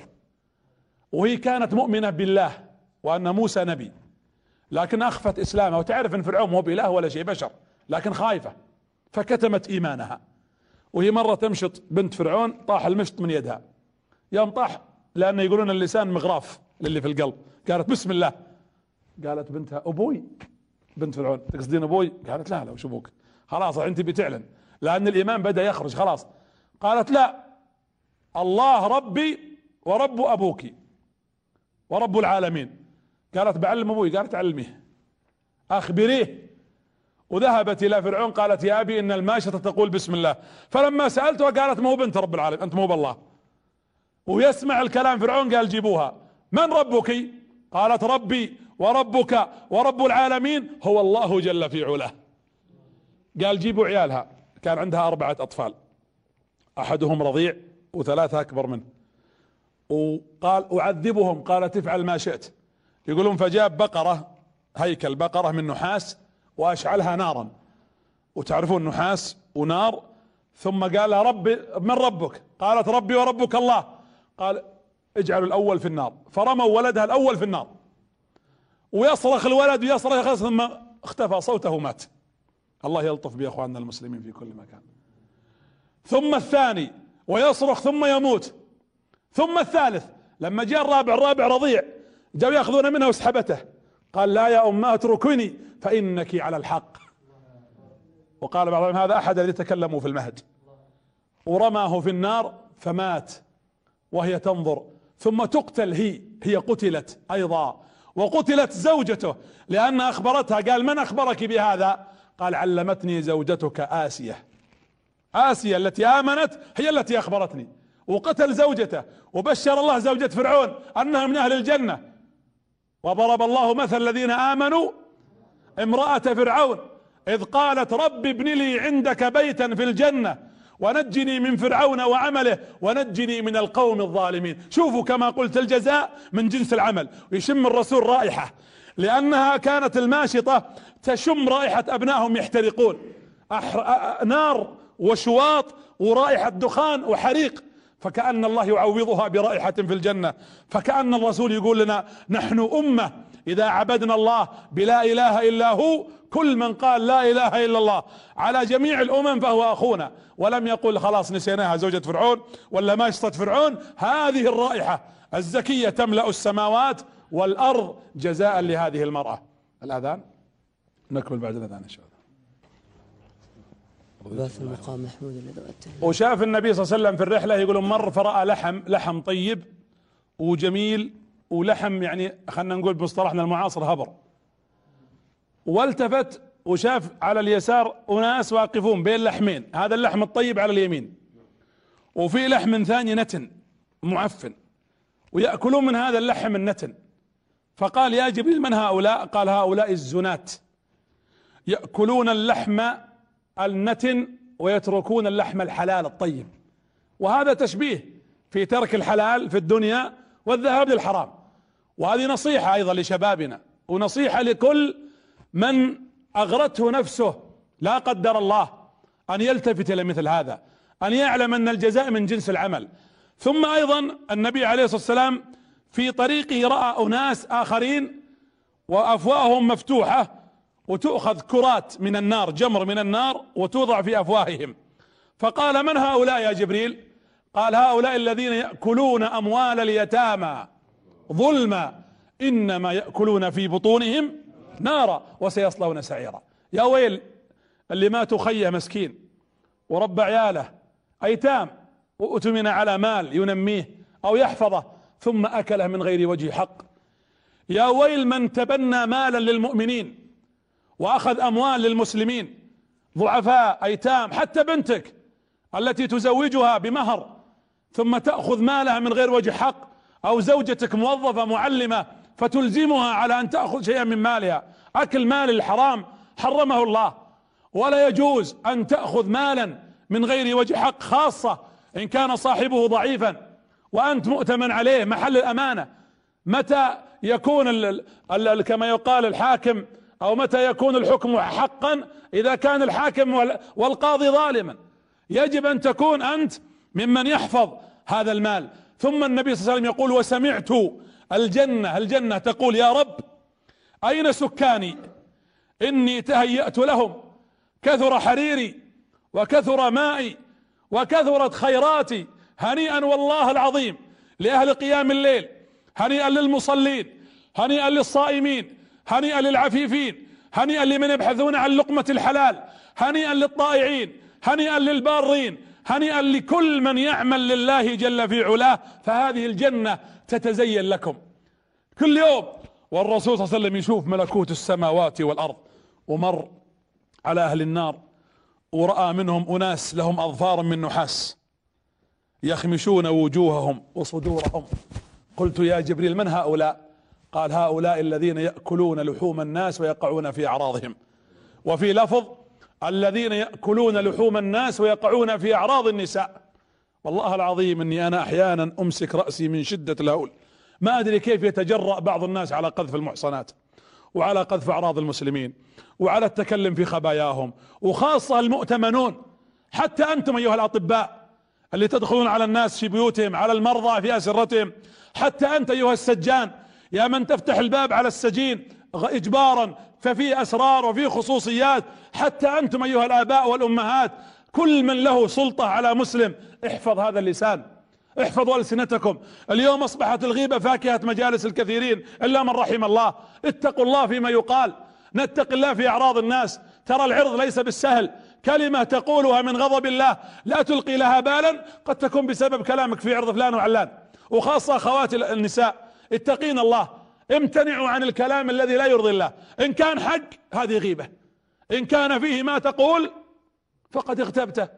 وهي كانت مؤمنة بالله وأن موسى نبي. لكن أخفت إسلامها. وتعرف أن فرعون مو بإله ولا شيء بشر لكن خايفة. فكتمت إيمانها. وهي مرة تمشط بنت فرعون طاح المشط من يدها. يوم طاح لأن يقولون اللسان مغراف للي في القلب. قالت بسم الله. قالت بنتها أبوي. بنت فرعون تقصدين أبوي؟ قالت لا لا وش أبوك؟ خلاص أنت بتعلن. لأن الإيمان بدأ يخرج خلاص. قالت لا الله ربي ورب أبوك ورب العالمين. قالت بعلم أبوي. قالت علميه. أخبريه. وذهبت إلى فرعون قالت يا أبي إن الماشطة تقول بسم الله. فلما سألتها قالت مو بنت رب العالمين أنت مو بالله. ويسمع الكلام فرعون قال جيبوها. من ربك؟ قالت ربي وربك ورب العالمين هو الله جل في علاه. قال جيبوا عيالها. كان عندها أربعة أطفال. أحدهم رضيع وثلاثة أكبر منه. وقال أعذبهم قال تفعل ما شئت. يقولون فجاب بقرة هيكل بقرة من نحاس وأشعلها نارا. وتعرفون نحاس ونار. ثم قال ربي من ربك؟ قالت ربي وربك الله. قال اجعلوا الأول في النار. فرموا ولدها الأول في النار. ويصرخ الولد ويصرخ ثم اختفى صوته ومات الله يلطف بإخواننا المسلمين في كل مكان. ثم الثاني ويصرخ ثم يموت. ثم الثالث لما جاء الرابع الرابع رضيع جاءوا يأخذون منها وسحبته قال لا يا أمة اتركني فإنك على الحق. وقال بعضهم هذا أحد الذي تكلموا في المهد. ورماه في النار فمات وهي تنظر. ثم تقتل هي هي قتلت أيضا وقتلت زوجته لأن أخبرتها. قال من أخبرك بهذا؟ قال علمتني زوجتك آسية. آسية التي آمنت هي التي أخبرتني. وقتل زوجته وبشر الله زوجة فرعون أنها من أهل الجنة. وضرب الله مثل الذين آمنوا امرأة فرعون إذ قالت رب ابن لي عندك بيتا في الجنة ونجني من فرعون وعمله ونجني من القوم الظالمين. شوفوا كما قلت الجزاء من جنس العمل ويشم الرسول رائحة لأنها كانت الماشطة تشم رائحة أبنائهم يحترقون. نار وشواط ورائحة دخان وحريق. فكأن الله يعوضها برائحة في الجنة. فكأن الرسول يقول لنا نحن أمة إذا عبدنا الله بلا إله إلا هو كل من قال لا إله إلا الله على جميع الأمم فهو أخونا. ولم يقل خلاص نسيناها زوجة فرعون ولا ماشطة فرعون. هذه الرائحة الزكية تملأ السماوات والأرض جزاء لهذه المرأة. الأذان؟ نكمل بعد الأذان إن شاء الله.
باث المقام محمود لذوات
وشاف النبي صلى الله عليه وسلم في الرحلة يقولون مر فرأى لحم لحم طيب وجميل ولحم يعني خلينا نقول بمصطلحنا المعاصر هبر. والتفت وشاف على اليسار أناس واقفون بين لحمين هذا اللحم الطيب على اليمين. وفي لحم ثاني نتن معفن ويأكلون من هذا اللحم النتن. فقال يا جبريل من هؤلاء؟ قال هؤلاء الزنات. يأكلون اللحم النتن ويتركون اللحم الحلال الطيب. وهذا تشبيه في ترك الحلال في الدنيا والذهاب للحرام. وهذه نصيحة أيضا لشبابنا ونصيحة لكل من أغرته نفسه لا قدر الله أن يلتفت إلى مثل هذا أن يعلم أن الجزاء من جنس العمل. ثم أيضا النبي عليه الصلاة والسلام في طريقه رأى أناس آخرين وأفواههم مفتوحة وتؤخذ كرات من النار جمر من النار وتوضع في أفواههم. فقال من هؤلاء يا جبريل؟ قال هؤلاء الذين يأكلون أموال اليتامى. ظلما إنما يأكلون في بطونهم نارا وسيصلون سعيرا. يا ويل اللي ماتوا خية مسكين ورب عياله أيتام وأتمن على مال ينميه أو يحفظه ثم أكله من غير وجه حق. يا ويل من تبنى مالا للمؤمنين وأخذ أموال للمسلمين ضعفاء أيتام حتى بنتك التي تزوجها بمهر ثم تأخذ مالها من غير وجه حق أو زوجتك موظفة معلمة فتلزمها على أن تأخذ شيئا من مالها. أكل مال الحرام حرمه الله. ولا يجوز أن تأخذ مالا من غير وجه حق خاصة إن كان صاحبه ضعيفا. وأنت مؤتمن عليه محل الأمانة. متى يكون ال ال كما يقال الحاكم أو متى يكون الحكم حقا إذا كان الحاكم والقاضي ظالما. يجب أن تكون أنت ممن يحفظ هذا المال. ثم النبي صلى الله عليه وسلم يقول وسمعت الجنة الجنة تقول يا رب أين سكاني؟ إني تهيأت لهم. كثر حريري وكثر مائي وكثرت خيراتي. هنيئا والله العظيم لأهل قيام الليل. هنيئا للمصلين. هنيئا للصائمين. هنيئا للعفيفين هنيئا لمن يبحثون عن لقمة الحلال هنيئا للطائعين هنيئا للبارين هنيئا لكل من يعمل لله جل في علاه فهذه الجنة تتزين لكم. كل يوم والرسول صلى الله عليه وسلم يشوف ملكوت السماوات والأرض ومر على أهل النار ورأى منهم أناس لهم أظفار من نحاس يخمشون وجوههم وصدورهم. قلت يا جبريل من هؤلاء؟ قال هؤلاء الذين يأكلون لحوم الناس ويقعون في أعراضهم. وفي لفظ الذين يأكلون لحوم الناس ويقعون في أعراض النساء. والله العظيم إني أنا أحيانا أمسك رأسي من شدة الهول. ما أدري كيف يتجرأ بعض الناس على قذف المحصنات وعلى قذف أعراض المسلمين وعلى التكلم في خباياهم وخاصة المؤتمنون. حتى أنتم أيها الأطباء اللي تدخلون على الناس في بيوتهم على المرضى في أسرتهم. حتى أنت أيها السجان يا من تفتح الباب على السجين اجبارا ففي أسرار وفي خصوصيات. حتى أنتم أيها الآباء والأمهات كل من له سلطة على مسلم احفظ هذا اللسان احفظوا ألسنتكم. اليوم أصبحت الغيبة فاكهة مجالس الكثيرين إلا من رحم الله. اتقوا الله فيما يقال نتق الله في أعراض الناس. ترى العرض ليس بالسهل. كلمة تقولها من غضب الله لا تلقي لها بالا قد تكون بسبب كلامك في عرض فلان وعلان. وخاصة أخواتي النساء اتقين الله امتنعوا عن الكلام الذي لا يرضي الله. إن كان حق هذه غيبة. إن كان فيه ما تقول فقد اغتبته.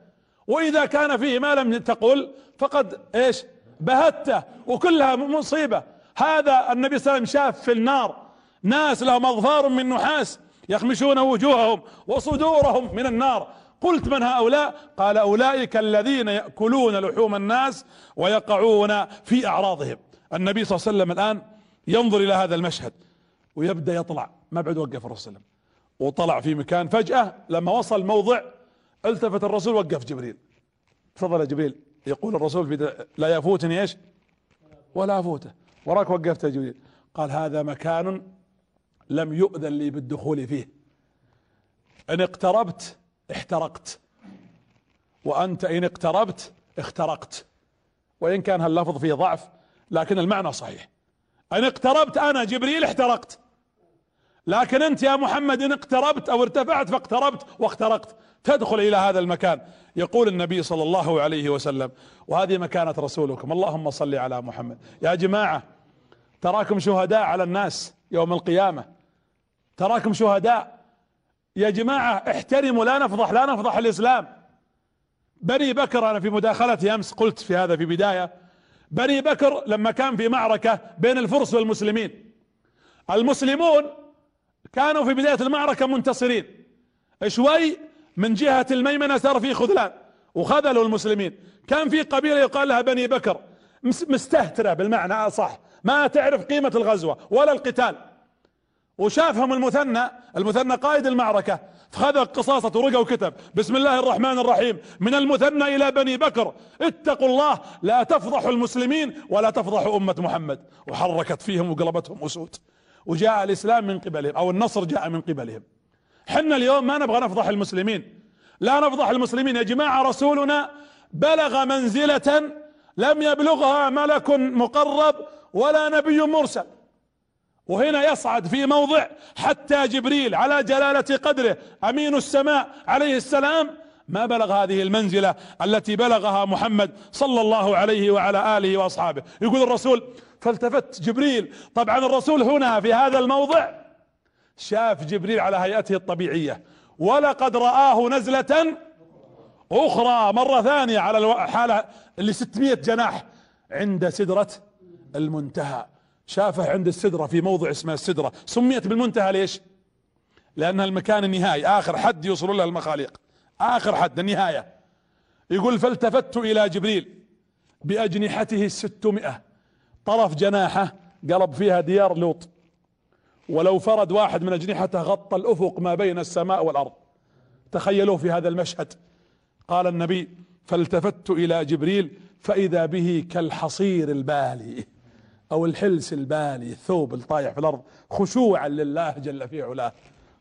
وإذا كان فيه ما لم تقل فقد إيش؟ بهته. وكلها مصيبة. هذا النبي صلى الله عليه وسلم شاف في النار. ناس لهم أظفار من نحاس يخمشون وجوههم وصدورهم من النار. قلت من هؤلاء؟ قال أولئك الذين يأكلون لحوم الناس ويقعون في أعراضهم. النبي صلى الله عليه وسلم الآن ينظر إلى هذا المشهد ويبدأ يطلع. ما بعد وقف الرسول وطلع في مكان فجأة لما وصل موضع التفت الرسول وقف جبريل. تفضل يا جبريل. يقول الرسول في لا يفوتني إيش؟ ولا أفوته. وراك وقفت يا جبريل. قال هذا مكان لم يؤذن لي بالدخول فيه. إن اقتربت احترقت. وأنت إن اقتربت اخترقت. وإن كان هاللفظ فيه ضعف لكن المعنى صحيح. إن اقتربت أنا جبريل احترقت. لكن أنت يا محمد إن اقتربت أو ارتفعت فاقتربت واخترقت. تدخل إلى هذا المكان. يقول النبي صلى الله عليه وسلم وهذه مكانة رسولكم. اللهم صل على محمد. يا جماعة تراكم شهداء على الناس يوم القيامة. تراكم شهداء. يا جماعة احترموا لا نفضح لا نفضح الإسلام. بني بكر أنا في مداخلتي أمس قلت في هذا في بداية بني بكر لما كان في معركة بين الفرس والمسلمين. المسلمون كانوا في بداية المعركة منتصرين. شوي من جهة الميمنة صار في خذلان وخذلوا المسلمين. كان في قبيلة يقال لها بني بكر. مستهترة بالمعنى اصح ما تعرف قيمة الغزوة ولا القتال. وشافهم المثنى المثنى قائد المعركة فخذ قصاصة ورقة وكتب. بسم الله الرحمن الرحيم. من المثنى إلى بني بكر. اتقوا الله لا تفضحوا المسلمين ولا تفضحوا أمة محمد. وحركت فيهم وقلبتهم اسود وجاء الإسلام من قبلهم أو النصر جاء من قبلهم. حنا اليوم ما نبغى نفضح المسلمين. لا نفضح المسلمين يا جماعة رسولنا بلغ منزلة لم يبلغها ملك مقرب ولا نبي مرسل. وهنا يصعد في موضع حتى جبريل على جلالة قدره. أمين السماء عليه السلام. ما بلغ هذه المنزلة التي بلغها محمد صلى الله عليه وعلى آله وأصحابه. يقول الرسول فالتفت جبريل. طبعا الرسول هنا في هذا الموضع شاف جبريل على هيئته الطبيعية. ولقد رآه نزلة أخرى مرة ثانية على الحالة اللي 600 جناح عند سدرة المنتهى. شافه عند السدرة في موضع اسمه السدرة. سميت بالمنتهى ليش؟ لأنها المكان النهائي. آخر حد يوصل له المخاليق. آخر حد النهاية. يقول فالتفت إلى جبريل بأجنحته الستمائة. طرف جناحه قلب فيها ديار لوط. ولو فرد واحد من أجنحته غطى الأفق ما بين السماء والأرض. تخيلوا في هذا المشهد. قال النبي فالتفت إلى جبريل فإذا به كالحصير البالي. أو الحلس البالي الثوب الطايح في الأرض خشوعا لله جل في علاه.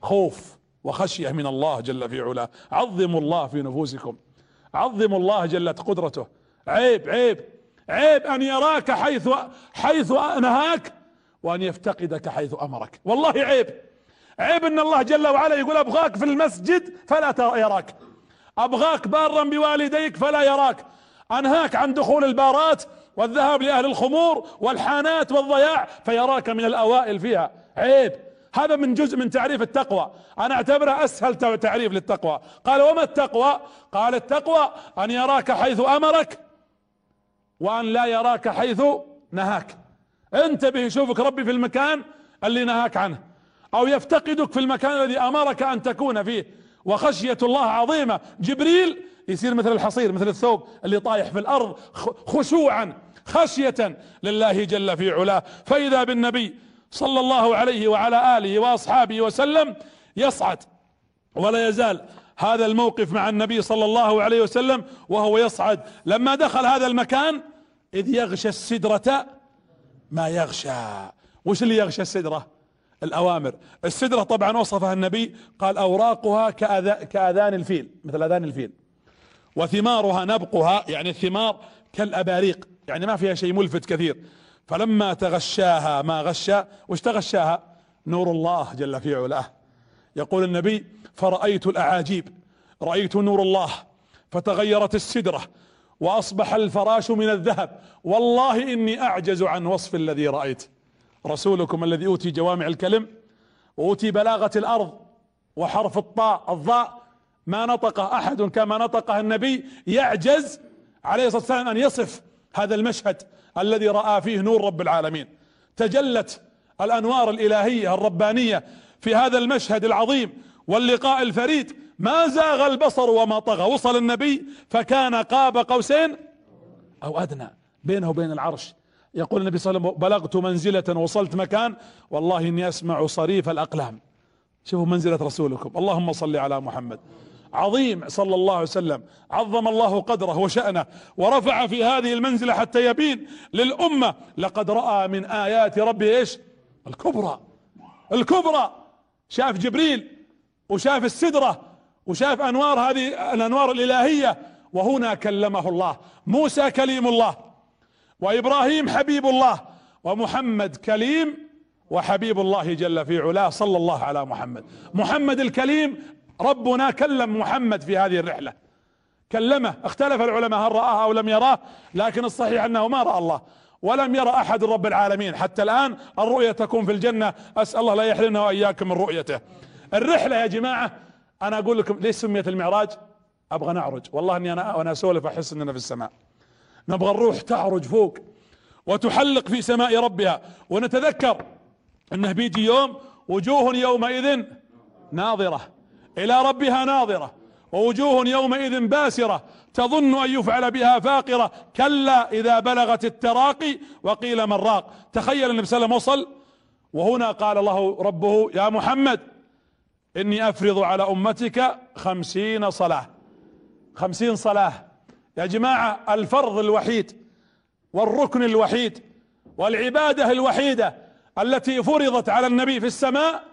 خوف وخشية من الله جل في علاه. عظموا الله في نفوسكم. عظموا الله جلت قدرته. عيب عيب عيب أن يراك حيث حيث نهاك وأن يفتقدك حيث أمرك. والله عيب. عيب أن الله جل وعلا يقول أبغاك في المسجد فلا يراك. أبغاك بارا بوالديك فلا يراك. أنهاك عن دخول البارات والذهاب لأهل الخمور والحانات والضياع فيراك من الأوائل فيها. عيب. هذا من جزء من تعريف التقوى. أنا أعتبره أسهل تعريف للتقوى. قال وما التقوى؟ قال التقوى أن يراك حيث أمرك وأن لا يراك حيث نهاك. انتبه يشوفك ربي في المكان اللي نهاك عنه. أو يفتقدك في المكان الذي أمرك أن تكون فيه. وخشية الله عظيمة. جبريل يصير مثل الحصير مثل الثوب اللي طايح في الأرض خشوعا. خشية لله جل في علاه. فإذا بالنبي صلى الله عليه وعلى آله وأصحابه وسلم يصعد ولا يزال هذا الموقف مع النبي صلى الله عليه وسلم وهو يصعد. لما دخل هذا المكان إذ يغشى السدرة ما يغشى. وش اللي يغشى السدرة؟ الأوامر. السدرة طبعا وصفها النبي قال أوراقها كأذان الفيل مثل أذان الفيل. وثمارها نبقها يعني الثمار كالأباريق. يعني ما فيها شيء ملفت كثير. فلما تغشاها ما غشى وش تغشاها؟ نور الله جل في علاه. يقول النبي فرأيت الأعاجيب رأيت نور الله فتغيرت السدرة وأصبح الفراش من الذهب. والله إني أعجز عن وصف الذي رأيت. رسولكم الذي أوتي جوامع الكلم وأوتي بلاغة الأرض وحرف الطاء الضاء ما نطق أحد كما نطقه النبي يعجز عليه الصلاة والسلام أن يصف هذا المشهد الذي رأى فيه نور رب العالمين. تجلت الأنوار الإلهية الربانية في هذا المشهد العظيم واللقاء الفريد. ما زاغ البصر وما طغى. وصل النبي فكان قاب قوسين أو أدنى بينه وبين العرش. يقول النبي صلى الله عليه وسلم بلغت منزلة وصلت مكان. والله إني أسمع صريف الأقلام. شوفوا منزلة رسولكم. اللهم صل على محمد. عظيم صلى الله عليه وسلم. عظم الله قدره وشأنه ورفع في هذه المنزلة حتى يبين للأمة لقد رأى من آيات ربه إيش؟ الكبرى. الكبرى. شاف جبريل وشاف السدرة وشاف أنوار هذه الأنوار الإلهية. وهنا كلمه الله. موسى كليم الله. وإبراهيم حبيب الله. ومحمد كليم وحبيب الله جل في علاه صلى الله على محمد. محمد الكليم ربنا كلم محمد في هذه الرحلة. كلمه اختلف العلماء هل رآه أو لم يراه لكن الصحيح أنه ما رأى الله ولم يرى أحد رب العالمين. حتى الآن الرؤية تكون في الجنة. أسأل الله لا يحرمنا وإياكم من رؤيته. الرحلة يا جماعة أنا أقول لكم ليش سميت المعراج؟ أبغى نعرج. والله إني أنا وأنا أسولف أحس إننا في السماء. نبغى الروح تعرج فوق وتحلق في سماء ربها. ونتذكر إنه بيجي يوم وجوه يومئذ ناظرة. إلى ربها ناظرة. ووجوه يومئذ باسرة. تظن أن يفعل بها فاقرة. كلا إذا بلغت التراقي وقيل من راق. تخيل النبي صلى الله عليه وسلم وصل. وهنا قال الله ربه يا محمد إني أفرض على أمتك خمسين صلاة. خمسين صلاة. يا جماعة الفرض الوحيد والركن الوحيد والعبادة الوحيدة التي فرضت على النبي في السماء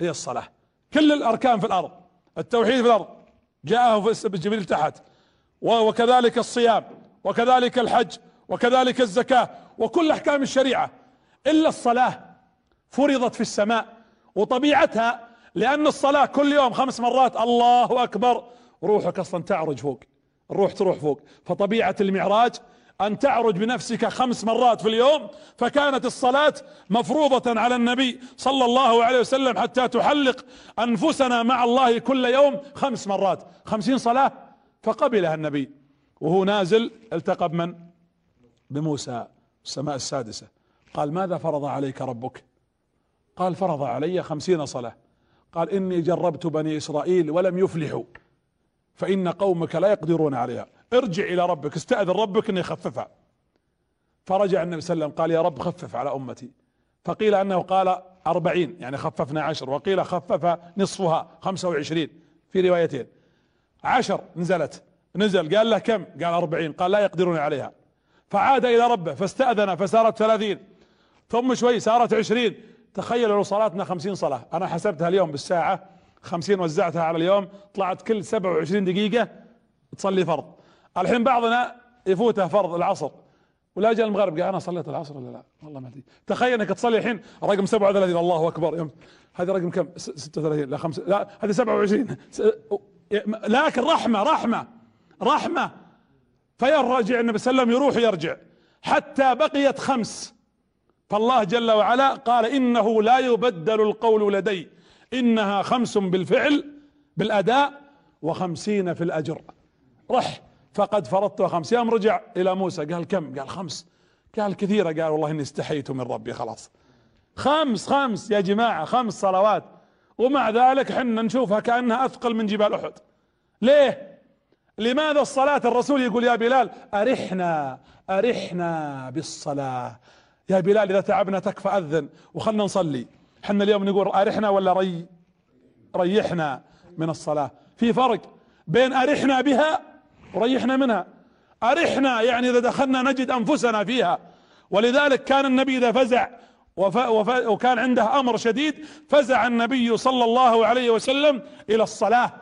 هي الصلاة. كل الأركان في الأرض التوحيد في الأرض جاءه في جبريل تحت وكذلك الصيام وكذلك الحج وكذلك الزكاة وكل أحكام الشريعة إلا الصلاة فرضت في السماء وطبيعتها لأن الصلاة كل يوم خمس مرات الله أكبر روحك أصلا تعرج فوق الروح تروح فوق فطبيعة المعراج أن تعرج بنفسك خمس مرات في اليوم فكانت الصلاة مفروضة على النبي صلى الله عليه وسلم حتى تحلق أنفسنا مع الله كل يوم خمس مرات. خمسين صلاة فقبلها النبي وهو نازل التقى بمن بموسى السماء السادسة. قال ماذا فرض عليك ربك؟ قال فرض علي خمسين صلاة. قال إني جربت بني إسرائيل ولم يفلحوا فإن قومك لا يقدرون عليها. ارجع إلى ربك استأذن ربك انه يخففها فرجع النبي صلى الله عليه وسلم قال يا رب خفف على أمتي. فقيل أنه قال أربعين يعني خففنا عشر وقيل خفف نصفها خمسة وعشرين في روايتين. عشر نزلت. نزل قال له كم؟ قال أربعين قال لا يقدرون عليها. فعاد إلى ربه فاستأذن فصارت ثلاثين. ثم شوي صارت عشرين. تخيلوا لو صلاتنا خمسين صلاة. أنا حسبتها اليوم بالساعة خمسين وزعتها على اليوم طلعت كل سبعة وعشرين دقيقة تصلي فرض. الحين بعضنا يفوته فرض العصر. ولا جاء المغرب قال أنا صليت العصر ولا لا؟ والله ما أدري. تخيل إنك تصلي الحين رقم 37 الله أكبر. يوم هذه رقم كم؟ 36 لا 5 لا هذه 27 لكن رحمة رحمة رحمة. فيرجع النبي صلى الله عليه وسلم يروح يرجع حتى بقيت خمس. فالله جل وعلا قال إنه لا يبدل القول لدي. إنها خمس بالفعل بالأداء وخمسين في الأجر. رح. فقد فرضت خمس. يوم رجع إلى موسى. قال كم؟ قال خمس. قال كثيرة. قال والله إني استحيت من ربي. خلاص. خمس خمس يا جماعة. خمس صلوات. ومع ذلك حنا نشوفها كأنها أثقل من جبال أحد. ليه؟ لماذا الصلاة؟ الرسول يقول يا بلال أرحنا أرحنا بالصلاة. يا بلال إذا تعبنا تكفى أذن وخلنا نصلي. حنا اليوم نقول أرحنا ولا ري ريحنا من الصلاة. في فرق بين أرحنا بها وريحنا منها. أرحنا يعني إذا دخلنا نجد أنفسنا فيها. ولذلك كان النبي إذا فزع وف وف وكان عنده أمر شديد فزع النبي صلى الله عليه وسلم إلى الصلاة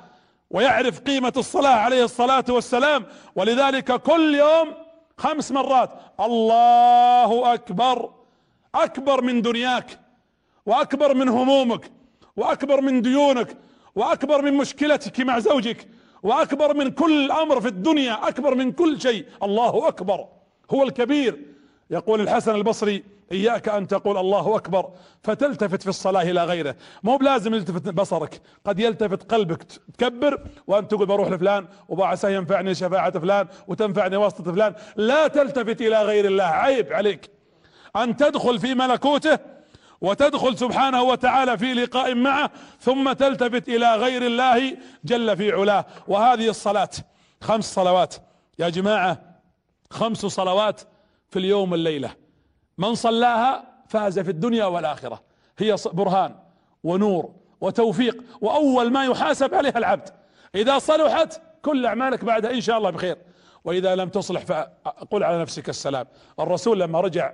ويعرف قيمة الصلاة عليه الصلاة والسلام. ولذلك كل يوم خمس مرات الله أكبر أكبر من دنياك وأكبر من همومك وأكبر من ديونك وأكبر من مشكلتك مع زوجك. وأكبر من كل أمر في الدنيا أكبر من كل شيء. الله أكبر هو الكبير. يقول الحسن البصري إياك أن تقول الله أكبر فتلتفت في الصلاة إلى غيره. مو بلازم يلتفت بصرك قد يلتفت قلبك. تكبر وان تقول بروح لفلان وبعسى ينفعني شفاعة فلان وتنفعني واسطة فلان. لا تلتفت إلى غير الله عيب عليك. أن تدخل في ملكوته وتدخل سبحانه وتعالى في لقاء معه ثم تلتفت إلى غير الله جل في علاه. وهذه الصلاة خمس صلوات. يا جماعة خمس صلوات في اليوم الليلة من صلاها فاز في الدنيا والآخرة. هي برهان ونور وتوفيق وأول ما يحاسب عليها العبد. إذا صلحت كل أعمالك بعدها إن شاء الله بخير. وإذا لم تصلح فقل على نفسك السلام. الرسول لما رجع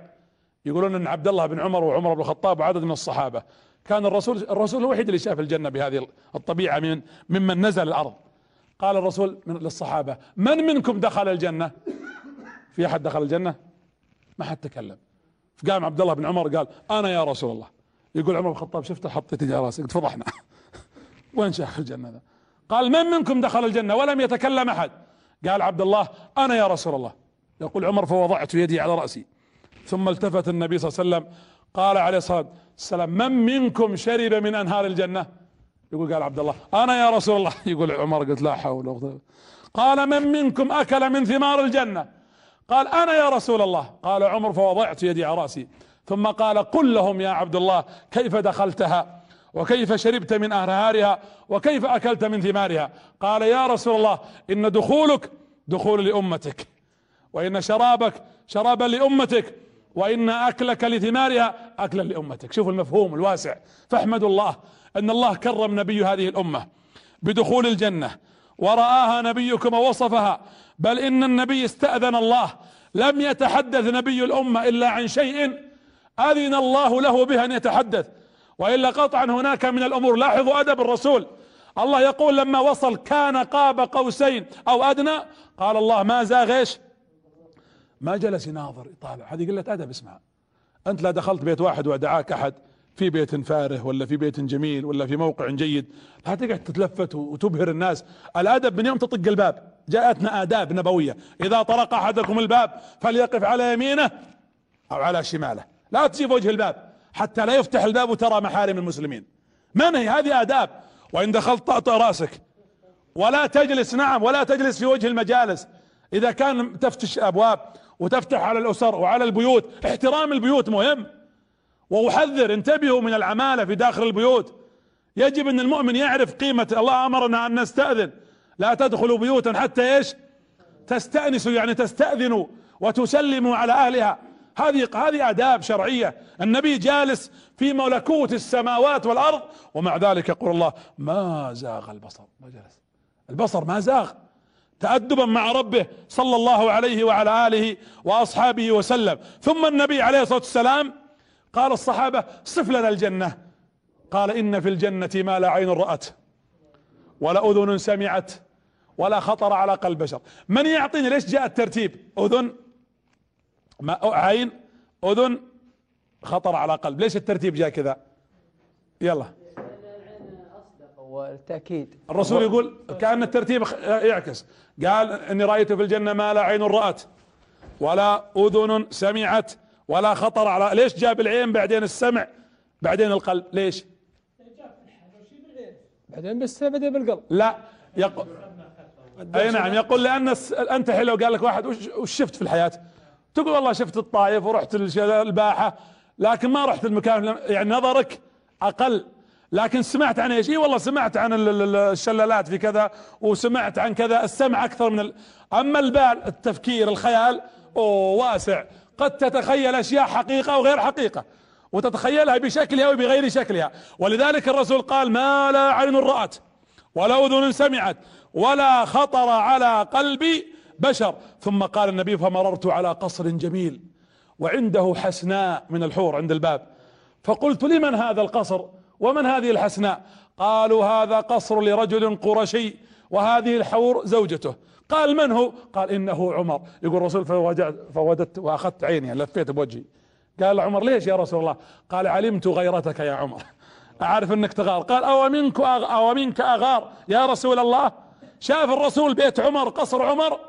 يقولون إن عبد الله بن عمر وعمر بن الخطاب وعدد من الصحابة. كان الرسول الرسول الوحيد اللي شاف الجنة بهذه الطبيعة من ممن نزل الأرض. قال الرسول من للصحابة من منكم دخل الجنة؟ في أحد دخل الجنة؟ ما حد تكلم. فقام عبد الله بن عمر قال أنا يا رسول الله. يقول عمر بن الخطاب شفته حطيت على راسي قلت فضحنا وين شيخ الجنة ذا؟ قال من منكم دخل الجنة ولم يتكلم أحد؟ قال عبد الله أنا يا رسول الله. يقول عمر فوضعت يدي على رأسي. ثم التفت النبي صلى الله عليه وسلم قال عليه الصلاة والسلام من منكم شرب من أنهار الجنة؟ يقول قال عبد الله أنا يا رسول الله. يقول عمر قلت لا حول ولا قوة. قال من منكم أكل من ثمار الجنة؟ قال أنا يا رسول الله. قال عمر فوضعت يدي على رأسي. ثم قال قل لهم يا عبد الله كيف دخلتها؟ وكيف شربت من أنهارها؟ وكيف أكلت من ثمارها؟ قال يا رسول الله إن دخولك دخول لأمتك وإن شرابك شرابا لأمتك وإن أكلك لثمارها أكلا لأمتك. شوفوا المفهوم الواسع. فاحمدوا الله أن الله كرم نبي هذه الأمة بدخول الجنة ورآها نبيكم ووصفها. بل إن النبي استأذن الله لم يتحدث نبي الأمة إلا عن شيء أذن الله له به أن يتحدث. وإلا قطعا هناك من الأمور. لاحظوا أدب الرسول. الله يقول لما وصل كان قاب قوسين أو أدنى قال الله ما زاغ إيش ما جلس يناظر يطالع. هذه قلة أدب اسمها أنت لا دخلت بيت واحد ودعاك أحد في بيت فاره ولا في بيت جميل ولا في موقع جيد. لا تقعد تتلفت وتبهر الناس. الأدب من يوم تطق الباب. جاءتنا آداب نبوية. إذا طرق أحدكم الباب فليقف على يمينه أو على شماله. لا تجي وجه الباب. حتى لا يفتح الباب وترى محارم المسلمين. من هي؟ هذه آداب. وإن دخلت طأطأ رأسك. ولا تجلس نعم ولا تجلس في وجه المجالس. إذا كان تفتش أبواب وتفتح على الأسر وعلى البيوت. احترام البيوت مهم. وأحذر انتبهوا من العمالة في داخل البيوت. يجب أن المؤمن يعرف قيمة الله. أمرنا أن نستأذن. لا تدخلوا بيوتا حتى إيش؟ تستأنسوا يعني تستأذنوا وتسلموا على أهلها. هذه هذه آداب شرعية. النبي جالس في ملكوت السماوات والأرض ومع ذلك يقول الله ما زاغ البصر. ما جلس. البصر ما زاغ. تأدبا مع ربه صلى الله عليه وعلى آله وأصحابه وسلم. ثم النبي عليه الصلاة والسلام قال الصحابة صف لنا الجنة. قال إن في الجنة ما لا عين رأت ولا أذن سمعت ولا خطر على قلب بشر. من يعطيني؟ ليش جاء الترتيب؟ أذن ما عين أذن خطر على قلب. ليش الترتيب جاء كذا؟ يلا.
والتأكيد.
الرسول يقول كأن الترتيب يعكس. قال إني رأيت في الجنة ما لا عين رأت ولا أذن سمعت ولا خطر على. ليش جاب العين بعدين السمع بعدين القلب؟ ليش؟
بعدين بس بدأ بالقلب.
لا يقول أي نعم يقول لأن أنت حلو قال لك واحد وش شفت في الحياة؟ تقول والله شفت الطايف ورحت الباحة لكن ما رحت المكان يعني نظرك أقل. لكن سمعت عن إيش؟ إي والله سمعت عن الشلالات في كذا وسمعت عن كذا السمع أكثر من ال... أما البال التفكير الخيال أوه واسع. قد تتخيل أشياء حقيقة وغير حقيقة وتتخيلها بشكلها وبغير شكلها. ولذلك الرسول قال ما لا عين رأت ولا أذن سمعت ولا خطر على قلب بشر. ثم قال النبي فمررت على قصر جميل وعنده حسناء من الحور عند الباب. فقلت لمن هذا القصر؟ ومن هذه الحسناء؟ قالوا هذا قصر لرجل قرشي وهذه الحور زوجته. قال من هو؟ قال إنه عمر. يقول الرسول فوجدت وأخذت عيني لفيت بوجهي. قال عمر ليش يا رسول الله؟ قال علمت غيرتك يا عمر. أعرف إنك تغار. قال أو منك أو منك أغار يا رسول الله؟ شاف الرسول بيت عمر قصر عمر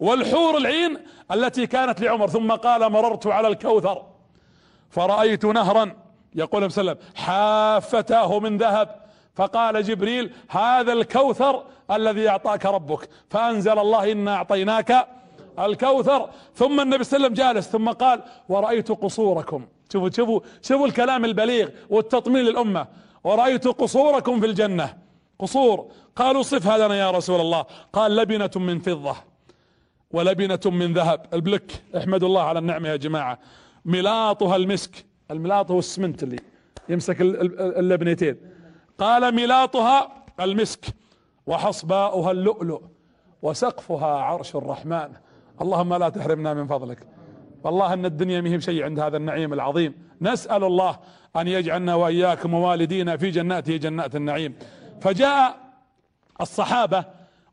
والحور العين التي كانت لعمر. ثم قال مررت على الكوثر فرأيت نهرا. يقول صلى الله عليه وسلم حافتاه من ذهب. فقال جبريل هذا الكوثر الذي أعطاك ربك. فأنزل الله إنا أعطيناك الكوثر. ثم النبي صلى الله عليه وسلم جالس ثم قال ورأيت قصوركم. شوفوا شوفوا شوفوا الكلام البليغ والتطمين للأمة. ورأيت قصوركم في الجنة. قصور. قالوا صفها لنا يا رسول الله. قال لبنة من فضة ولبنة من ذهب. البلك احمدوا الله على النعمة يا جماعة. ملاطها المسك. الملاط هو السمنت اللي يمسك اللبنتين. قال ملاطها المسك وحصباؤها اللؤلؤ وسقفها عرش الرحمن. اللهم لا تحرمنا من فضلك. والله أن الدنيا مهم شيء عند هذا النعيم العظيم. نسأل الله أن يجعلنا وإياكم ووالدينا في جناته جنات النعيم. فجاء الصحابة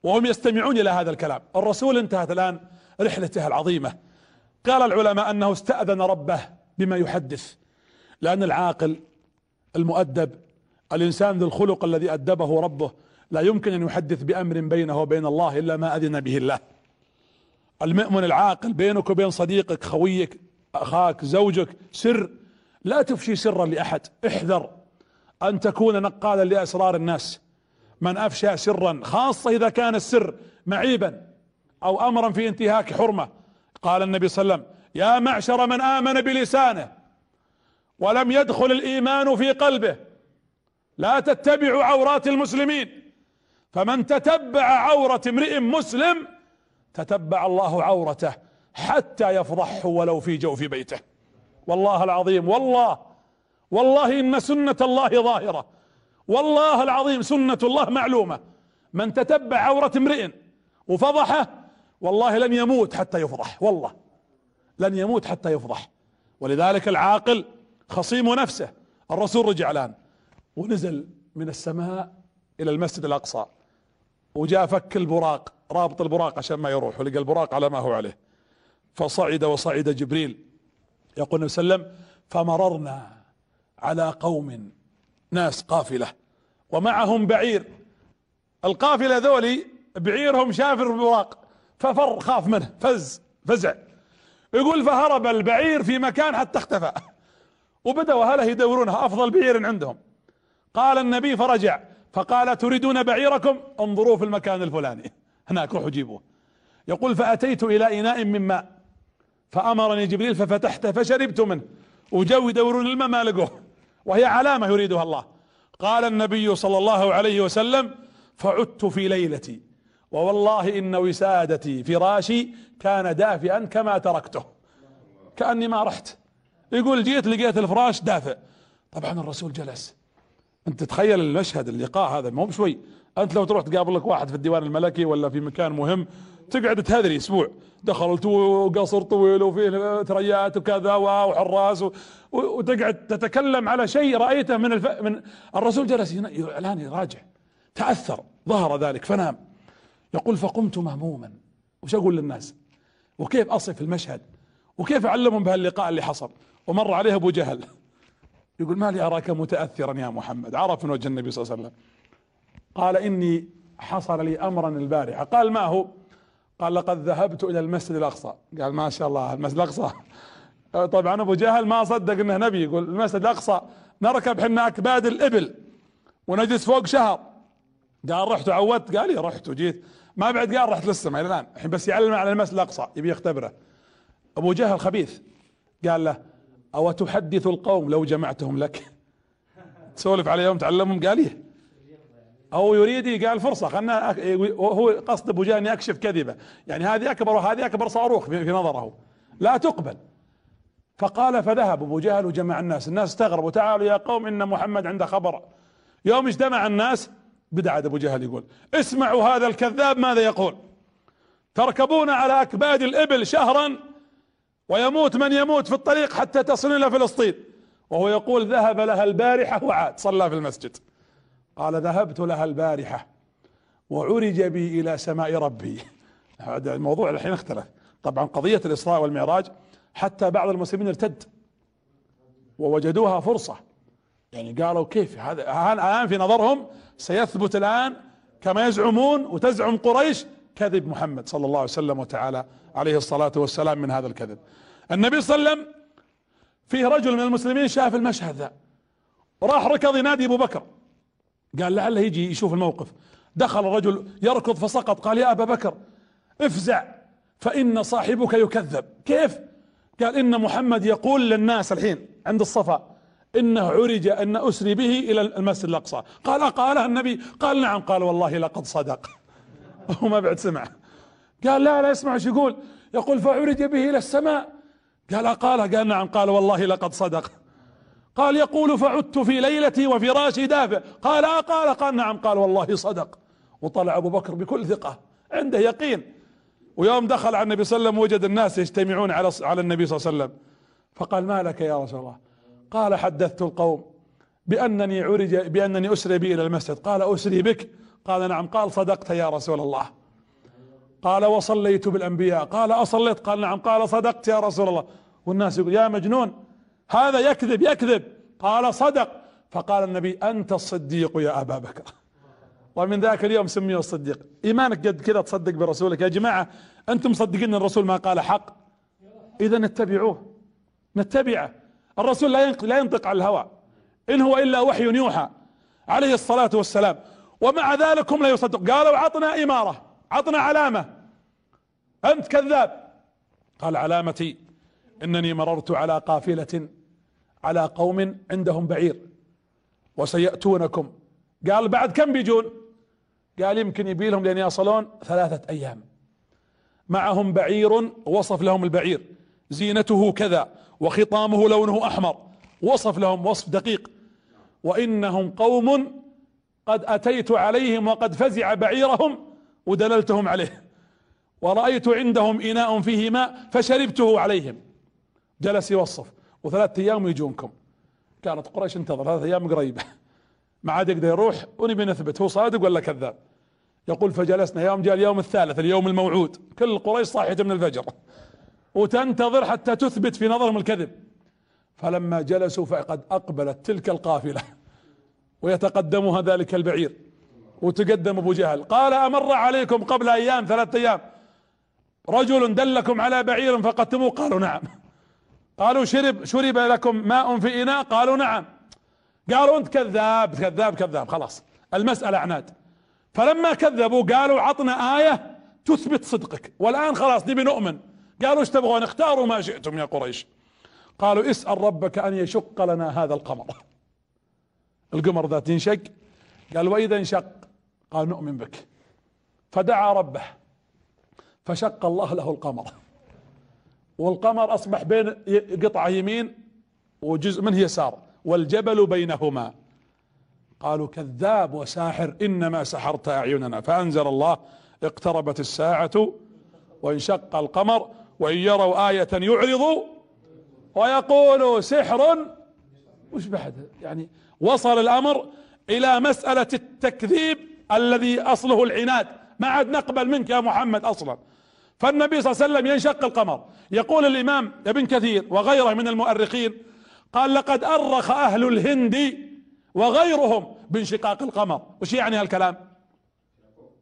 وهم يستمعون إلى هذا الكلام. الرسول انتهت الآن رحلته العظيمة. قال العلماء أنه استأذن ربه بما يحدث. لأن العاقل المؤدب الإنسان ذو الخلق الذي أدبه ربه لا يمكن أن يحدث بأمر بينه وبين الله إلا ما أذن به الله. المؤمن العاقل بينك وبين صديقك خويك أخاك زوجك سر لا تفشي سرا لأحد. احذر أن تكون نقالا لأسرار الناس. من أفشى سرا خاصة إذا كان السر معيبا أو امرا في انتهاك حرمة. قال النبي صلى الله عليه وسلم يا معشر من آمن بلسانه ولم يدخل الإيمان في قلبه. لا تتبعوا عورات المسلمين. فمن تتبع عورة امرئ مسلم تتبع الله عورته حتى يفضحه ولو في جوف بيته. والله العظيم والله والله إن سنة الله ظاهرة. والله العظيم سنة الله معلومة. من تتبع عورة امرئ وفضحه والله لن يموت حتى يفضح. والله لن يموت حتى يفضح. ولذلك العاقل خصيم نفسه. الرسول رجع الآن. ونزل من السماء إلى المسجد الأقصى. وجاء فك البراق رابط البراق عشان ما يروح ولقى البراق على ما هو عليه. فصعد وصعد جبريل. يقول النبي صلى الله عليه وسلم فمررنا على قوم ناس قافلة ومعهم بعير. القافلة ذولي بعيرهم شافر البراق ففر خاف منه فز فزع. يقول فهرب البعير في مكان حتى اختفى. وبدأوا اهله يدورونها أفضل بعير عندهم. قال النبي فرجع فقال تريدون بعيركم؟ انظروا في المكان الفلاني. هناك روحوا جيبوه. يقول فأتيت إلى إناء من ماء فأمرني جبريل ففتحته فشربت منه. وجو يدورون الماء ما لقوه. وهي علامة يريدها الله. قال النبي صلى الله عليه وسلم فعدت في ليلتي. ووالله إن وسادتي فراشي كان دافئا كما تركته. كأني ما رحت. يقول جيت لقيت الفراش دافئ. طبعا الرسول جلس. أنت تخيل المشهد اللقاء هذا مو بشوي. أنت لو تروح تقابل لك واحد في الديوان الملكي ولا في مكان مهم تقعد تهذري أسبوع. دخلت وقصر طويل وفيه ثريات وكذا وحراس وتقعد تتكلم على شيء رأيته من الف... من الرسول جلس الآن يراجع. تأثر ظهر ذلك فنام. يقول فقمت مهموما. وش أقول للناس؟ وكيف أصف المشهد؟ وكيف اعلمهم بهاللقاء اللي حصل؟ ومر عليه أبو جهل. يقول ما لي أراك متاثرا يا محمد. عرف من وجه النبي صلى الله عليه وسلم. قال إني حصل لي امرا البارحة. قال ما هو؟ قال لقد ذهبت إلى المسجد الأقصى. قال ما شاء الله المسجد الأقصى. طبعا أبو جهل ما صدق إنه نبي. يقول المسجد الأقصى نركب حنا اكباد الإبل ونجلس فوق شهر. قال رحت وعودت قال لي رحت وجيت. ما بعد قال رحت للسماء إلى الآن. الحين بس يعلم على المسجد الأقصى يبي يختبره. أبو جهل خبيث. قال له أو تحدث القوم لو جمعتهم لك؟ تسولف عليهم تعلمهم؟ قال إيه. أو يريد قال فرصة خلنا هو قصد أبو جهل يكشف كذبة. يعني هذه أكبر وهذه أكبر صاروخ في نظره. لا تقبل. فقال فذهب أبو جهل وجمع الناس. الناس استغربوا. تعالوا يا قوم إن محمد عنده خبر. يوم اجتمع الناس بدعة أبو جهل يقول اسمعوا هذا الكذاب ماذا يقول؟ تركبون على أكباد الإبل شهرا ويموت من يموت في الطريق حتى تصل إلى فلسطين. وهو يقول ذهب لها البارحة وعاد صلى في المسجد. قال ذهبت لها البارحة وعرج بي إلى سماء ربي. هذا الموضوع الحين اختلف. طبعا قضية الإسراء والمعراج حتى بعض المسلمين ارتد ووجدوها فرصة. يعني قالوا كيف؟ هذا الان في نظرهم سيثبت الآن كما يزعمون وتزعم قريش كذب محمد صلى الله عليه وسلم وتعالى عليه الصلاة والسلام من هذا الكذب. النبي صلى الله عليه وسلم فيه رجل من المسلمين شاف المشهد ذا. راح ركض ينادي أبو بكر. قال لعله يجي يشوف الموقف. دخل الرجل يركض فسقط. قال يا أبا بكر افزع فإن صاحبك يكذب. كيف؟ قال إن محمد يقول للناس الحين عند الصفا إنه عرج أن أسري به إلى المسجد الأقصى. قال قالها النبي؟ قال نعم. قال والله لقد صدق. هو ما بعد سمع. قال لا لا اسمع إيش يقول؟ يقول فعرج به إلى السماء. قال قالها قال نعم. قال والله لقد صدق. قال يقول فعدت في ليلتي وفراشي دافئ. قال آه قال قال نعم. قال والله صدق. وطلع أبو بكر بكل ثقة. عنده يقين. ويوم دخل على النبي صلى الله عليه وسلم وجد الناس يجتمعون على على النبي صلى الله عليه وسلم. فقال ما لك يا رسول الله؟ قال حدثت القوم بأنني عرج بأنني أسري بي إلى المسجد. قال أسري بك. قال نعم. قال صدقت يا رسول الله. قال وصليت بالأنبياء. قال أصليت. قال نعم. قال صدقت يا رسول الله. والناس يقول يا مجنون. هذا يكذب يكذب. قال صدق. فقال النبي أنت الصديق يا أبا بكر. ومن ذاك اليوم سميه الصديق. إيمانك قد كذا تصدق برسولك. يا جماعة أنتم مصدقين الرسول ما قال حق؟ إذا نتبعوه نتبعه. الرسول لا ينطق, على الهوى. إن هو إلا وحي يوحى. عليه الصلاة والسلام. ومع ذلك هم لا يصدق. قالوا عطنا إمارة عطنا علامة. أنت كذاب. قال علامتي إنني مررت على قافلة على قوم عندهم بعير وسيأتونكم. قال بعد كم بيجون؟ قال يمكن يبي لهم لين يصلون ثلاثة أيام. معهم بعير وصف لهم البعير. زينته كذا وخطامه لونه أحمر. وصف لهم وصف دقيق. وإنهم قوم قد أتيت عليهم وقد فزع بعيرهم ودللتهم عليه. ورأيت عندهم إناء فيه ماء فشربته عليهم. جلس يوصف. وثلاثة أيام يجونكم. كانت قريش انتظر. ثلاثة أيام قريبة. ما عاد يقدر يروح. ونبي نثبت هو صادق ولا كذاب؟ يقول فجلسنا. يوم جاء اليوم الثالث اليوم الموعود. كل قريش صاحية من الفجر. وتنتظر حتى تثبت في نظرهم الكذب. فلما جلسوا فقد أقبلت تلك القافلة. ويتقدمها ذلك البعير. وتقدم أبو جهل. قال أمر عليكم قبل أيام ثلاثة أيام رجل دلكم على بعير فقدتموه؟ قالوا نعم. قالوا شرب شرب لكم ماء في إناء؟ قالوا نعم. قالوا أنت كذاب كذاب كذاب. خلاص المسألة عناد. فلما كذبوا قالوا عطنا آية تثبت صدقك. والآن خلاص نبي نؤمن. قالوا إيش تبغون؟ اختاروا ما شئتم يا قريش. قالوا اسأل ربك أن يشق لنا هذا القمر. القمر ذات ينشق قال وإذا انشق؟ قال نؤمن بك. فدعا ربه. فشق الله له القمر. والقمر أصبح بين قطعة يمين وجزء منه يسار والجبل بينهما. قالوا كذاب وساحر إنما سحرت أعيننا. فأنزل الله اقتربت الساعة وانشق القمر وإن يروا آية يعرضوا ويقولوا سحر. وش بعد؟ يعني وصل الأمر إلى مسألة التكذيب الذي أصله العناد. ما عاد نقبل منك يا محمد أصلا. فالنبي صلى الله عليه وسلم ينشق القمر. يقول الإمام ابن كثير وغيره من المؤرخين قال لقد أرخ أهل الهند وغيرهم بانشقاق القمر. وش يعني هالكلام؟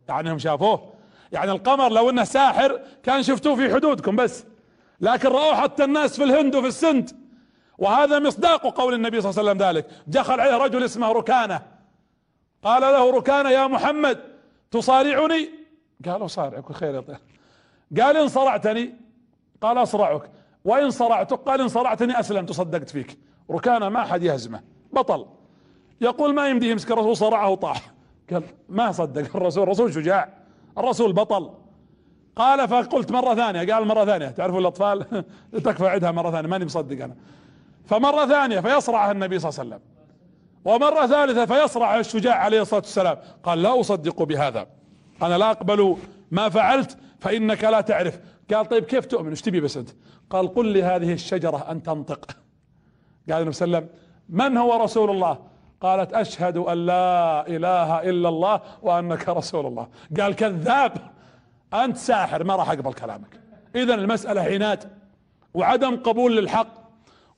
يعني هم شافوه؟ يعني القمر لو إنه ساحر كان شفتوه في حدودكم بس. لكن رأوه حتى الناس في الهند وفي السند. وهذا مصداق قول النبي صلى الله عليه وسلم ذلك. دخل عليه رجل اسمه ركانة. قال له ركانة يا محمد تصارعني؟ قال اصارعك خير يطير قال إن صرعتني؟ قال أصرعك. وإن صرعتك؟ قال إن صرعتني أسلمت وصدقت فيك. ركانة ما حد يهزمه. بطل. يقول ما يمدي يمسك الرسول صرعه وطاح. قال ما صدق الرسول الرسول شجاع. الرسول بطل. قال فقلت مرة ثانية قال مرة ثانية تعرفوا الأطفال؟ تكفى عدها مرة ثانية ماني مصدق أنا. فمرة ثانية فيصرعها النبي صلى الله عليه وسلم. ومرة ثالثة فيصرع الشجاع عليه الصلاة والسلام. قال لا أصدق بهذا. أنا لا أقبل ما فعلت فإنك لا تعرف. قال طيب كيف تؤمن؟ إيش تبي بس أنت؟ قال قل لي هذه الشجرة أن تنطق. قال النبي صلى الله عليه وسلم من هو رسول الله؟ قالت أشهد أن لا إله إلا الله وأنك رسول الله. قال كذاب. أنت ساحر ما راح أقبل كلامك. اذا المسألة عناد وعدم قبول للحق.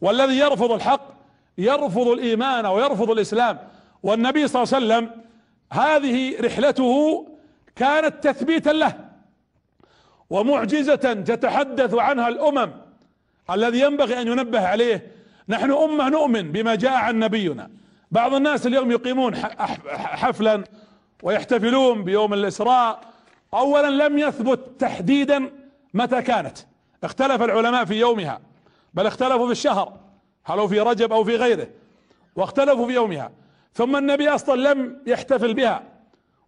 والذي يرفض الحق يرفض الإيمان ويرفض الإسلام. والنبي صلى الله عليه وسلم هذه رحلته كانت تثبيتا له ومعجزة تتحدث عنها الأمم الذي ينبغي أن ينبه عليه. نحن أمة نؤمن بما جاء عن نبينا. بعض الناس اليوم يقيمون حفلا ويحتفلون بيوم الإسراء. اولا لم يثبت تحديدا متى كانت. اختلف العلماء في يومها. بل اختلفوا في الشهر هل هو في رجب أو في غيره واختلفوا في يومها. ثم النبي أصلا لم يحتفل بها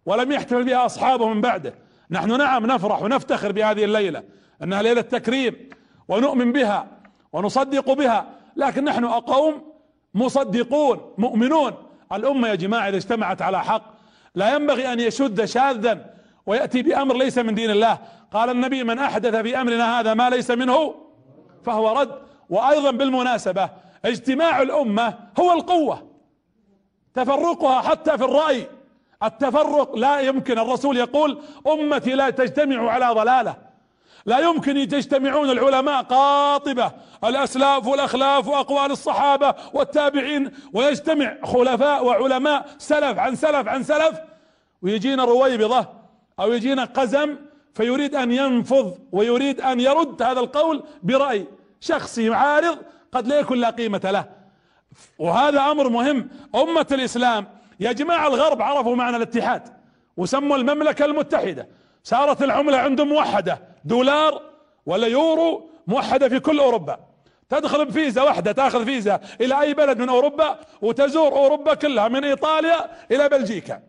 ولم يحتفل بها أصحابه من بعده. نحن نعم نفرح ونفتخر بهذه الليلة إنها ليلة تكريم ونؤمن بها ونصدق بها لكن نحن قوم مصدقون مؤمنون. الأمة يا جماعة إذا اجتمعت على حق لا ينبغي أن يشد شاذا ويأتي بأمر ليس من دين الله. قال النبي من أحدث في أمرنا هذا ما ليس منه فهو رد. وأيضا بالمناسبة اجتماع الأمة هو القوة. تفرقها حتى في الرأي. التفرق لا يمكن الرسول يقول أمتي لا تجتمع على ضلالة. لا يمكن تجتمعون العلماء قاطبة الأسلاف والأخلاف وأقوال الصحابة والتابعين ويجتمع خلفاء وعلماء سلف عن سلف عن سلف. ويجينا رويبضة أو يجينا قزم فيريد أن ينفض ويريد أن يرد هذا القول برأي. شخصي عارض قد لا يكون لا قيمة له. وهذا أمر مهم. أمة الإسلام يا جماعة الغرب عرفوا معنى الاتحاد وسموا المملكة المتحدة. صارت العملة عندهم موحدة دولار ولا يورو موحدة في كل أوروبا. تدخل بفيزا واحدة تأخذ فيزا إلى أي بلد من أوروبا وتزور أوروبا كلها من إيطاليا إلى بلجيكا.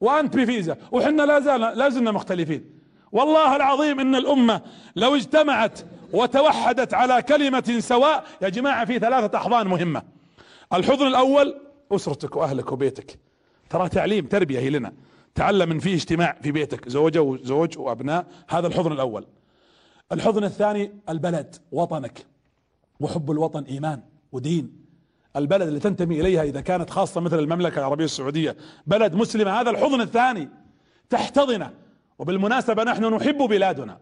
وأنت بفيزا. وحنا لا زلنا لا زلنا مختلفين. والله العظيم إن الأمة لو اجتمعت وتوحدت على كلمة سواء. يا جماعة في ثلاثة أحضان مهمة. الحضن الأول أسرتك وأهلك وبيتك. ترى تعليم تربية هي لنا. تعلم من فيه اجتماع في بيتك زوجة وزوج وأبناء. هذا الحضن الأول. الحضن الثاني البلد وطنك وحب الوطن إيمان ودين. البلد اللي تنتمي إليها إذا كانت خاصة مثل المملكة العربية السعودية. بلد مسلمة. هذا الحضن الثاني. تحتضنه. وبالمناسبة نحن نحب بلادنا.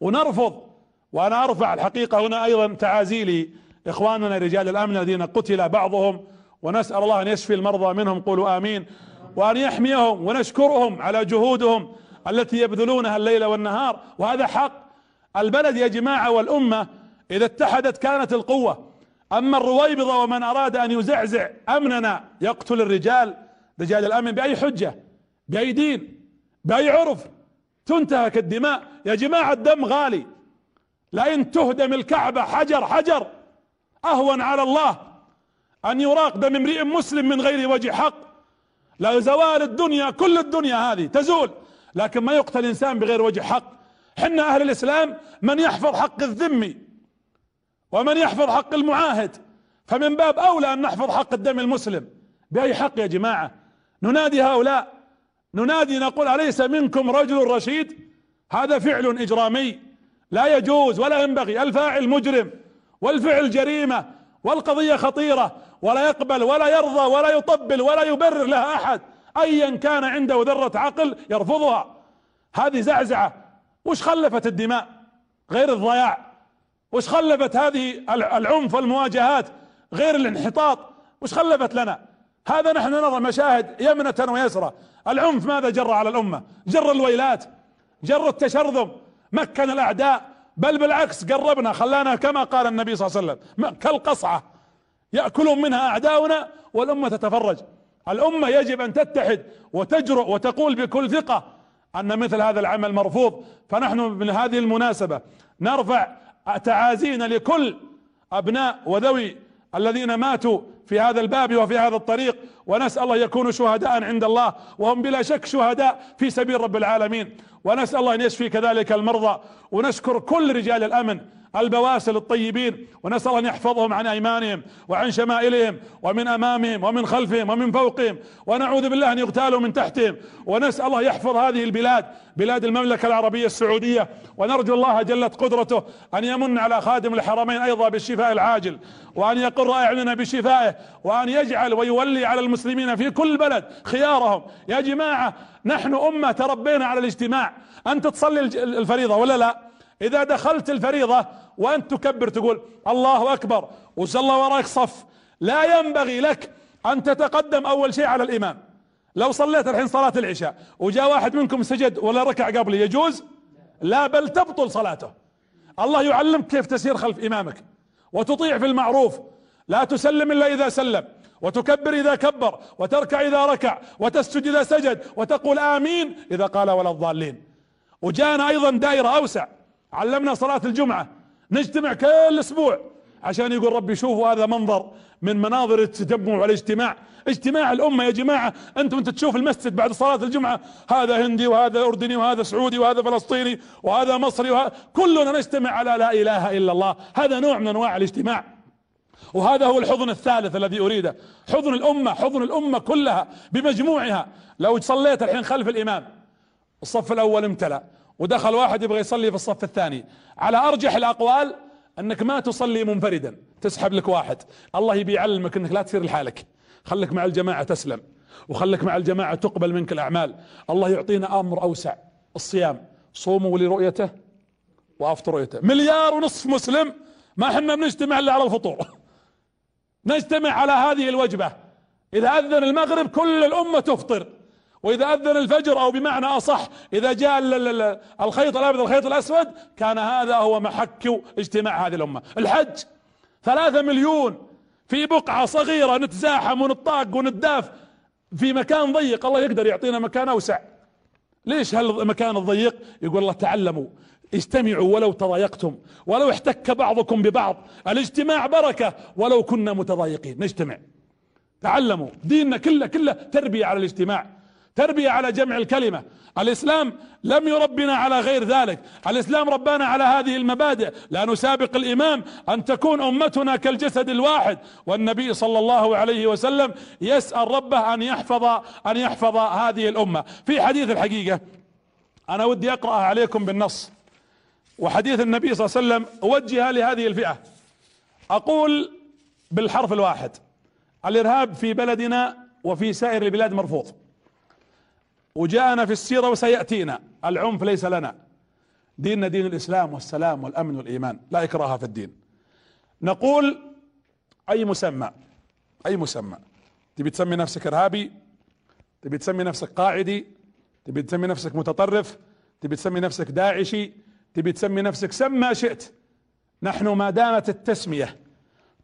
ونرفض وأنا أرفع الحقيقة هنا أيضا تعازي إخواننا رجال الأمن الذين قتل بعضهم ونسأل الله أن يشفي المرضى منهم. قولوا آمين. وأن يحميهم ونشكرهم على جهودهم التي يبذلونها الليل والنهار. وهذا حق البلد يا جماعة والأمة. إذا اتحدت كانت القوة. أما الرويبضة ومن أراد أن يزعزع أمننا يقتل الرجال رجال الأمن بأي حجة؟ بأي دين؟ بأي عرف؟ تنتهك الدماء. يا جماعة الدم غالي. لئن تهدم الكعبة حجر حجر. أهون على الله أن يراق دم امرئ مسلم من غير وجه حق. لا زوال الدنيا كل الدنيا هذه تزول. لكن ما يقتل إنسان بغير وجه حق. حنا أهل الإسلام من يحفظ حق الذمي ومن يحفظ حق المعاهد فمن باب أولى أن نحفظ حق الدم المسلم. بأي حق يا جماعة؟ ننادي هؤلاء ننادي نقول أليس منكم رجل رشيد؟ هذا فعل إجرامي. لا يجوز ولا ينبغي. الفاعل مجرم والفعل جريمة والقضية خطيرة ولا يقبل ولا يرضى ولا يطبل ولا يبرر لها أحد. أيا كان عنده ذرة عقل يرفضها. هذه زعزعة. وش خلفت الدماء؟ غير الضياع. وش خلفت هذه العنف والمواجهات؟ غير الانحطاط. وش خلفت لنا؟ هذا نحن نرى مشاهد يمنة ويسرى. العنف ماذا جر على الأمة؟ جر الويلات. جر التشرذم. مكن الأعداء. بل بالعكس قربنا خلانا كما قال النبي صلى الله عليه وسلم كالقصعة يأكلون منها أعداؤنا والأمة تتفرج. الأمة يجب أن تتحد وتجرؤ وتقول بكل ثقة أن مثل هذا العمل مرفوض. فنحن من هذه المناسبة نرفع تعازينا لكل أبناء وذوي الذين ماتوا في هذا الباب وفي هذا الطريق ونسأل الله يكونوا شهداء عند الله وهم بلا شك شهداء في سبيل رب العالمين. ونسأل الله أن يشفي كذلك المرضى ونشكر كل رجال الأمن البواسل الطيبين ونسأل أن يحفظهم عن أيمانهم وعن شمائلهم ومن أمامهم ومن خلفهم ومن فوقهم ونعوذ بالله أن يغتالوا من تحتهم ونسأل الله يحفظ هذه البلاد بلاد المملكة العربية السعودية ونرجو الله جلت قدرته أن يمن على خادم الحرمين أيضا بالشفاء العاجل وأن يقر أعيننا بشفائه وأن يجعل ويولي على المسلمين في كل بلد خيارهم. يا جماعة نحن أمة تربينا على الاجتماع. أنت تصلي الفريضة ولا لا؟ إذا دخلت الفريضة وأنت تكبر تقول الله أكبر وصلى وراك صف. لا ينبغي لك أن تتقدم أول شيء على الإمام. لو صليت الحين صلاة العشاء وجاء واحد منكم سجد ولا ركع قبل يجوز؟ لا بل تبطل صلاته. الله يعلمك كيف تسير خلف إمامك وتطيع في المعروف. لا تسلم إلا إذا سلم وتكبر إذا كبر وتركع إذا ركع وتسجد إذا سجد وتقول آمين إذا قال ولا الضالين. وجاءنا أيضا دائرة أوسع. علمنا صلاة الجمعة نجتمع كل أسبوع عشان يقول ربي شوفوا هذا منظر من مناظر التجمع والاجتماع. اجتماع الأمة يا جماعة أنتم انت تشوف المسجد بعد صلاة الجمعة هذا هندي وهذا أردني وهذا سعودي وهذا فلسطيني وهذا مصري وهذا كلنا نجتمع على لا إله إلا الله. هذا نوع من أنواع الاجتماع. وهذا هو الحضن الثالث الذي أريده. حضن الأمة حضن الأمة كلها بمجموعها. لو صليت الحين خلف الإمام الصف الأول امتلأ. ودخل واحد يبغى يصلي في الصف الثاني. على أرجح الأقوال أنك ما تصلي منفردا تسحب لك واحد. الله يبي يعلمك أنك لا تصير لحالك. خليك مع الجماعة تسلم وخليك مع الجماعة تقبل منك الأعمال. الله يعطينا أمر أوسع الصيام. صوموا لرؤيته وافطر رؤيته. مليار ونصف مسلم ما إحنا بنجتمع إلا على الفطور. نجتمع على هذه الوجبة. إذا أذن المغرب كل الأمة تفطر. وإذا أذن الفجر أو بمعنى أصح إذا جاء الخيط الأبيض الخيط الأسود كان هذا هو محك اجتماع هذه الأمة. الحج ثلاثة مليون في بقعة صغيرة نتزاحم ونطاق ونداف في مكان ضيق. الله يقدر يعطينا مكان أوسع. ليش هالمكان الضيق؟ يقول الله تعلموا اجتمعوا ولو تضايقتم ولو احتك بعضكم ببعض الاجتماع بركة ولو كنا متضايقين. نجتمع. تعلموا ديننا كله كله تربية على الاجتماع. تربية على جمع الكلمة. الإسلام لم يربنا على غير ذلك. الإسلام ربانا على هذه المبادئ. لا نسابق الإمام أن تكون أمتنا كالجسد الواحد. والنبي صلى الله عليه وسلم يسأل ربه أن يحفظ أن يحفظ هذه الأمة. في حديث الحقيقة أنا ودي اقرأها عليكم بالنص. وحديث النبي صلى الله عليه وسلم اوجه لهذه الفئة. أقول بالحرف الواحد. الإرهاب في بلدنا وفي سائر البلاد مرفوض. وجاءنا في السيرة وسيأتينا. العنف ليس لنا. ديننا دين الإسلام والسلام والأمن والإيمان. لا إكراه في الدين. نقول أي مسمى. أي مسمى. تبي تسمي نفسك إرهابي؟ تبي تسمي نفسك قاعدي؟ تبي تسمي نفسك متطرف؟ تبي تسمي نفسك داعشي؟ تبي تسمي نفسك سم ما شئت. نحن ما دامت التسمية.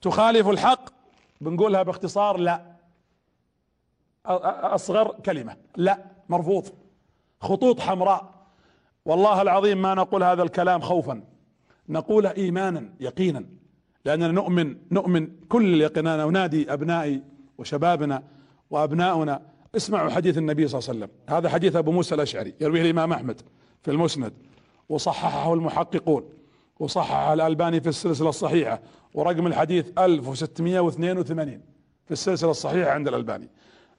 تخالف الحق؟ بنقولها باختصار لا. اصغر كلمة. لا. مرفوض. خطوط حمراء. والله العظيم ما نقول هذا الكلام خوفا. نقول ايمانا يقينا. لأننا نؤمن نؤمن كل اليقين أنا انادي أبنائي وشبابنا وأبناؤنا اسمعوا حديث النبي صلى الله عليه وسلم. هذا حديث أبو موسى الأشعري يرويه الإمام أحمد في المسند. وصححه المحققون. وصحح الألباني في السلسلة الصحيحة. ورقم الحديث 1682 في السلسلة الصحيحة عند الألباني.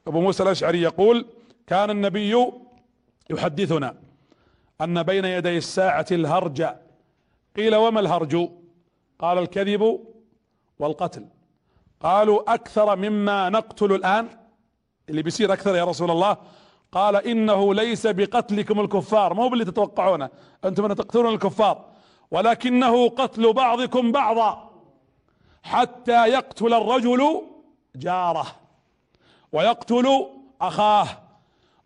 أبو موسى الأشعري يقول كان النبي يحدثنا أن بين يدي الساعة الهرج قيل وما الهرج؟ قال الكذب والقتل. قالوا أكثر مما نقتل الآن اللي بيصير أكثر يا رسول الله. قال إنه ليس بقتلكم الكفار مو باللي تتوقعونه أنتم من تقتلون الكفار ولكنه قتل بعضكم بعضا حتى يقتل الرجل جاره ويقتل أخاه.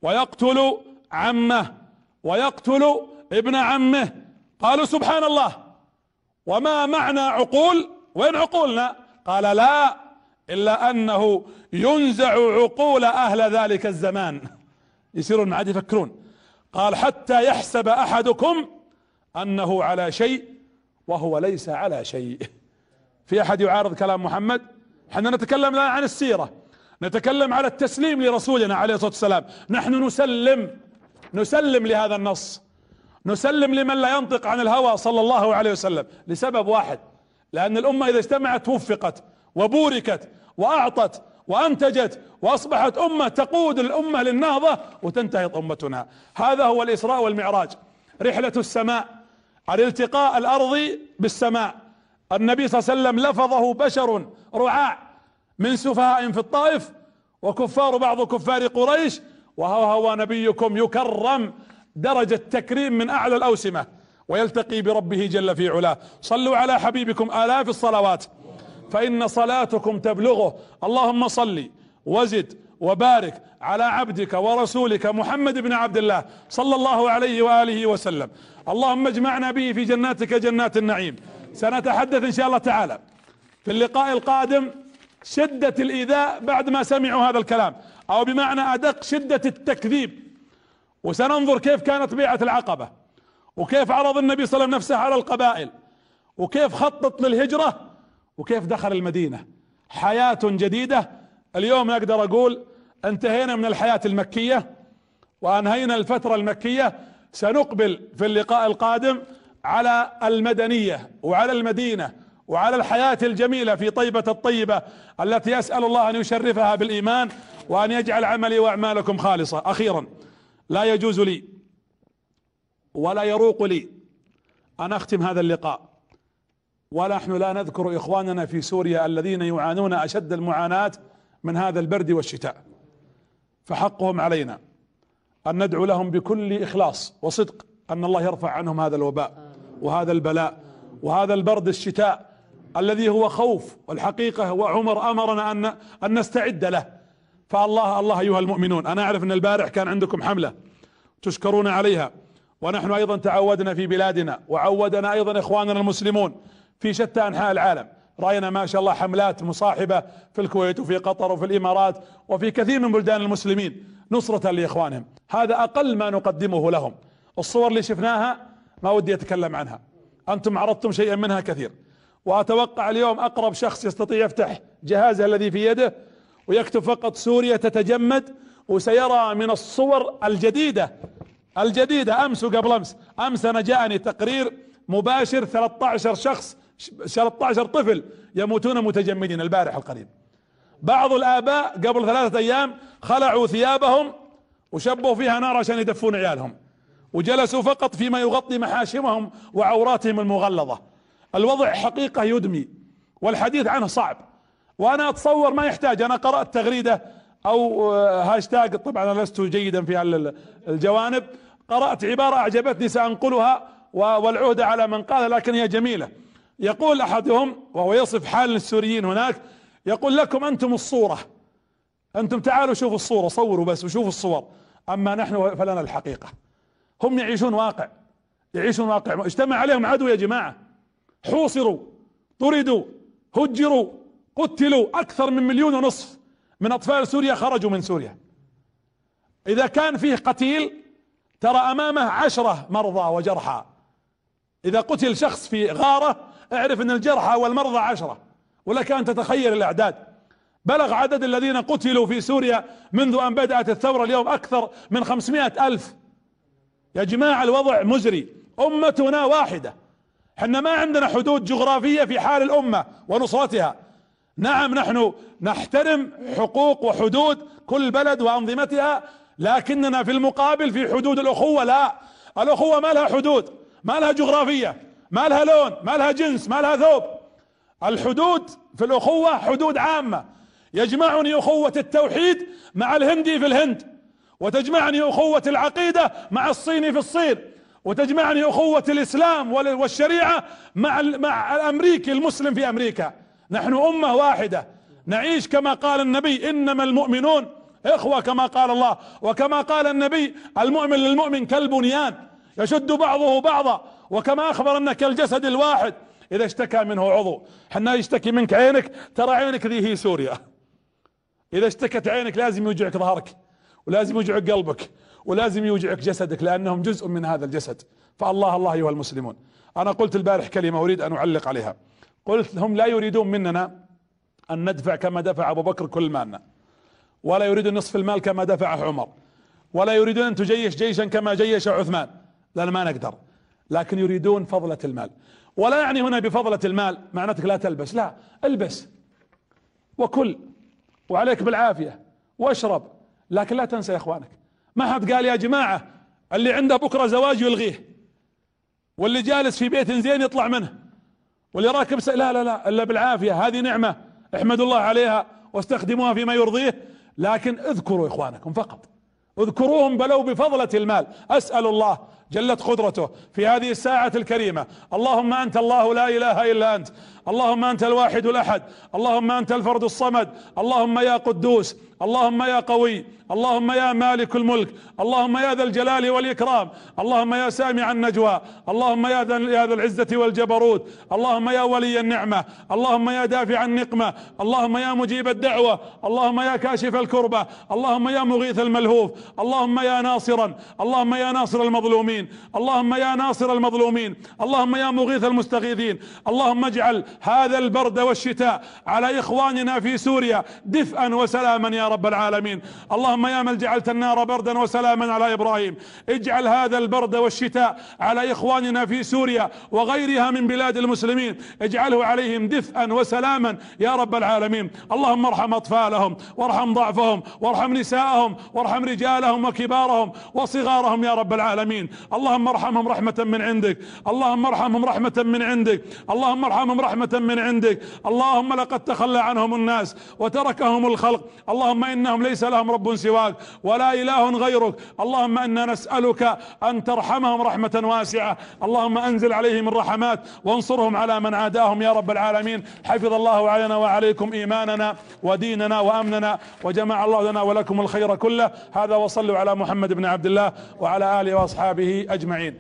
ويقتل عمه ويقتل ابن عمه. قالوا سبحان الله. وما معنى عقول؟ وين عقولنا؟ قال لا إلا أنه ينزع عقول أهل ذلك الزمان. يصيرون عاد يفكرون. قال حتى يحسب أحدكم أنه على شيء وهو ليس على شيء. في أحد يعارض كلام محمد؟ إحنا نتكلم الآن عن السيرة. نتكلم على التسليم لرسولنا عليه الصلاة والسلام. نحن نسلم نسلم لهذا النص. نسلم لمن لا ينطق عن الهوى صلى الله عليه وسلم لسبب واحد لأن الأمة إذا اجتمعت وفقت وبوركت وأعطت وأنتجت وأصبحت أمة تقود الأمة للنهضة وتنتهض أمتنا. هذا هو الإسراء والمعراج. رحلة السماء الالتقاء الأرضي بالسماء. النبي صلى الله عليه وسلم لفظه بشر رعاع. من سفهاء في الطائف وكفار بعض كفار قريش وهو هو نبيكم يكرم درجة تكريم من أعلى الأوسمة ويلتقي بربه جل في علاه. صلوا على حبيبكم آلاف الصلوات فإن صلاتكم تبلغه. اللهم صل وزد وبارك على عبدك ورسولك محمد بن عبد الله صلى الله عليه وآله وسلم. اللهم اجمعنا به في جناتك جنات النعيم. سنتحدث إن شاء الله تعالى في اللقاء القادم. شدة الإيذاء بعد ما سمعوا هذا الكلام أو بمعنى أدق شدة التكذيب. وسننظر كيف كانت بيعة العقبة وكيف عرض النبي صلى الله عليه وسلم نفسه على القبائل وكيف خطط للهجرة وكيف دخل المدينة. حياة جديدة. اليوم أقدر أقول انتهينا من الحياة المكية وأنهينا الفترة المكية. سنقبل في اللقاء القادم على المدنية وعلى المدينة وعلى الحياة الجميلة في طيبة الطيبة التي أسأل الله أن يشرفها بالإيمان وأن يجعل عملي وأعمالكم خالصة. أخيرا لا يجوز لي ولا يروق لي أن أختم هذا اللقاء. ونحن لا نذكر إخواننا في سوريا الذين يعانون أشد المعاناة من هذا البرد والشتاء. فحقهم علينا أن ندعو لهم بكل إخلاص وصدق أن الله يرفع عنهم هذا الوباء وهذا البلاء وهذا البرد الشتاء الذي هو خوف والحقيقة وعمر أمرنا ان أن نستعد له. فالله الله أيها المؤمنون أنا أعرف أن البارح كان عندكم حملة تشكرون عليها ونحن أيضا تعودنا في بلادنا وعودنا أيضا إخواننا المسلمون في شتى أنحاء العالم. رأينا ما شاء الله حملات مصاحبة في الكويت وفي قطر وفي الإمارات وفي كثير من بلدان المسلمين نصرة لإخوانهم. هذا أقل ما نقدمه لهم. الصور اللي شفناها ما ودي أتكلم عنها. أنتم عرضتم شيئا منها كثير. وأتوقع اليوم أقرب شخص يستطيع يفتح جهازه الذي في يده ويكتب فقط سوريا تتجمد وسيرى من الصور الجديدة الجديدة أمس وقبل أمس. أمس أنا جاءني تقرير مباشر 13 شخص 13 طفل يموتون متجمدين البارح القريب. بعض الآباء قبل ثلاثة أيام خلعوا ثيابهم وشبوا فيها نار عشان يدفون عيالهم وجلسوا فقط فيما يغطي محاشمهم وعوراتهم المغلظة. الوضع حقيقة يدمي والحديث عنه صعب. وأنا أتصور ما يحتاج أنا قرأت تغريدة أو هاشتاج طبعا أنا لست جيدا في الجوانب قرأت عبارة أعجبتني سأنقلها والعهد على من قال لكن هي جميلة. يقول أحدهم وهو يصف حال السوريين هناك يقول لكم أنتم الصورة. أنتم تعالوا شوفوا الصورة صوروا بس وشوفوا الصور. أما نحن فلنا الحقيقة. هم يعيشون واقع يعيشون واقع. اجتمع عليهم عدو يا جماعة. حوصروا طردوا هجروا قتلوا أكثر من مليون ونصف من أطفال سوريا خرجوا من سوريا. إذا كان فيه قتيل ترى أمامه عشرة مرضى وجرحى. إذا قتل شخص في غارة اعرف إن الجرحى والمرضى عشرة. ولك أن تتخيل الأعداد. بلغ عدد الذين قتلوا في سوريا منذ أن بدأت الثورة اليوم أكثر من خمسمائة ألف. يا جماعة الوضع مزري أمتنا واحدة. إحنا ما عندنا حدود جغرافية في حال الأمة ونصرتها. نعم نحن نحترم حقوق وحدود كل بلد وأنظمتها لكننا في المقابل في حدود الأخوة. لا الأخوة ما لها حدود ما لها جغرافية ما لها لون ما لها جنس ما لها ثوب. الحدود في الأخوة حدود عامة. يجمعني أخوة التوحيد مع الهندي في الهند وتجمعني أخوة العقيدة مع الصيني في الصين. وتجمعني أخوة الإسلام والشريعة مع مع الأمريكي المسلم في أمريكا. نحن أمة واحدة. نعيش كما قال النبي إنما المؤمنون إخوة كما قال الله. وكما قال النبي المؤمن للمؤمن كالبنيان يشد بعضه بعضا. وكما أخبر أنك الجسد الواحد إذا اشتكى منه عضو. حنا يشتكي منك عينك ترى عينك ذي هي سوريا. إذا اشتكت عينك لازم يوجعك ظهرك ولازم يوجعك قلبك. ولازم يوجعك جسدك لأنهم جزء من هذا الجسد. فالله الله أيها المسلمون أنا قلت البارح كلمة أريد أن أعلق عليها. قلت هم لا يريدون مننا أن ندفع كما دفع أبو بكر كل مالنا. ولا يريدون نصف المال كما دفعه عمر. ولا يريدون أن تجيش جيشا كما جيش عثمان. لأن ما نقدر. لكن يريدون فضلة المال. ولا يعني هنا بفضلة المال معناتك لا تلبس. لا البس. وكل. وعليك بالعافية. واشرب. لكن لا تنسى يا إخوانك ما حد قال يا جماعة اللي عنده بكرة زواج يلغيه. واللي جالس في بيت زين يطلع منه. واللي راكب. لا لا لا إلا بالعافية هذه نعمة احمدوا الله عليها واستخدموها فيما يرضيه. لكن اذكروا إخوانكم فقط. اذكروهم بلو بفضلة المال. أسأل الله جلت قدرته في هذه الساعة الكريمة. اللهم أنت الله لا إله إلا أنت. اللهم أنت الواحد الأحد. اللهم أنت الفرد الصمد. اللهم يا قدوس. اللهم يا قوي اللهم يا مالك الملك اللهم يا ذا الجلال والاكرام اللهم يا سامع النجوى اللهم يا ذا العزة والجبروت اللهم يا ولي النعمة اللهم يا دافع النقمة اللهم يا مجيب الدعوة اللهم يا كاشف الكربة اللهم يا مغيث الملهوف اللهم يا ناصرا اللهم يا ناصر المظلومين اللهم يا ناصر المظلومين اللهم يا مغيث المستغيثين اللهم اجعل هذا البرد والشتاء على اخواننا في سوريا دفئا وسلاما يا رب العالمين. اللهم يا من جعلت النار بردا وسلاما على إبراهيم. اجعل هذا البرد والشتاء على إخواننا في سوريا وغيرها من بلاد المسلمين. اجعله عليهم دفئا وسلاما يا رب العالمين. اللهم ارحم أطفالهم وارحم ضعفهم وارحم نساءهم وارحم رجالهم وكبارهم وصغارهم يا رب العالمين. اللهم ارحمهم رحمة من عندك. اللهم ارحمهم رحمة من عندك. اللهم ارحمهم رحمة من عندك. اللهم لقد تخلى عنهم الناس وتركهم الخلق. إنهم ليس لهم رب سواك ولا إله غيرك. اللهم إنا نسألك أن ترحمهم رحمة واسعة. اللهم أنزل عليهم الرحمات وانصرهم على من عاداهم يا رب العالمين. حفظ الله علينا وعليكم إيماننا وديننا وأمننا وجمع الله لنا ولكم الخير كله. هذا وصلوا على محمد بن عبد الله وعلى آله وأصحابه أجمعين.